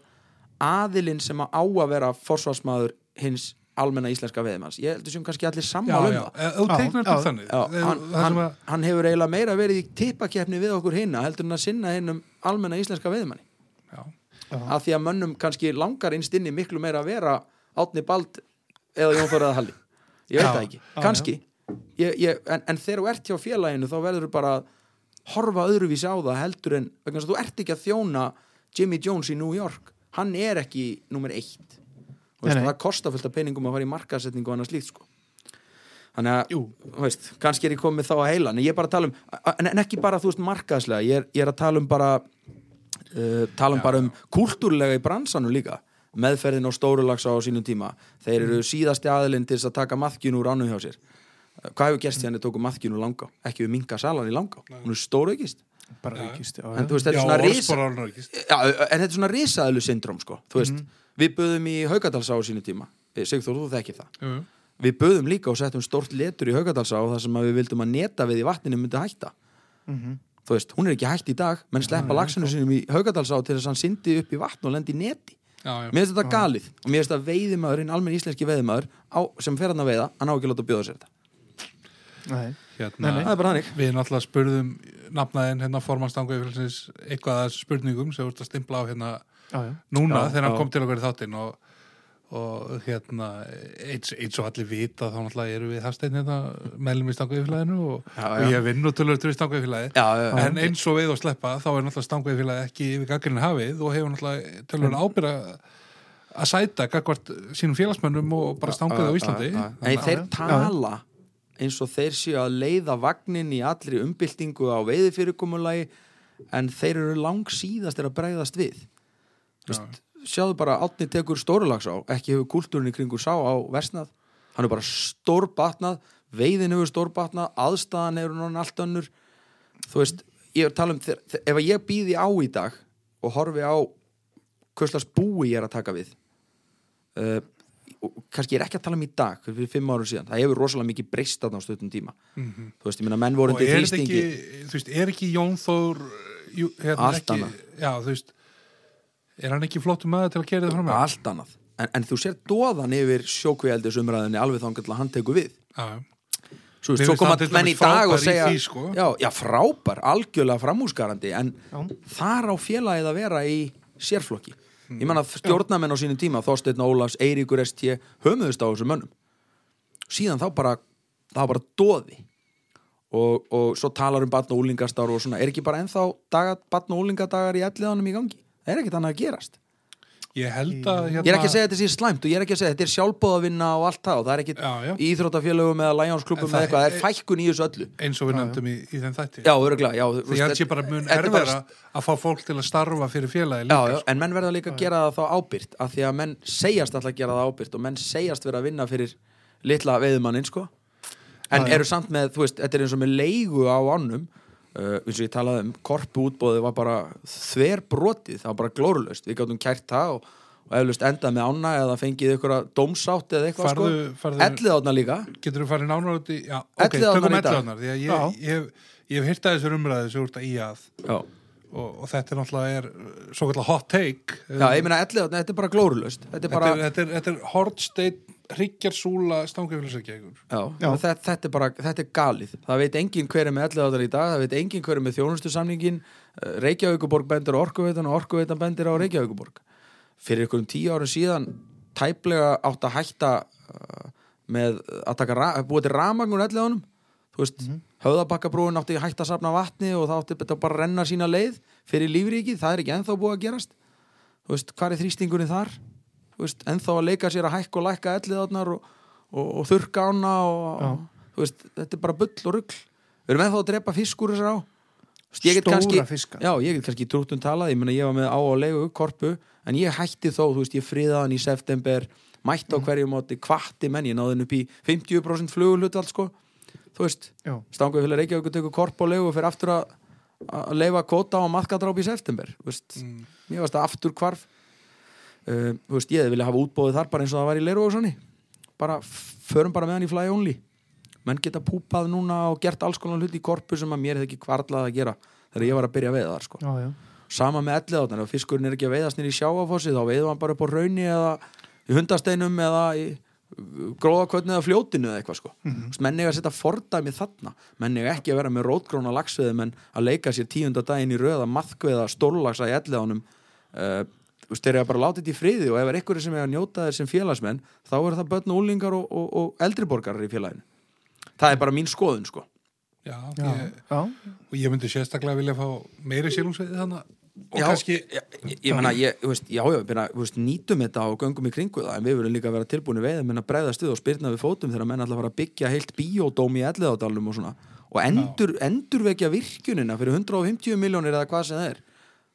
aðilinn sem að á að vera forsvarsmaður hins almenna íslenska veðimanns ég heldur sem kannski allir sammála um það. Já, hann, hann, sem að, hann hefur eiginlega meira verið í tippakeppni við okkur hinna heldur en að sinna hinnum almenna íslenska veðimanni já, að því að mönnum kannski langar innst inni miklu meira að vera átni bald eða Jón Þóraða Halli. Ég veit Já, það ekki, já, kannski. Ég, ég, en, en þegar þú ert hjá félaginu þá verður þú bara að horfa öðruvísi á það heldur en vegna þess að þú ert ekki að þjóna Jimmy Jones í New York. Hann er ekki nummer eitt veist, það kostar fullt af peningum að fara í markasetningu og annað slíkt sko. Þannig að, veist, kannski er ég komið þá að heila en ég er bara að tala um, en, ekki bara þú veist markaðslega, ég er, ég er að tala um bara uh, tala um bara um kúltúrlega í bransanum líka meðferðin á stórulagsa á sínum tíma. Þeir eru síðasti aðilinn til að taka maðkjun úr ánum hjá sér. Hvað hefur gerst þeir tóku maðkjun úr langa? Ekki við minga salan í langa. Hún er stóru aukist já, en já. þetta já, er svona. Já, risaðlu syndrom sko, þú veist, Mhm. Við böðum í Haugadalsá á sínu tíma, Eh, Sigþór, þú þekkir það Jú, jú. við böðum líka og settum stórt letur í Haugadalsá þar sem að við vildum að neta við í vatninu myndi hætta Mhm. þú veist, hún er ekki hætt í dag menn sleppa lagsinu sinum í Haugadalsá til þess að hann syndi upp í vatn og lendi í neti Já, já. mér finnst þetta galið og mér finnst þetta veiðimaðurinn almenn íslenski veiðimaður á, sem fer hann að veiða, hann á ekki að láta bjóða sér þetta. Hérna, Nei, nei. það er bara þannig. Við náttúrulega spurðum nafnaðin hérna formannstangu yfirleysins eitthvað að spurningum sem ert að stimpla á hérna Já, núna þegar hann kom til okkur í þáttinn og, og hérna eins, eins og allir vita þá náttúrulega eru við Hafsteinn hérna meðlum í stangu yfirlæðinu og, og ég vinn og tölur við stangu yfirlæði já, já, já. en eins og við og sleppa þá er náttúrulega stangu yfirlæði ekki yfir gaggrinn hafið og hefur náttúrulega tölur ábyrða að sæta gagvart sínum félagsmönnum og bara stanguð á Íslandi. Nei, þeir tala eins og þeir séu að leiða vagnin í allri umbyltingu á veiðifyrirkomulagi en þeir eru lang síðast er að bregðast við. Vist, sjáðu bara átni tekur stórulags á ekki hefur kúltúrin í kringu sá á versnað. Hann er bara stórbatnað veiðin hefur stórbatnað aðstæðan hefur núna allt önnur. Þú veist, ég er að tala um þeir, ef ég býði á í dag og horfi á hvers búi ég er að taka við uh, og kannski ég er ekki að tala um í dag fyrir fimm árum síðan, það hefur rosalega mikið breyst þarna á stöðum tíma þú veist, ég meina menn voru og undir er þetta þrýstingi ekki, þú veist, er ekki Jón Þór jú, hérna, Allt ekki, annað. já, þú veist er hann ekki flottum maður til að gera það frá með allt annað, en, en þú sér dóðan yfir sjókvíaldis umræðinni alveg þannig að hann tekur við já, já. Svo, svo koma hann til menn í dag og segja því, sko. já, já, frábær, algjörlega framúsgarandi en Já. þar á félagið að vera í sérflokki ég menna stjórnamenn á sínum tíma Þorsteinn Ólafs, Eiríkur ST höfumðust á þessum mönnum. Síðan þá bara, var bara dóði og, og svo talar um batn og úlingastar og svona, er ekki bara ennþá batn og úlingadagar í elliðanum í gangi? Það er ekkert annað að gerast ég held að hérna, ég er ekki að segja að þetta sé slæmt og ég er ekki að segja þetta er sjálfbóðavinna og allt það. Og það er ekki Já, já. íþróttafélögum eða Lionsklubum En eða eitthvað, það er- fækkun í þessu öllu. Eins og við nefndum í, í þeim þætti. Já, örgulega, já þú því ég held sé bara er bara- erfæra að fá fólk til að starfa fyrir félagi Já, líka já, sko. en menn verða líka að gera það þá ábyrgt af því að menn segjast alltaf að gera það ábyrgt og menn segjast vera að vinna fyrir litla veiðumanninn, sko. En Já, já. eru samt með, þú veist, þetta er eins og með leigu á ánum eins og ég talaði um, korpu útbóðið var bara þver brotið, það var bara glórulaust. Við gáttum kært það og, og eflust endað með ána eða fengið ykkur dómsátt eða eitthvað, Farðu- sko, ellið átna líka. Getur þú farið nánar út í já, ok, tökum í dag. elliðarnar því að ég, ég, hef, ég hef hýrt að þessar umræði sem úr þetta í að. Og, og þetta er náttúrulega er uh, svo kallar hot take. Já ég meina ellið átna, þetta er bara glórulaust. Þetta er þetta bara er, þetta er, þetta er hortsteinn hryggjarsúla og Þetta, þetta er bara, þetta er galið. Það veit enginn hver er með 11 átar í dag það veit enginn hver er með þjónustu samningin Reykjavíkuborg bendir á Orkuveitan og Orkuveitan bendir á Reykjavíkuborg fyrir einhverjum tíu árum síðan tæplega átt að hætta uh, með að búið til ramagnur 11 ánum þú veist, mm höfðabakkabrúin átti að hætta að safna vatni og það átti þetta bara að renna sína leið fyrir lífríkið, það er ekki ennþá búið að gerast. Þú veist, hvað er þrýstingurinn þar veist, ennþá að leika sér að hækka og lækka elliðarnar og, og, og þurrka ána og, veist, þetta er bara bull og rugl við erum ennþá að drepa fiskur þessar á veist, ég Stóra kannski, fiska. já, ég get kannski trúttum talað, ég meina ég var með á og leigu korpu, en ég hætti þó, veist, ég friðaði hann í september mætti á Mm. hverju móti, kvatti menn ég náði hann upp í 50% flugulhut sko, þú veist, Já. stanguð fyrir Reykjavík tekur korpu og leigu og fyrir aftur að að leifa kóta á maðkadráp í september veist, Mm. mér varst það aftur hvarf uh, veist, ég vilja hafa útbóðið þar bara eins og það var í svonni bara, förum bara með hann í fly only menn geta púpað núna og gert alls konar hluti í korpu sem að mér hefði ekki kvarlað að gera þegar ég var að byrja að veiða þar sko. Já, já. sama með ellið áttan, ef fiskurinn er ekki að veiðast nýr í sjáafossi þá veiðum hann bara upp á raunni eða í hundasteinum eða í gróðakvötni eða fljótinu eða eitthvað sko. mm -hmm. menn eiga að setja fordæmi þarna menn eiga ekki að vera með rótgróna lagsveði menn að leika sér tíunda daginn í röða maðkveða stórlagsa í ellið ánum uh, þú veist, þeir eru bara að láta þetta í friði og ef er einhverju sem er að njóta þeir sem félagsmenn þá er það börn og úlingar og, og, og eldriborgarar í félaginu. Það er bara mín skoðun sko. Já, Já, ég, já. og ég myndi sérstaklega vilja fá meiri sílungsveiði þannig og já, kannski ég, ég, ég meina, ég, þú veist, já, já, byrja, veist, nýtum þetta og göngum í kringu það en við verðum líka að vera tilbúinu veið menn að bregða stuð og spyrna við fótum þegar menn að fara að byggja heilt bíódóm í elliðádalum og svona. Og endur, endurvekja virkjunina fyrir 150 miljónir eða hvað sem það er.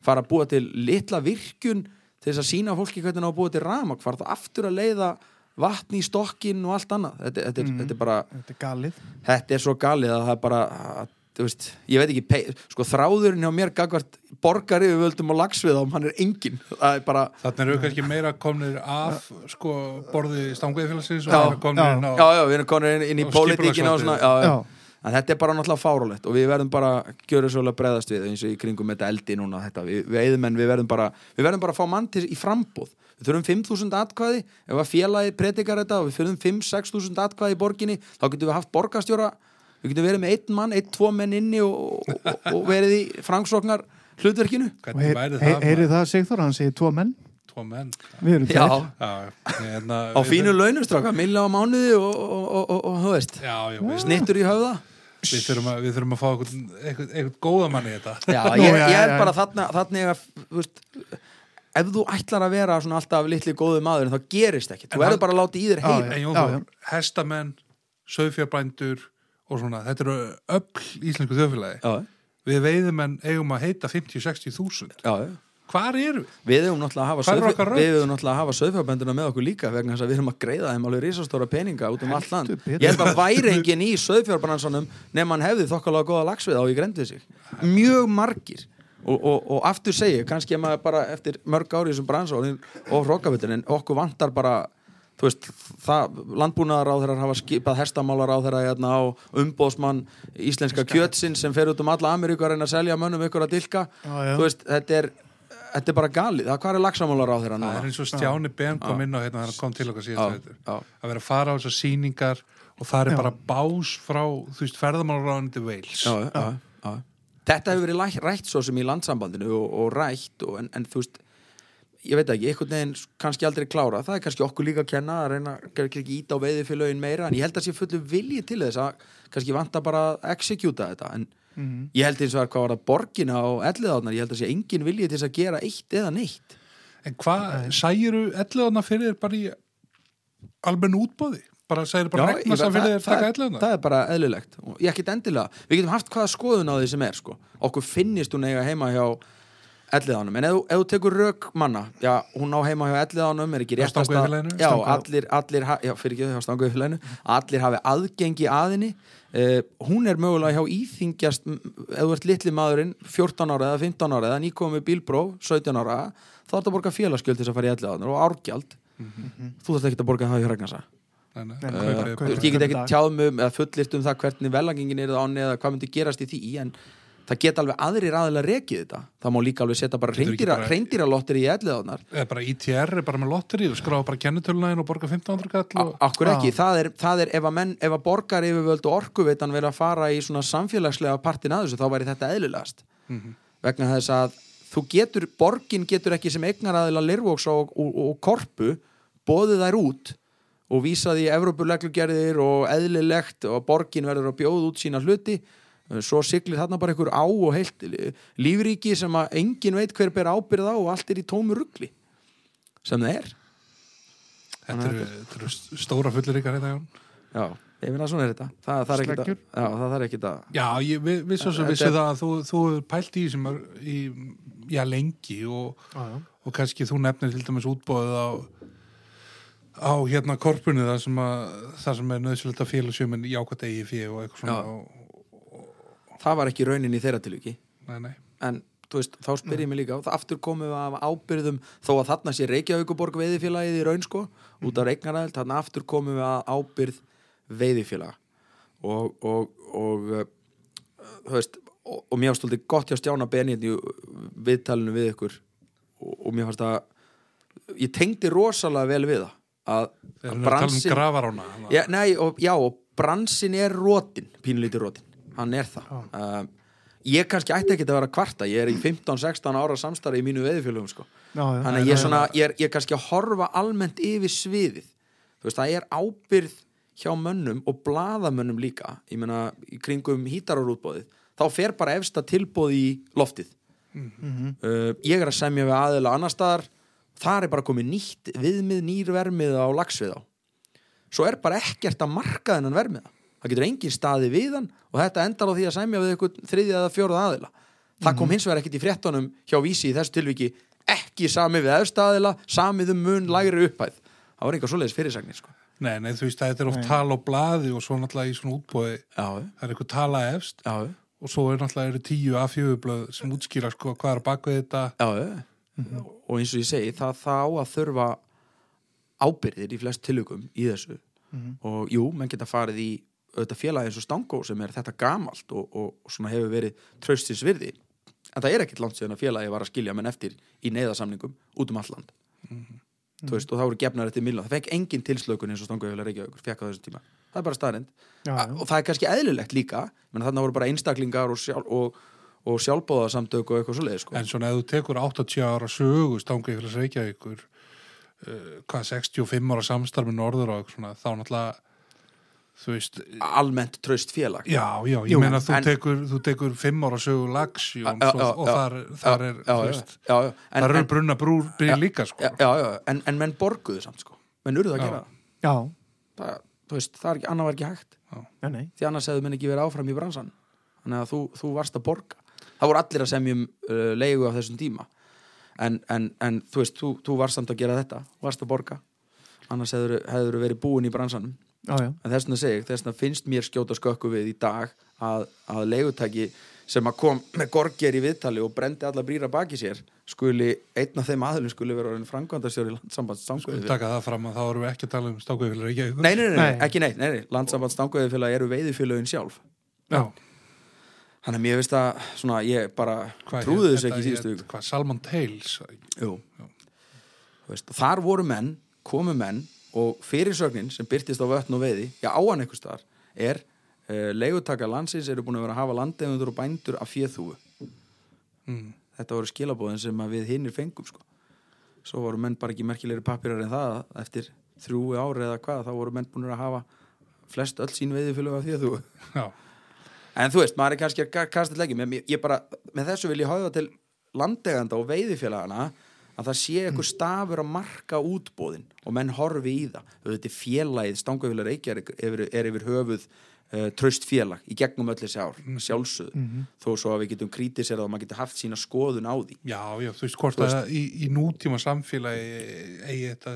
Fara að búa til litla virkjun til þess að sína fólki hvernig það á að búa til rama fara það aftur að leiða vatn í stokkin og allt annað. Þetta, þetta, er, þetta er bara Þetta er galið. þetta er svo galið að það er bara að, þú veist, ég veit ekki, pe- sko þráðurinn hjá mér gagvart borgar yfir völdum og lagsvið og hann er engin það er bara, Þannig eru kannski meira komnir af sko, borði stangveiðfélagsins og Já, komnir já. inn á já, já, við erum konin inn, inn í Og pólitíkina og svona, já, já. En þetta er bara náttúrulega fárálegt og við verðum bara að gjöra svolítið breðast við eins og í kringum þetta eldi núna þetta, við, við eðumenn, við verðum bara við verðum bara að fá mann til í frambúð við þurfum 5.000 atkvæði, ef að félagi predikar þetta og við þurfum 5-6.000 atkvæði í borginni, þá getum við haft borgarstjóra. Við getum verið með einn mann, einn, tvo menn inni og, og, og verið í frangsóknar hlutverkinu. Og Hvernig heyr, væri heyr, það? heyrið það Sigþór, hann segir tvo menn. Tvo menn Við erum Já, tveir. Já, hérna, á fínu launustráka, milla á mánuði og, og, og, og, veist. Já, já, við, snittur í höfða. Við, þurfum að, við þurfum að fá eitthvað, eitthvað, eitthvað góða manni í þetta. Já, Nú, ég, já, ég er já, bara þarna, þarna að, þú veist, ef þú ætlar að vera svona alltaf litli góðu maður þá gerist ekki, þú verður bara að láta í þér. Þór, hestamenn, sögfjarbændur og svona, þetta eru öll íslensku þjóðfélagi. Já, Við veiðumenn eigum að heita 50-60 þúsund. Hvar eru við? Við hefum náttúrulega að hafa að söðfjárbænduna með okkur líka vegna þess að við erum að greiða þeim alveg risastóra peninga út um allt land. Ég held að væri engin í söðfjárbransanum nema hann hefði þokkalega góða lagsvið á í grendið sig. Mjög margir. Og, og, og aftur segi, kannski er maður bara eftir mörg ári í þessum bransa og, og hrókavitin en okkur vantar bara þú veist, það, landbúnaðar á þeirra hafa skipað hestamálar á þeirra hérna, á umbóðsmann íslenska kjötsin sem fer út um alla Ameríku að reyna að selja mönnum ykkur að dilka Já, já. þú veist, þetta er þetta er bara galið, það hvað er lagsamálar á þeirra Það er eins og Stjáni Ben kom inn á hérna þegar hann kom til okkar já. Að vera að fara á þessar sýningar og það er Já. bara bás frá, þú veist, ferðamálaráðandi Wales. já, já, já. Þetta hefur verið læ- rætt svo sem í landsambandinu og, og rætt og, en, en þú veist ég veit ekki, einhvern veginn kannski aldrei klára það er kannski okkur líka að kenna að reyna ekki íta á veiði fyrir lögin meira en ég held að sé fullu vilji til þess að kannski vanta bara að executa þetta en Mhm. ég held eins og að hvað var það borgina og elliðáðnar, ég held að sé engin vilji til að gera eitt eða neitt En hvað, sægiru elliðarna fyrir þér bara í almennu útbóði? Bara sægiru bara Já, regna ég- sem fyrir þér taka elliðarna? Það er bara eðlilegt og ég ekkit endilega, við getum haft hvaða skoðun á því sem er sko, okkur finnist hún eiga heima hjá elliðánum, en ef, þú- tekur rök manna, já, hún á heima hjá elliðánum er ekki réttast Stanguðfélaginu? já, allir, allir já, fyrir ekki hjá stanguðfélaginu allir hafi aðgengi aðinni uh, hún er mögulega hjá íþingjast ef þú ert litli maðurinn 14 ára eða 15 ára eða nýkomið bílbróf 17 ára, þá er þetta að borga félagsgjöld til þess að fara í elliðánur og árgjald. Þú þarft ekki að borga það í hregnasa veist, ég get ekki tjáð um eða fullirt um það hvernig velangingin er áni eða hvað myndi gerast í því en það geta alveg aðrir aðilega rekið þetta. Það má líka alveg setja bara reyndýra, bara- reyndýra lottir í elliðáðnar Eða bara ITR er bara með lotteri skráða bara kennitölunæðin og borga 1500 kall og... Akkur ekki, Já. það er, það er ef að, menn, ef að borgar yfirvöld og orkuveitan verið að fara í svona samfélagslega partin að þessu þá væri þetta eðlilegast. Mhm. vegna þess að þú getur, borgin getur ekki sem eignaraðila lirvóks og, og, og korpu bóðið þær út og vísaði í Evrópuleglugerðir og eðlilegt og borgin verður að bjóða út sína hluti svo siglir þarna bara einhver á og heilt lífríki sem að engin veit hver ber ábyrð á og allt er í tómu ruggli sem það er Þetta eru, þetta eru stóra fullir ykkar hérna, Jón. Já, ég finna að svona er þetta það, það er ekkit að, já, það þarf ekkit að Já, ég vi- viss svo sem Þetta er- það að þú, þú hefur pælt í því sem er í, já, lengi og, Já, já. og kannski þú nefnir til dæmis útbóðið á á hérna korpunni það sem, að, það sem er nöðsynlegt að félagsjöminn jákvæmt eigi fyrir og eitthvað svona Já. og, það var ekki raunin í þeirra tilviki. Nei, nei, en þú veist, þá spyr ég mig líka það aftur komum við af ábyrðum þó að þarna sé Reykjavíkuborg veiðifélagið í raun sko, út af reiknaræðil þarna aftur komum við að ábyrð veiðifélaga. Og, og, og uh, þú veist og, og mér stoltið gott hjá Stjána Benít í viðtalinu við ykkur og, og mér fannst að ég tengdi rosalega vel við það að, að tala um já, nei, og, já, og bransin er rótin, pínlítið rótin hann er það. Uh, ég kannski ætti ekki að vera kvarta. Ég er í 15-16 ára samstarfi í mínu veðifjölugum sko. Þannig ég, er svona, ég, er, ég er kannski að horfa almennt yfir sviðið. Þú veist, það er ábyrð hjá mönnum og blaðamönnum líka. Ég meina, í kringum hítararútbóðið þá fer bara efsta tilbóð í loftið. Uh, ég er að semja við aðila annar staðar. Þar er bara komið nýtt viðmið nýr vermið á lagsvið á svo er bara ekkert að marka þennan vermiða það getur engin staði við hann og þetta endar á því að semja við eitthvað þriðja eða fjóruða aðila. Það kom hins vegar ekkit í fréttunum hjá vísi í þessu tilviki. Ekki sami við efstaðila samið um mun lægri upphæð. Það var einhver svoleiðis fyrirsagnir sko. nei, nei, þú veist að þetta er oft tala á blaði og svo náttúrulega í svona útbóði það er eitthvað tala efst. Já, og svo er náttúrulega tíu að fjögublöð sem útskýra sko hvað er baka þetta. Já, já. og eins og ég segi það þá að þurfa ábyrðir í flest tilökum í þessu. Og jú, menn geta farið í auðvitað félagi eins og Stangó sem er þetta gamalt og, og, og svona hefur verið traustins virði. En það er ekkert langt síðan að félagi var að skilja menn eftir í neyðasamningum út um alland þú veist, og það voru gefnar eftir miljóð, það fekk engin tilslökun eins og Stangó hefur Reykjavíkur, fekk á þessum tíma. Það er bara staðrind og það er kannski eðlilegt líka. Menn þarna voru bara einstaklingar og, sjálf, og, og sjálfbóðasamtök og eitthvað svoleið sko. en svona ef þú tekur 80 ára sögu stangu ykkur að Reykjavíkur uh, hvað 65 ára samstarfi norður og svona, þá náttúrulega veist, almennt traust félag já, já, ég meina þú, þú tekur 5 ára sögu Já, og, og þar, þar er, já, veist já, já. En, þar eru brunna brúr brýr Já, líka sko já, já, já, en, en menn borguðu samt sko. menn urðu að Já. gera það. Já, það þú veist, það er ekki, annað var ekki hægt já, nei. því annars hefðu menn ekki verið áfram í bransan þannig að þú, þú varst að borga það voru allir að semja um uh, leigu á þessum tíma en, en, en þú veist, þú, þú varst samt að gera þetta varst að borga annars hefur, hefur verið búin í bransanum Já, já. en þess vegna segi, ég, þess vegna finnst mér skjóta skökku við í dag að, að leigutæki sem að kom með gorger í viðtali og brendi alla brýra baki sér skuli, einn af þeim aðlum skuli vera orðin frangvandastjóri landsambands Skulum stangveiði taka það fram að þá erum við ekki að tala um stangu ykkur Reykjavíkur nei, nei, nei, nei, ekki nei, nei, nei. landsambands stangveiðifélag eru veiðifélagin sjálf. Já, þannig að mér veist að svona, ég bara hvað trúði hét þessu ekki í síðustu viku. Hvað, Salmon Tales? Jú. Þú veist, þar voru menn, komu menn og fyrirsögnin sem byrtist á vötn og veiði já á hann einhvers staðar er uh, leigutaka landsins eru búin að vera að hafa landegundur og bændur af fjöðhúu mm. þetta voru skilabóðin sem við hinnir fengum sko. svo voru menn bara ekki merkilegri pappirar en það að eftir þrjú ári eða hvað þá voru menn búin að hafa flest öll sín veiðifjölu af fjöðhúu En þú veist, maður er kannski að ka- kasta leggjum ég bara, með þessu vil ég hafa til landeganda og veiðifélagana að það sé eitthvað stafur að marka útbóðin og menn horfi í það. Þetta er félagið, stangafélag Reykjavík er, er yfir höfuð uh, traust félag í gegnum öll þessi ár, sjálfsögðu. Þó svo að við getum krítiserað og maður getur haft sína skoðun á því. Já, já, þú veist hvort Þú veist- að í, í nútíma samfélagi eigi þetta,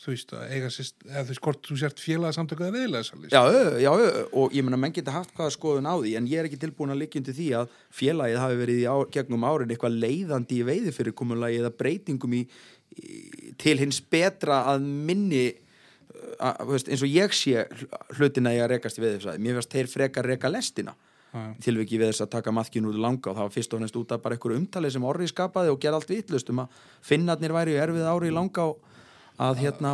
þú veist að eiga sérst, eða þú veist hvort þú sért félagsamtöku eða veðilega Já, já, og ég meina menn geta haft hvaða skoðun á því en ég er ekki tilbúin að liggja undir því að félagið hafi verið í á, gegnum árin eitthvað leiðandi í veiði fyrir komulagi eða breytingum í, í, til hins betra að minni að, veist, eins og ég sé hlutina ég að rekast í veiðifræði mér finnst þeir frekar reka lestina. Tilviki við þess að taka maðkinn úr langa og það var fyrst og næst út af bara einhverju umtali sem orri skapaði og gerði allt vitlust um að finnarnir væri í erfið ári í langa og að hérna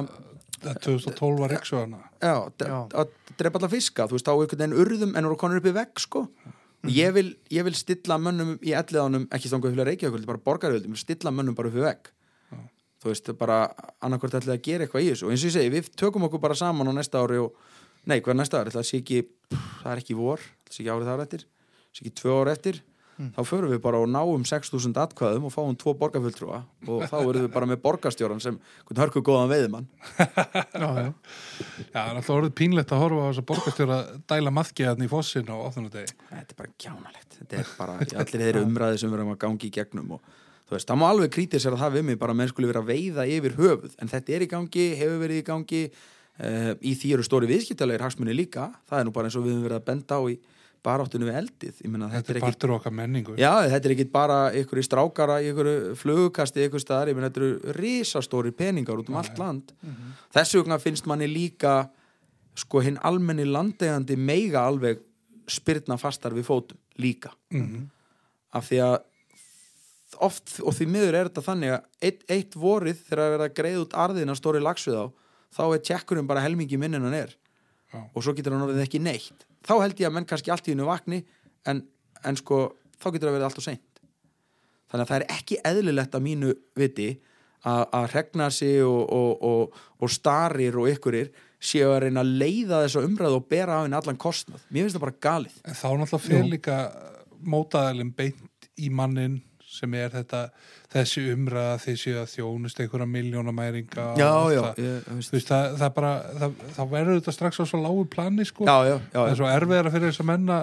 það 2012 var yksu hana Já, að drepa alla fiska þú veist, á einhvern veginn urðum en voru konur upp í vegg sko. ég, vil, ég vil stilla mönnum í elliðanum, ekki stangu fyrir Reykjavík bara borgarvöldum, stilla mönnum bara upp í vegg þú veist, bara annarkvort ætlaði að gera eitthvað í þessu. Og eins og ég segi, við tökum okkur bara saman á næsta ári og, nei, hvað er næsta ári, það sé ekki það er ekki vor, það sé ekki árið þar eftir það sé ekki tvö ári eftir. Þá förum við bara og náum 6.000 atkvæðum og fáum tvo borgarfulltrúa og þá erum við bara með borgarstjóran sem hörku góðan veiðimann. *laughs* Já, já. Alltaf orðið pínlegt að horfa á þess að borgarstjóra dæla maðgeðan í fossin á opnunadegi. þetta er bara kjánalegt þetta er bara allir þeirri umræði sem við erum að gangi í gegnum og þú veist, það má alveg að það við mig bara að menn skulle vera að veiða yfir höfuð. En þetta er í gangi, hefur verið í gangi uh, í því eru stóri viðskiptalegir hagsmunni líka, það er nú bara eins og við höfum verið að benda á í baráttunum við eldið. Meina Þetta þetta er partur okkar menningu. Já, þetta er ekki bara ykkur í strákara ykkur flugukasti ykkur staðar, meina þetta eru risastóri peningar út um allt land. Þessu vegna finnst manni líka sko hinn almenni landegandi meiga alveg spyrna fastar við fótum líka. Mhm. af því að oft og því miður er þetta þannig að eitt, eitt vorið þegar að vera að greiða út arðina stóri lagsvið á þá er tjekkurinn bara helmingi minn en hann er. Já. og svo getur hann orðið ekki neitt. Þá held ég að menn kannski allt í hennu vakni en, en sko þá getur það verið allt og seint. Þannig að það er ekki eðlilegt að mínu viti að, að regna sig og, og, og, og starir og ykkurir séu að reyna að leiða þessa umræðu og bera af henni allan kostnað. Mér finnst það bara galið. En þá náttúrulega fyrir líka mótaðalinn beint í mannin sem er þetta, þessi umræða þessi að þjónust einhverja miljónamæringa já, já, það. ég, veist, það, það bara, það, það verður þetta strax á svo lágu plani, sko. já, já, Það er svo erfiðara fyrir þess að menna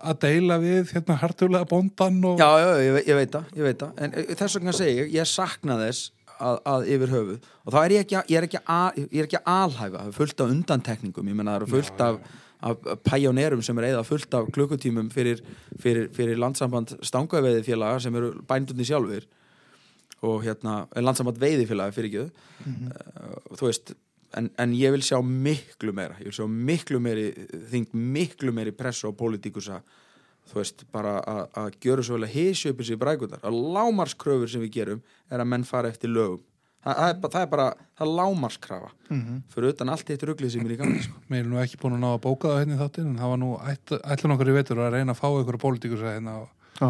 að deila við hérna hartulega bóndan og... Já, já, ég, ég veit það, ég veit það. En eh, þess vegna segi ég, ég sakna þess að, að yfir höfuð. Og þá er ég ekki, ég er ekki, að, ég er ekki að alhæfa það er fullt af undantekningum, ég menna það eru fullt af, af pæjónerum sem er eða fullt af klukkutímum fyrir, fyrir, fyrir landsamband stangaveiði félaga sem eru bændunni sjálfur og hérna, eh, landsamband veiði félaga fyrir ekki þú veist en, en ég vil sjá miklu meira. Ég vil sjá miklu meiri þing miklu meiri press á pólitíkusa þú veist, bara að- gjöra svo vel að upp þessi brækundar að lámarskröfur sem við gerum er að menn fara eftir lögum Þa, það, er, bara- það er bara, það er lámarskrafa fyrir utan allt eitt ruglið sem er í gangi sko. Mér er nú ekki búin að ná að bóka það hérna í þáttinn en það var nú ætlun okkur í vetur að reyna að fá einhverja pólitíkus hérna og, Já.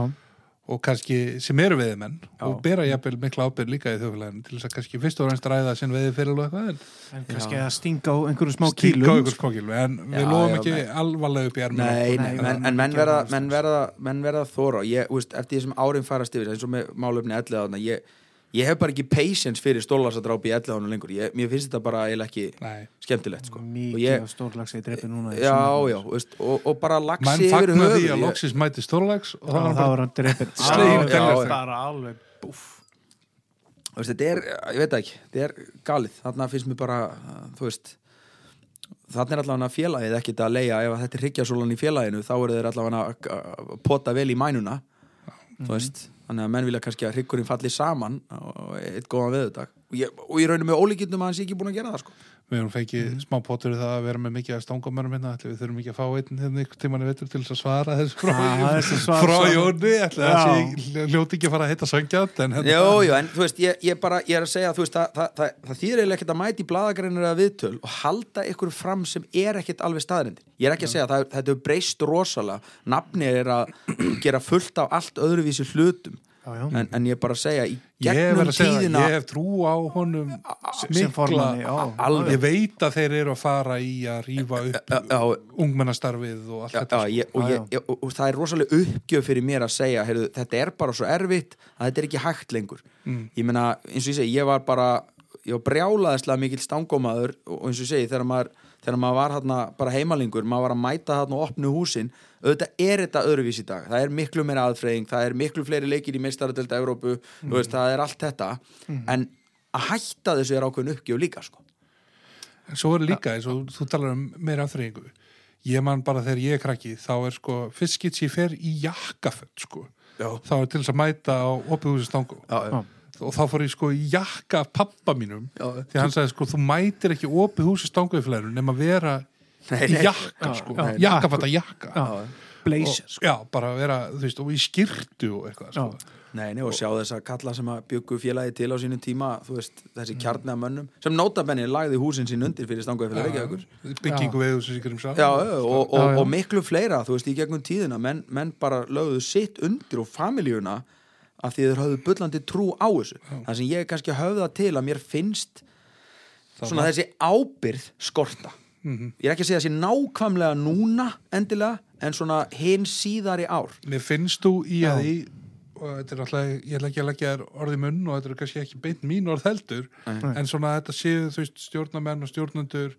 og kannski sem eru veiðimenn Já. og bera jafnvel mikla ábyrð líka í þjóðfélaginu til þess að kannski fyrst og reynst ræða sinn veiði fyrir og eitthvað en En kannski að stinga á einhverju smá stíka á kílum ykkur smókilu en við Já, lofum já, ekki nei. alvarlega upp í ermina menn, en menn verða, alveg menn verða, menn verða þóra ég, úst, eftir því sem árin farast yfir eins og með málefni ellið þarna ég, ég hef bara ekki patience fyrir stólarsadrápi í þarna lengur. Ég, mér finnst þetta bara eiginlega ekki Nei. skemmtilegt sko. og Mikið ég, af stórlags í drepi núna í já, já, veist, og, og bara lagsi yfir fagna höfuð því að loksis mæti stórlags og þá bara er hann *laughs* veist, þetta er, ég veit það ekki, þetta er galið. Þarna finnst mér bara, þú veist þarna er allavega félagið ekkit að leia ef þetta er hryggjarsólan í félaginu þá eru þeir allavega að pota vel í mænuna þú veist, þannig að menn vilja kannski að hryggurinn falli saman og eitt góðan veðudag og, ég, og ég raunum með ólíkindum að hans ekki búin að gera það sko. Við erum fengið smá potur í það að vera með mikið að stangumörum hérna, við þurfum ekki að fá einn hérna ykkur tíman til þess að svara þessu frá, Ah, frá svar- Jóni, hljóti ekki að fara að heita söngjant en hérna, Jó, jó, en þú veist, ég, ég bara, ég er að segja veist, það, það, það, það þýðir eiginlega ekkert að mæti í bladagreinur eða viðtöl og halda ykkur fram sem er ekkert alveg staðrindin ég er ekki að segja, það, þetta hefur breyst rosalega. Nafni er að *clears throat* gera fullt af allt öðruvísi hlutum Já, já. en, en ég er bara að segja í ég að segja ég hef trú á honum sem mikla, formanni, já. alveg. ég veit að þeir eru að fara í að rífa upp ungmennastarfið og allt já, þetta já, ég, og, Já, ég, ég, og, og það er rosalega uppgjöf fyrir mér að segja heyrðu, þetta er bara svo erfitt að þetta er ekki hægt lengur Mm. ég meina, eins og ég segi, ég var bara ég var brjálaðislega mikill stangómaður og eins og ég segi, þegar maður, þegar maður var hérna bara heimalingur, maður var að mæta hérna og opnu húsin, auðvitað er þetta öðruvís í dag, það er miklu meira aðfreying það er miklu fleiri leikir í meistaradelda Evrópu, þú veist, það er allt þetta en að hætta þessu er ákveðin uppgjöf líka, sko En svo er líka, eins og þú talar um meira afþreyingu. Ég man bara þegar ég er krakki, þá er sko, fyrst skitt ég fer í jakkaföld, sko. Já. Þá er til þess að mæta á opið húsi stangu. Já, já. Og þá fór ég sko í jakka af pappa mínum. Já. Því hann sagði sko, þú mætir ekki opið húsi stangu í flæðinu nema vera Nei, í nei. jakka, sko. já. Jakkafata jakka. Blazer Og, já, bara vera, þú veist, og í skirtu og eitthvað, sko. Nei, nei, og sjá þess að kalla sem að byggu félagi til á sínum tíma, þú veist, þessi kjarni af mönnum, sem notabenni lagði húsin sín undir fyrir stangaði fyrir Reykjavíkur. Byggingu við húsi síkar um sá. Já, og, og, Já, já. og miklu fleira, þú veist, í gegnum tíðina, menn, menn bara lögðu sitt undir og familíuna að því þeir höfðu bullandi trú á þessu. Það sem ég er kannski að höfða til að mér finnst Það svona þessi ábyrð skorta. Mhm. ég er ekki að segja að sé nákvæmlega núna endilega, en svona hinn síðari ár Mér finnst þú í Já. að því og þetta er alltaf, ég ætla ekki að leggja þér orði munn og þetta er kannski ekki beint mín orð heldur Nei. en svona þetta séu þú veist stjórnamenn og stjórnendur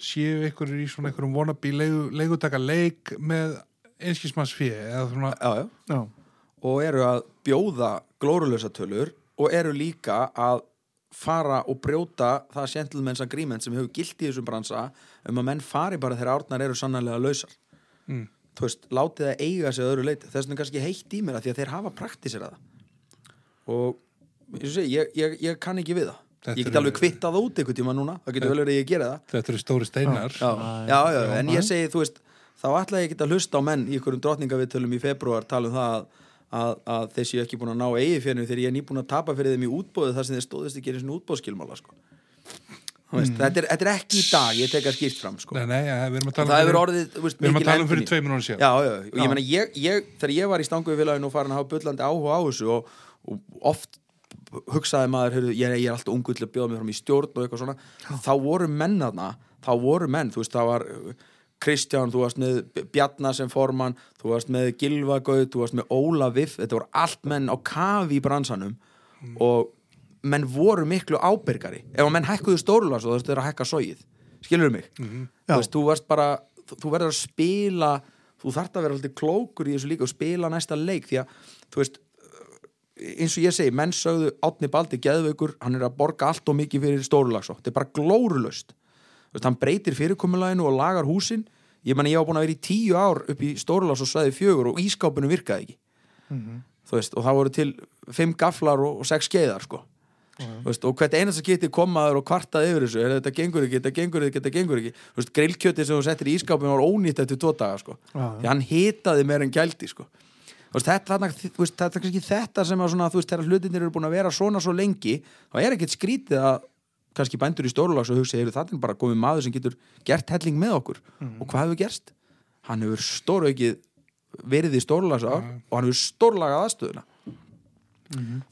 séu ykkur í svona ykkurum wannabe leigu, leigutaka leik með einskismannsfíði eða svona já, já. Já, og eru að bjóða glórulösa tölur og eru líka að fara og brjóta það gentleman's agreement sem hefur gilt í þessum bransa um að menn fari bara þegar árnar eru sannlega lausar. Mm. þú veist, látið það eiga sig að öðru leiti þess vegna er kannski heitt í mér að því að þeir hafa praktisera það. Og ég, ég, ég, ég kann ekki við það. Þetta ég get alveg kvittað út einhvern tíma núna. Það getur vel verið að ég gera það. Þetta eru stóri steinar. Já, já, já, Já, en ég segi, þú veist þá ætla ég ekki að hlusta á menn í einhverjum drottningaviðtölum í februar tala um það að, að, að þeir séu ekki búin að ná eigi fyrir þegar ég er nýbúin að tapa fyrir þeim í útbóðu þar sem þeir stóðist ekki einu svona útbóðskilmála sko. mm. þetta, þetta er ekki í dag ég tek að skýrt fram sko. Nei, nei, ja, við erum að tala um orðið veist, við erum að tala um fyrir og meina ég, ég, þegar ég var í stangu í félaginu og farin að hafa bullandi áhuga á þessu og, og oft hugsaði maður, heyrðu, ég, ég er alltaf ungu til að bjóða mig fram í stjórn og eitthvað svona þá voru menn þarna, þá voru menn þú veist, það var Kristján þú varst með Bjarnar sem formann þú varst með Gilva Gaut, þú varst með Óla Viff, þetta voru allt menn á kafi í bransanum og menn voru miklu ábyrgari ef að menn hækkuðu stórulas og þú veist, þeir að hækka sóið skilur mig Mhm. Já. þú veist, þú varst bara þú, þú verður að spila þú þarft að vera alltaf klókur í þessu líka og spila næsta leik því að, þú veist eins og ég segi, menn sögðu Átni Baldi geðveikur, hann er að borga allt og mikið fyrir stórulagsó, þetta er bara glórulöst veist, hann breytir fyrirkomulaginu og lagar húsin, ég meni ég var búin að vera í tíu ár upp í stórulagsó svæði fjögur og ískápinu virkaði ekki. Þú veist, og það voru til fimm gaflar og, og sex skeiðar sko. Þú veist, og hvert einast að geti komaður og kvartað yfir þessu, þetta gengur ekki, þetta gengur ekki, þetta gengur ekki. Þú veist, grillkjöti sem þú settir í ískápinu var ónýtt eftir tvo daga sko. Já, já. því hann hitaði meir en gældi sko. Þetta, þetta þetta sem að svona, þegar hlutinir eru búin að vera svona svo lengi, þá er ekkert skrítið að kannski bændur í stórulags og hugsa, heyrðu, þetta er bara komið maður sem getur gert helling með okkur. Og hvað hefur gerst? Hann hefur stóraukið verið í stórulags og hann hefur stórlagað aðstöðuna.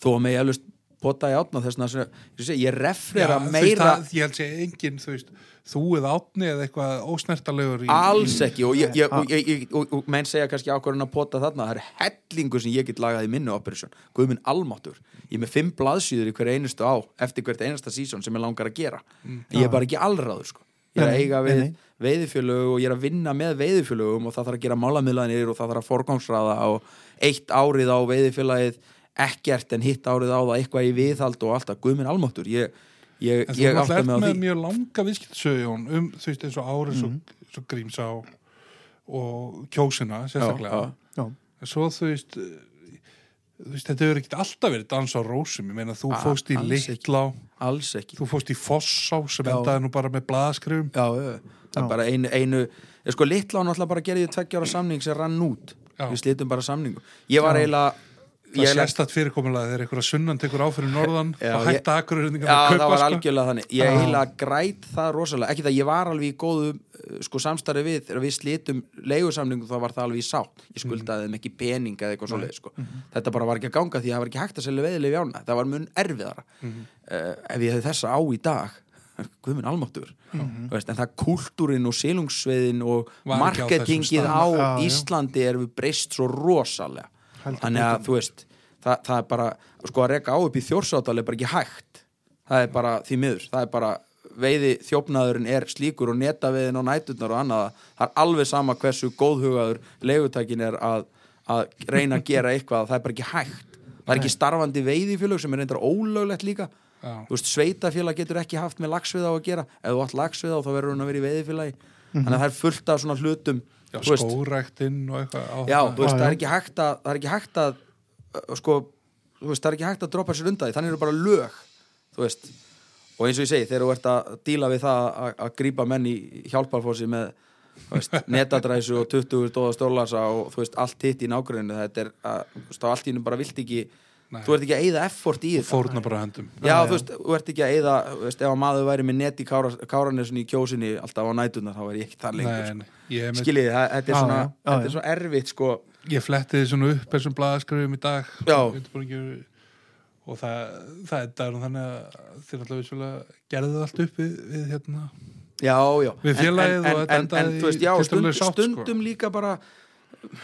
Þó að mig eflust pota í átna þess að ég, refrera veist, meira það, ég held sé engin þú veist, þú eða átni eða eitthvað ósnertalegur í, alls ekki og, ég, ég, og, ég, ég, og, og menn segja kannski ákvörðin að pota þarna. Það er hellingu sem ég get lagað í minnu operation. Guðminn almáttur, ég er með fimm blaðsýður í hver einustu á, eftir hvert einasta sísón sem ég langar að gera, en ég er bara ekki allráður sko, ég er að eiga við nei. veiðifjölög og ég er að vinna með veiðifjölögum og það þarf að gera málamiðlanir og það þarf að forgangsraða og eitt árið á veiðifjölagið ekkert en hitt árið á það eitthvað í viðhald og alltaf Guðminn almáttur ég, ég, ég náttúrulega mig á með því mjög langa viðskiptsögjón um þú veist eins og árið Mhm. svo, svo grímsá og kjósina sérstaklega já. já, En svo þú veist þú veist, þetta hefur ekkert alltaf verið dans á rósum ég meina þú A- fóst í. Littlá alls ekki þú fóst í Fossá sem Já. endaði nú bara með blaðaskrifum Já, já, það er Já. bara einu, einu sko hann alltaf bara gerði tveggjára samning sem rann út, Já. við slitum bara samningu ég var Já. eiginlega það ég sést að fyrirkomulega þegar einhverja sunnan tekur á fyrir norðan Já, og hætta akkururningar Já, að það var sko. algjörlega þannig. Ég Já. eiginlega græt það rosalega. Ekki það, ég var alveg í góðu uh, sko, samstarfi við Þegar við slitum leigusamningu þá var það alveg í sátt. Ég skuldaði þeim ekki pening eða eitthvað svoleið sko. Þetta bara var ekki að ganga því að það var ekki hægt að selja veðileg ána Það var mun erfiðara uh, Ef ég hefði þessa á í dag. *laughs* Guðminn almáttur veist, En það kultúrin og silungsveiðin og á marketingið á já. Íslandi er við breyst svo rosalega Þannig að þú veist það, það er bara, sko að reka á upp í þjórsátal er bara ekki hægt. Það er bara því miður, það er bara veiði þjófnaðurinn er slíkur og netaveiðin og næturnar og annað það er alveg sama hversu góðhugaður legutækin er að, að reyna að gera eitthvað, það er bara ekki hægt. Það er ekki starfandi veiðifélög sem er reyndar ólöglegt líka. Já. þú veist, sveitafélag getur ekki haft með lagsviða á að gera. Ef þú átt lagsviða þá verður hún að vera í veiðifélagi. Þannig að það er fullt af svona hlutum skóræktinn og eitthvað Já, veist, það er ekki hægt að það er ekki hægt að sko, þú veist, það er ekki hægt að droppa sér undan því. Þannig eru bara lög, þú veist. Og eins og ég segi, þegar þú ert að díla við það að, að grípa menn í hjálparfósi með *laughs* netadræsu og 20 stóða stólasa og þú veist, allt hitt í nágruninu þetta er, að, þú veist, á allt í nú bara vilt ekki Nei. þú ert ekki að eyða effort í þetta fórna bara höndum Já, þú veist, þú ert ekki að eyða veist, ef að maður væri með net í kára, káranesunni í kjósinni alltaf á nætunar, þá er ég ekki þar lengur Nei, sko. Skiljið, það- þetta er Já, svona já, já, þetta já. er svona erfitt, sko ég flettiði svona upp þessum blaðaskrifum í dag Já. Og það, það er þannig að þér alltaf vissulega gerðu það allt upp við, við hérna já, já Við félagið en, og en, þetta en, en, endaði þú veist, já, stund, sátt, sko. stundum líka bara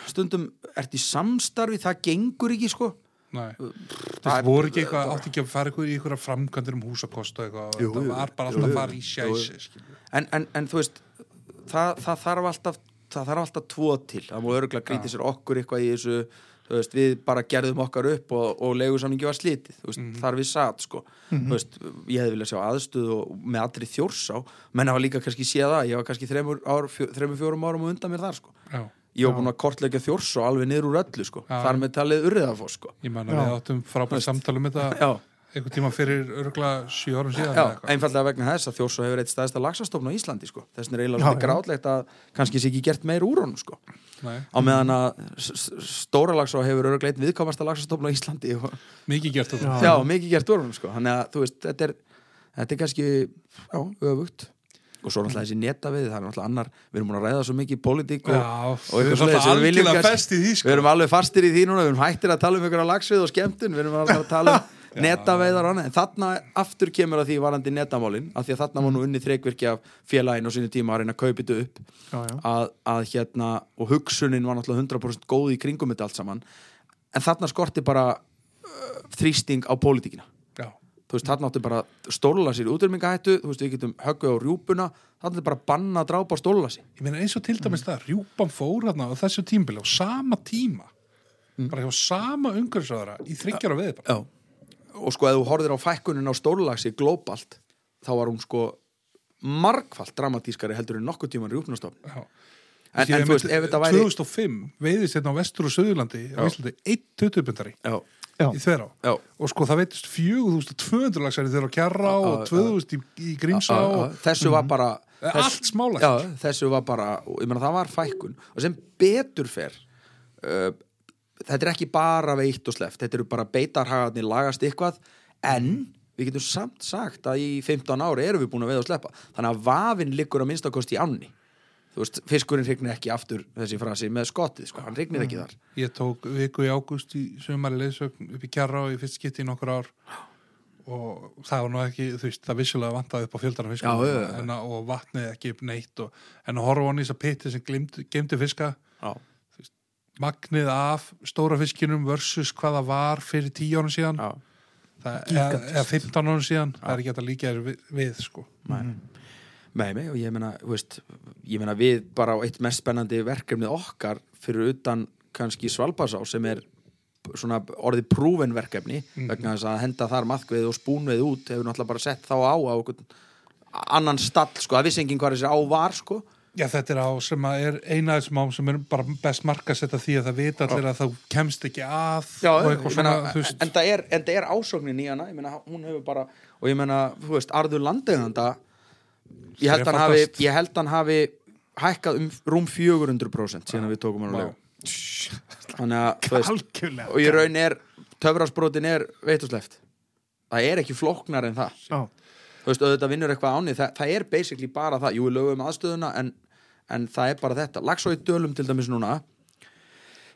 stundum ert í samstarfi það gengur ekki sko. Það Það voru ekki eitthvað, átti ekki að fara eitthvað í eitthvað framkvæmdur um húsakost og eitthvað, Jú, það var bara alltaf að fara í sjæsi en, en, en þú veist það, það þarf alltaf það þarf alltaf tvo til, það múið örgulega grítið sér okkur eitthvað í þessu þú veist, við bara gerðum okkar upp og, og leigusamningi var slítið, þú veist, Mhm. þar við satt sko, þú veist, ég hefði viljað sjá aðstöð og með allri þjórsá. Menn hafa líka kannski séð það, ég var kannski þremur, ár, fjó, þremur fjórum árum og undan mér þar sko. Já, ég var búin að kortleggja þjórsá alveg niður úr öllu sko, Já. þar með talið urriðafoss sko ég man Já. að við áttum frábært samtali um þetta já, einhvern tíma fyrir örgulega sjö árum síðan Já, eða eitthvað. einfallega vegna þess að Þjórsá hefur eitt stæðsta laxastofn á Íslandi sko. þess er eiginlega Já, já. grátlegt að kannski sé ekki gert meir úr honum sko. Nei, á meðan að stóra laxá hefur örgleitt viðkomasta laxastofn á Íslandi og, mikið gert þetta Já. já, mikið gert úr honum sko. þannig að þú veist, þetta er, þetta er kannski já, öfugt og svo náttúrulega þessi netavið, það er náttúrulega annar við erum búin að ræða svo mikið í pólitík og, og við eitthvað alltaf við því við sko. erum alveg fastir í því núna við erum hættir að tala um ykkur lagsvið og skemmtun við erum alveg að tala um *laughs* netaveiðar og annað. en þarna aftur kemur að því varandi netamálin af því að þarna var nú unni þreikvirki af félagin og sínu tíma að reyna að kaupa þetta upp já, já. að, að hérna og hugsunin var náttúrulega 100% góð í kringum þetta allt saman en þarna skorti bara uh, þrýsting á pólitíkina Já, þú veist, þarna áttu bara stóla sér útrýmingahættu, þú veist, við getum höggu á rjúpuna þarna er bara banna að drápa stóla sér. Ég meina eins og til dæmis það rjúpan fór hérna á þessu tímbili á sama tíma bara hjá sama umhverfisraðara í þryggjara veði bara Já. og sko, ef þú horfir á fækkunin á stórlagsi glóbalt, þá var hún sko margfalt dramatískari heldur en nokkuð tíman rjúpnastofn Já. en, en að þú veist, ef þetta væri 2005 veiðist hérna á vestur og söðurlandi á. Íslandi 1 tutubundari já, Já. í þverá. Já, og sko það veitist 4200 lagsari þeirra á Kjarrá og 2000 í, í Grímsá og þessu var bara Eh, þess, allt smálags já, þessu var bara, ég meina það var fækkun. Og sem betur fer uh, þetta er ekki bara veitt og sleft, þetta eru bara beitarhagarnir lagast eitthvað, en við getum samt sagt að í 15 ári erum við búin að veið og sleppa, þannig að vafinn liggur að minnstakosti í ánni þú veist, fiskurinn hrygnir ekki aftur þessi frasi með skottið, sko, hann hrygnir ekki þar. Ég tók viku í ágúst í sömari leysögn upp í Kjarrá í fyrst skipti í nokkur ár. Og það var nú ekki, þú veist, það vissulega vantaði upp á fjöldarna Já, fiskar já, en að, og vatnið ekki upp neitt og, en að horfa þess að pitti sem gemdi fiska. Já, magnið af stóra fiskinum versus hvað það var fyrir 10 árum síðan. Já, það, eða, eða 15 árum síðan. Það er ekki að líka þér við, við sko. nei Nei, nei, og ég meina, veist, ég meina við bara á eitt mest spennandi verkefnið okkar fyrir utan kannski Svalbasá sem er svona orðið prúven verkefni vegna þess að henda þar maðkveið og spúnveið út hefur náttúrulega bara sett þá á á annan stall, sko, það vissi enginn hvað þessi á var, sko. Já, þetta er á sem að er eina af þessum ám sem er bara best markasetta því að það vita allir að það kemst ekki að Já, svona, veist. en það er, er ásóknin í hana ég meina, hún hefur bara, og ég meina þú veist, arður landeiganda ég held hann hafi, ég held hann hafi hækkað um rúm 400% síðan að við tókum hann á Vá. legu þannig að, þú veist, og í raun er töfrasbrotin er veitustleft það er ekki flóknar en það. Já. þú veist, auðvitað vinnur eitthvað áni það, það er basically bara það, jú, við lögum aðstöðuna en, en það er bara þetta. Lagsói dölum til dæmis núna.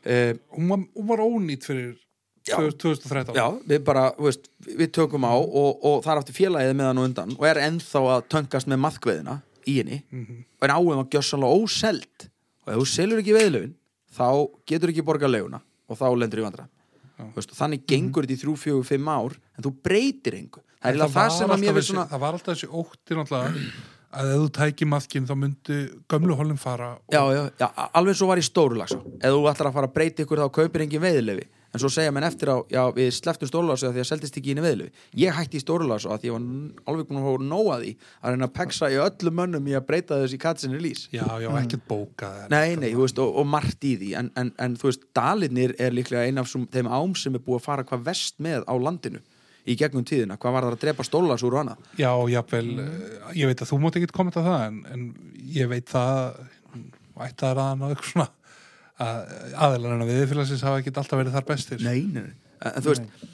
Uh, hún var, hún var ónýtt fyrir. 2013 Já, við bara, veist, við tökum á og, og það er aftur félagið með hann og undan og er ennþá að töngast með maðkveðina í henni. Og er áum að gjössanlega óselt. Og ef þú selur ekki veðlöfin þá getur ekki borgað leguna og þá lendur í vandra veist, þannig gengur þetta í þrjú, fjögur, fimm ár en þú breytir engu. Það það, var sem að alltaf mér þessi, finnst svona það var alltaf þessi ótti náttúrulega að ef þú tæki maðkinn þá myndi gömlu holum fara og, já, já, já, alveg svo var í stóru lagsa ef þú ætlar að fara að breyta ykkur þá kaupir engin veðilefi en svo segja menn eftir á, já við sleftum stórulagsa því að seldist ekki inn í veðilefi ég hætti í stórulagsa að því ég var alveg búin að fá nóa því að reyna að peksa í öllum mönnum í að breyta þessi katsinni lís já, já, ekkert bókað en- nei, nei, þú veist, og, og margt í því. En, en, en þú veist, Dalinir er líklega ein af þeim ám sem er búið að fara hvað vest með á landinu í gegnum tíðina, hvað var það að drepa stórulags úr hana? Já, jáfnvel, mm. ég veit að þú mátt ekkert kommenta það en, en ég veit það ætti að ræða eitthvað svona að aðeinar en að viðfélagsins hafa ekkert alltaf verið þar bestir. Nei, nei, nei. En, þú veist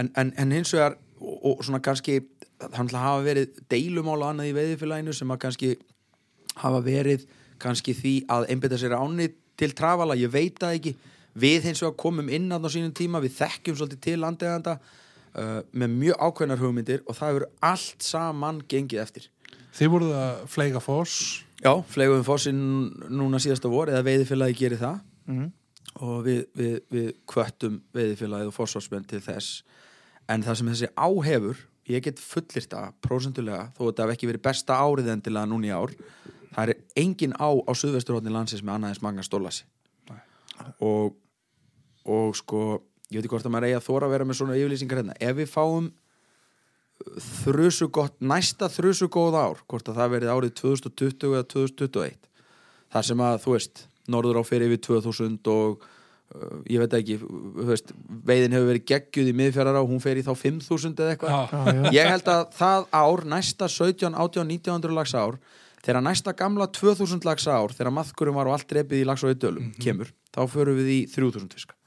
en, en, en hins vegar og, og svona kannski þannig að hafa verið deilumála annað í veiðifélaginu sem að kannski hafa verið kannski því að einbytta sér áni til trafala, ég veit það ekki. Við hins vegar komum inn á sínum tíma við þekkjum svolítið til landeganda uh, með mjög ákveðnar hugmyndir og það hefur allt saman gengið eftir. Þið voruð að fleiga foss? Já, fleigum fósinn núna síðasta vor eða veiðifélagi gerir það Mhm. og við, við, við kvöttum veiðifélagið og fórsvarsmenn til þess. En það sem þessi áhefur ég get fullirt að prósentulega þó að þetta hef ekki verið besta árið endilega núna í ár það er engin á á suðvesturhóttni landsins með annaðins Magna Stólasi og, og sko ég veit ekki hvort að maður eigi að þóra að vera með svona yfirlýsingar hérna. Ef við fáum þrusu gott, næsta þrusu góð ár hvort að það verið árið 2020 eða 2021 þar sem að þú veist, norður á fyrir yfir 2000 og uh, ég veit ekki veist, veiðin hefur verið geggjuð í miðfjara á, hún fer í þá 5000 eða eitthvað. Ég held að það ár, næsta 17, 18, 1900 lags ár þegar næsta gamla 2000 lags ár þegar maðkurum var og allt repið í lags og dölum kemur, þá förum við í 3000 fiska.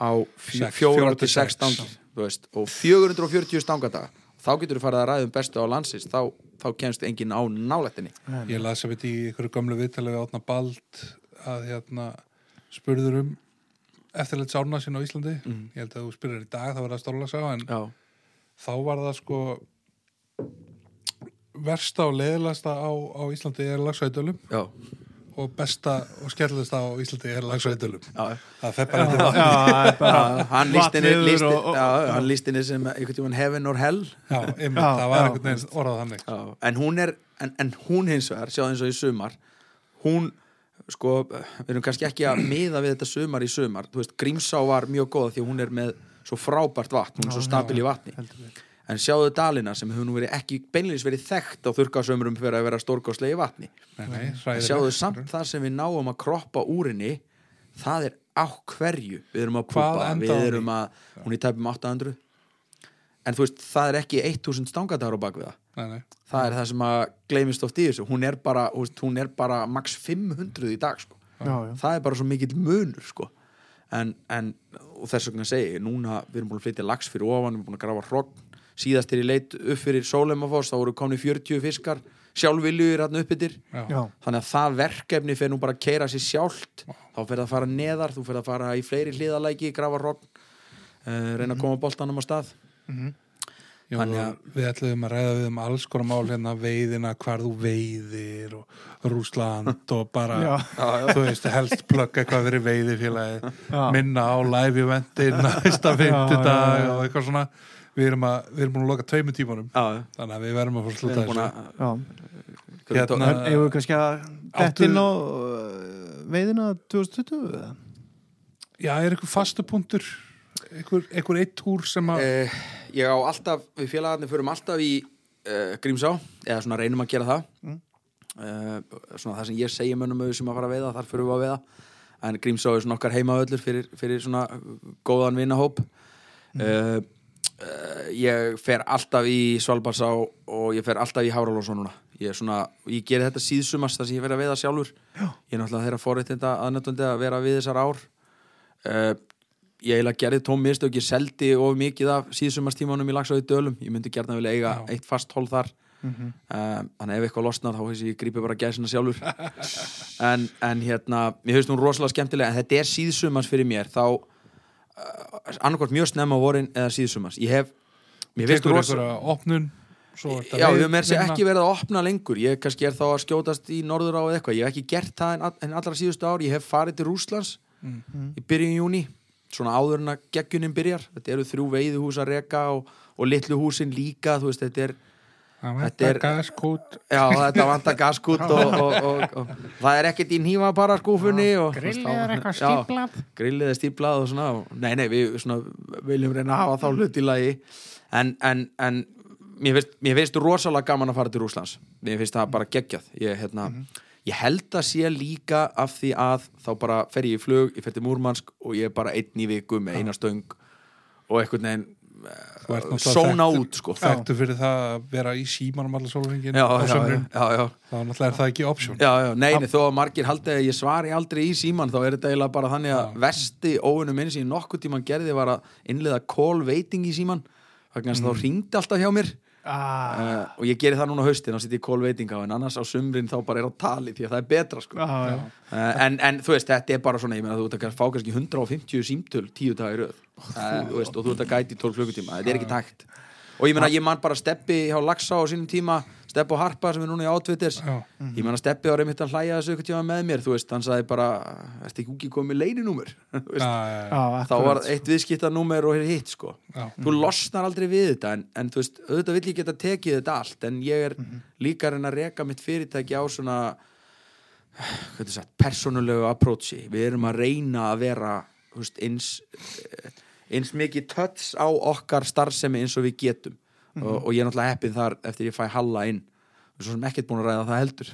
Á Sex, fjóra fjóra til til sex sex. stangir þú veist, og 440 stangadaga þá getur þú farið að ræða um bestu á landsins. Þá, þá kemst enginn á nálættinni. Ég las að veit í ykkur gamlu viðtalið við átna bald að hérna spurður um eftirleitt sárna sín á Íslandi. Ég held að þú spyrir í dag þá var það stórlagsá en já, þá var það sko versta og leiðilegasta á, á Íslandi er lagsveitölum já, og besta og skemmtilegasta á Íslandi er lagsveitölum já, það fer bara Já, vatni. það bara Já, hann líst henni hann sem heaven or hell. Já, einmitt, Já, það var einhvern veginn orðað já. en hún er en, en hún hins vegar, sjáðu eins og í sumar hún sko, við erum kannski ekki að miða við þetta sumar í sumar, þú veist, Grímsá var mjög góða því hún er með svo frábært vatn hún er svo stabil í vatni en sjáðu Dalina sem hefur nú verið ekki beinleins verið þekkt á þurrkasömrum fyrir að vera stórkostlegi vatni Nei, nei, en hræðilegt. sjáðu samt það sem við náum að kroppa úr henni það er á hverju við erum að púpa, við erum að hún er tæpum 800 en þú veist, það er ekki 1000 stangadagar á bakvið það Nei, nei. það er það sem að gleymist oft í þessu hún er bara, þú veist, hún er bara max 500 í dag sko. Já, já. það er bara svo mikill munur sko. en, en og þess vegna segi núna við erum búin að flytja lax fyrir ofan, við erum búin að grafa hrogn síðast er ég leit upp fyrir Sólemafoss þá voru komni 40 fiskar sjálfviljur hann upp yfir Já. Já. þannig að það verkefni fer nú bara að keira sér sjálft þá fer það að fara neðar, þú fer að fara í fleiri hliðalæki, grafa hrogn uh, reyna að koma boltanum á stað Já, Þannig að- við ætlum að ræða við um alls konar mál hérna veiðina, hvar þú veiðir og Rúsland og bara Já. þú veist, helst plugga eitthvað fyrir veiðifélagi Já. minna á live eventin næsta Já, fymtudag já, já. og eitthvað svona við erum, að, við erum búin að loka tveimur tímanum Já, þannig að við verðum að fór við sluta erum búin þessu að Já. Hérna- við kannski að Áttu- detta inn á uh, veiðina 2020 eða? Já, er eitthvað fastu punktur eitthvað, eitthvað eitt túr sem að Eh, ég á alltaf, við félagarnir förum alltaf í uh, Grímsá eða svona reynum að gera það Mm. uh, svona það sem ég segi mönnum auðvitað sem að fara að veiða, þar förum við að veiða en Grímsá er svona okkar heimaöllur fyrir, fyrir svona góðan vinnahóp Mm. Uh, ég fer alltaf í Svalbarsá og ég fer alltaf í Háralónsson núna ég er svona, ég geri þetta síðsumast þar sem ég fer að veiða sjálfur Já. ég er náttúrulega þeirra forréttinda aðnötundi að vera við þessar ár uh, ég eiginlega gerði tóm mistök ég seldi of mikið af síðsumastímanum í lagsóði dölum, ég myndi gerna vilja eiga Já. eitt fast hól þar Mhm. uh, þannig ef eitthvað losnar þá hefði ég grípið bara gæsina sjálfur *laughs* en, en hérna, mér finnst hún rosalega skemmtilega en þetta er síðsumans fyrir mér þá uh, annarkvort mjög snemma vorin eða síðsumans ég hef, eitthvað opnun Já, við höfum er ekki verið að opna lengur. Ég kannski er þá að skjótast í norður á eitthvað. Ég hef ekki gert það en, all- en allra síðustu ár. Ég hef farið til Rúslands Mm. í byrjun júni svona áður en að geggjunin byrjar. Þetta eru þrjú veiðuhús að reka og, og litlu húsin líka þú veist, þetta er Það vantar gaskút. Já, þetta vantar gaskút og, *laughs* og, og, og það er ekkert í nýma bara skúfunni og Grillið er eitthvað stíplað. grillið er stíplað og svona og, nei, nei, við svona, viljum reyna að hafa þá hlut í lagi. En, en, en mér, finnst, mér finnst rosalega gaman að fara til Rúslands mér finnst það bara geggjað. Ég, hérna, ég held að sé líka af því að þá bara fer ég í flug ég fer til Múrmansk og ég er bara einn í viku með eina stöng og einhvern veginn Sóna út sko. þekktu fyrir það að vera í símanum allar sólringin já, á já, já, já, já. þá náttúrulega er það ekki option. Já, já, nei, nei, þó að margir haldi að ég svari aldrei í síman þá er þetta eiginlega bara þannig að vesti óunum minn sem ég nokkuð tíman gerði var að innleiða call waiting í síman þess að þá ringdi alltaf hjá mér Ah, uh, og ég geri það núna á haustin og sitt í á en annars á sumrin þá bara er á tali því að það er betra sko. já, já. uh, en, en þú veist, þetta er bara svona ég meina þú ert að fá kannski 150 símtöl tíu dagar í röð. Uh, og þú ert að gæti í 12 klukkutíma, þetta er ekki takt. Og ég meina ég man bara steppi hjá Laxa á sínum tíma Stepp og Harpa sem er núna í átvitters Já. ég menna Steppi var einmitt að hlæja þessu ykkur tíma með mér þú veist, hann sagði bara ertu ekki ekki komið leininúmer *laughs* þá var eitt viðskiptanúmer og hitt sko. Já. þú losnar aldrei við þetta en, en þú veist, auðvitað vill ég geta tekið þetta allt en ég er líka að reyna að reka mitt fyrirtæki á svona sagt, persónulegu approachi. Við erum að reyna að vera þú veist, eins eins mikið töts á okkar starfsemi eins og við getum og, og ég er náttúrulega heppið þar eftir ég fæ halla inn. Svo sem ekkert búin að ræða það heldur.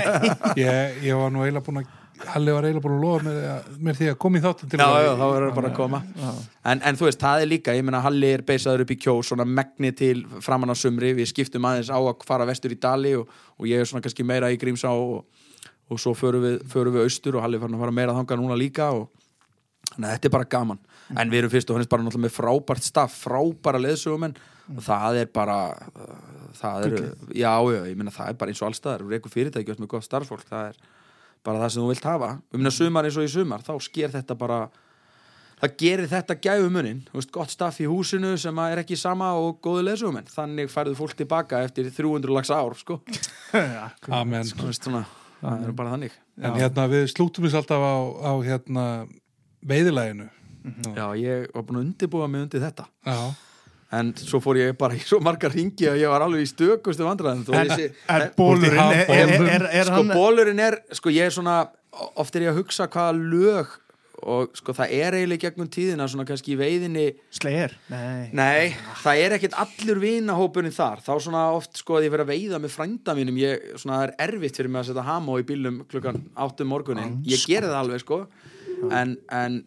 *laughs* Ég, ég var nú eiginlega búin að Halli var eiginlega búin að lofa mér, mér því að koma í þáttin til já, já, þá verður það bara að koma. En, en þú veist, það er líka, ég meina Halli er beisaður upp í kjós, svona megni til framan á sumri, við skiptum aðeins á að fara vestur í Dali og, og ég er svona kannski meira í Grímsá og, og svo förum við, förum við austur og Halli er farin að fara meira þangað núna líka og þannig að þetta er bara gaman. En við erum fyrst og hennist bara náttúrulega með frábært staff frábæra leðsugumenn og það er bara það er, já, já, ég meina það er bara eins og allstaðar erum fyrirtæki með gott starffólk það er bara það sem þú vilt hafa. Um minna sumar eins og í sumar, þá sker þetta bara það gerir þetta gæfumunin veist, gott staff í húsinu sem að er ekki sama og góðu leðsugumenn, þannig færðu fólk tilbaka eftir 300 lags ár sko. *laughs* Amen. Þú veist, svona, það er bara þannig. En hérna við slútum við alltaf á, á hérna veiðilæginu já, ég var búin að undirbúa mig undir þetta. Já, en svo fór ég bara í svo margar ringi að ég var alveg í stökustu vandræðin En, en bólurinn, Úti í er, er, er, er sko bólurinn er sko ég er svona, oft er ég að hugsa hvaða lög og sko það er eiginlega gegnum tíðina svona kannski í veiðinni Slegir? Nei. nei, það er ekkit allur vinahópurinn þar, þá svona oft sko að ég verið að veiða með frænda mínum ég, svona það er erfitt fyrir mig að setja hamó í bílum klukkan 8 um morgunin, ég gerði það alveg sko. En, en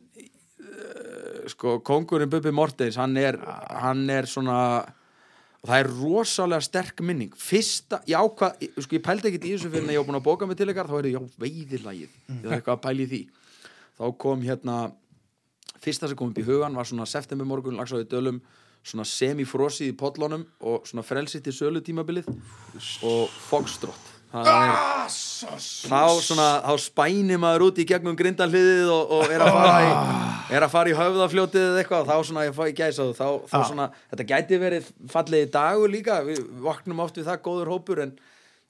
sko kongurinn Bubi Mortens hann er, hann er svona og það er rosalega sterk minning. Fyrsta, já hvað, sko ég pældi ekkert í þessu fyrir en ég var búin að bóka mig til ykkar þá er ég, já veiðilagið, ég var eitthvað að pæli því. Þá kom hérna fyrsta sem kom upp í hugan var svona september morgun lagsaði dölum svona semifrosið í pollunum og svona frelsið til sölu tímabilið og Foxtrot. það er þá svona þá spænir maður út í gegnum grindalliðið og, og er, að fara í, er að fara í höfðafljótið eða eitthvað. Þá svona ég fæ í gæsa þá, þá svona þetta gæti verið fallegi dagur líka. Við vaknum oft við það góður hópur en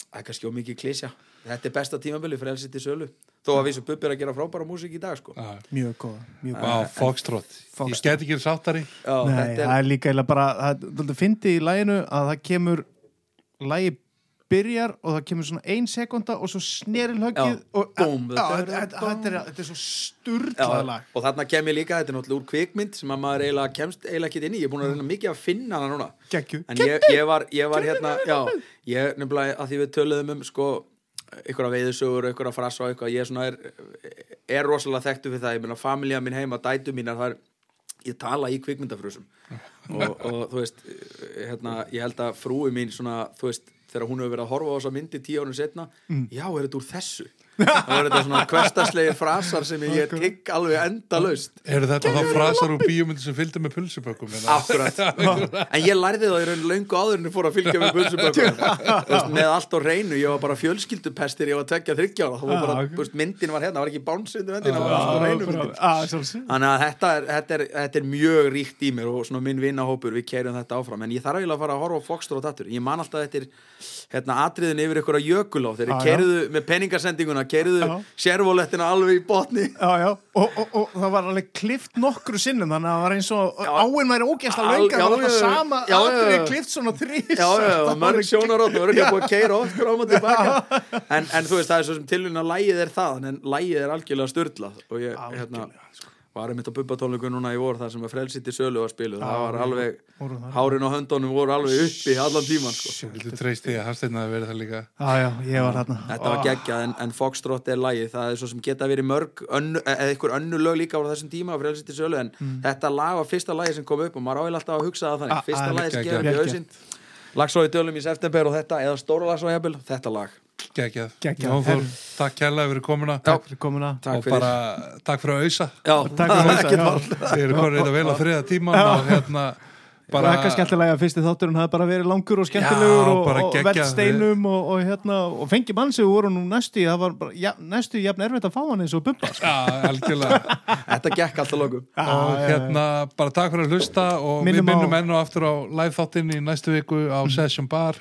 það er kannski ómikið klísja þetta er besta tímabili fyrir elsitt í sölu. Þó að við sem bubbi er að gera frábæra músík í dag sko. já, Mjög góða, Foxtrot. Ég get ekki sáttari. Já, Nei, það er, líka eiginlega bara, það er fyndi í læginu að það kemur, lægi byrjar og það kemur svona ein sekunda og svo sneril höggið Já, og þetta er, þetta er svo lag. og þarna kem ég líka, þetta er náttúrulega úr kvikmynd sem að maður eiginlega kemst eiginlega ekki inn í. Ég er búin að reyna mikið að finna hana núna. Gekkju. en ég, ég, var, ég var hérna já, ég nefnilega að því við töluðum um sko, einhverja veiðusögur, einhverja frasa og eitthvað, ég svona er, er rosalega þekktu fyrir það, ég meina familja mín heima, dætu mínar, það er ég tala í kvikmyndafrösum og, og þú veist, hérna, ég held að frúi mín svona, þú veist þegar hún hefur verið að horfa á þessa myndi tíu árun setna já, er þetta úr þessu það var þetta svona hverstaslegir frasar sem ég tigg alveg endalaust. Eru þetta þá frasar úr bíómyndi sem fylgdu með pulsupökkum? Akkurat. En ég lærði það í raun löngu áður en ég fór að fylgja með pulsubökum. *laughs* Með allt á reynu, ég var bara fjölskyldupestir ég var tvekja þryggja ára, það var bara, ok. þú veist, myndin var hérna, það var ekki bánsundu myndin, það var allt á reynu myndin. Ah, sjálfsög. Þannig að þetta er, þetta, er, þetta er mjög ríkt í mér og svona minn vinnahópur, við keirum þetta áfram. En ég þarf eiginlega að fara að horfa á Foxtrot og ég man alltaf þetta er hérna, atriðin yfir ykkur að jökul á þegar Já, já. keiruðu með peningasendinguna, keiruðu Já. sérvolettina alveg í botni. Já, já, og, og, og það var alveg klift nokkru sinnum þannig að það var eins og áinn væri ógæst að lönga það var alltaf sama aðrið klift svona þrís Já, já, mörg sjónarótt og örgja búið að keira oft fram og tilbaka. En, en þú veist, það er svo sem tilvíðin að lægið er það en lægið er algjörlega störtlað og ég, hérna, var einmitt á bubbatónleiku núna í vor þar sem að frelsitt í sölu var spiluð, það var alveg hárin og höndunum voru alveg uppi allan tíman, sko. Vildu treyst því að Hafsteinn hafi verið það líka? Já, já, ég var þarna. Þetta var geggjað en, en Foxtrot er lægið það er svo sem geta verið mörg önnu, eða einhver önnu lög líka á þessum tíma á frelsitt í sölu en þetta lag var fyrsta lagið sem kom upp og maður ávil alltaf að hugsa það. Ah, þannig fyrsta ah, lagið sem geggjað. gefur upp í hausinn. Lag svo í dölum í september og þetta eða stóra lag svo jafnvel, þetta lag Herru. takk kærlega fyrir komuna. Takk fyrir komuna. Takk og fyrir. bara takk fyrir að auðsa Já, Takk fyrir já. mál. Þið eru konið þetta vel á þriða tíma og hérna Bara bara ekki skemmtilega að fyrsti þátturinn hafði bara verið langur og skemmtilegur Já, og, og velt steinum og, og, hérna, og fengi mann sem voru nú næstu það var bara, ja, næstu jafn erfitt að fá hann eins og bubba sko. Já, algjörlega. Þetta gekk alltaf lokum Já, og hérna bara takk fyrir að hlusta og Minnum við minnum á- enn og aftur á live þáttinn í næstu viku á Session Bar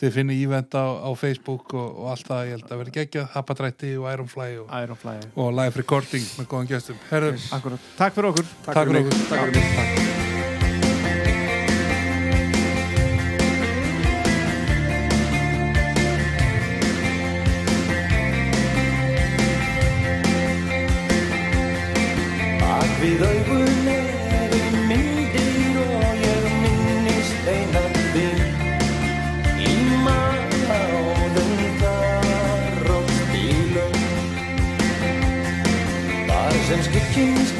þið finnir ívent á, á Facebook og, og allt það, ég held að vera geggjað. Happatrætti og Ironfly og, Ironfly og live recording með góðan gestum. Herðu, Akkurat, takk fyrir okkur. takk fyrir mig. okkur. Takk fyrir mig. Bak kings.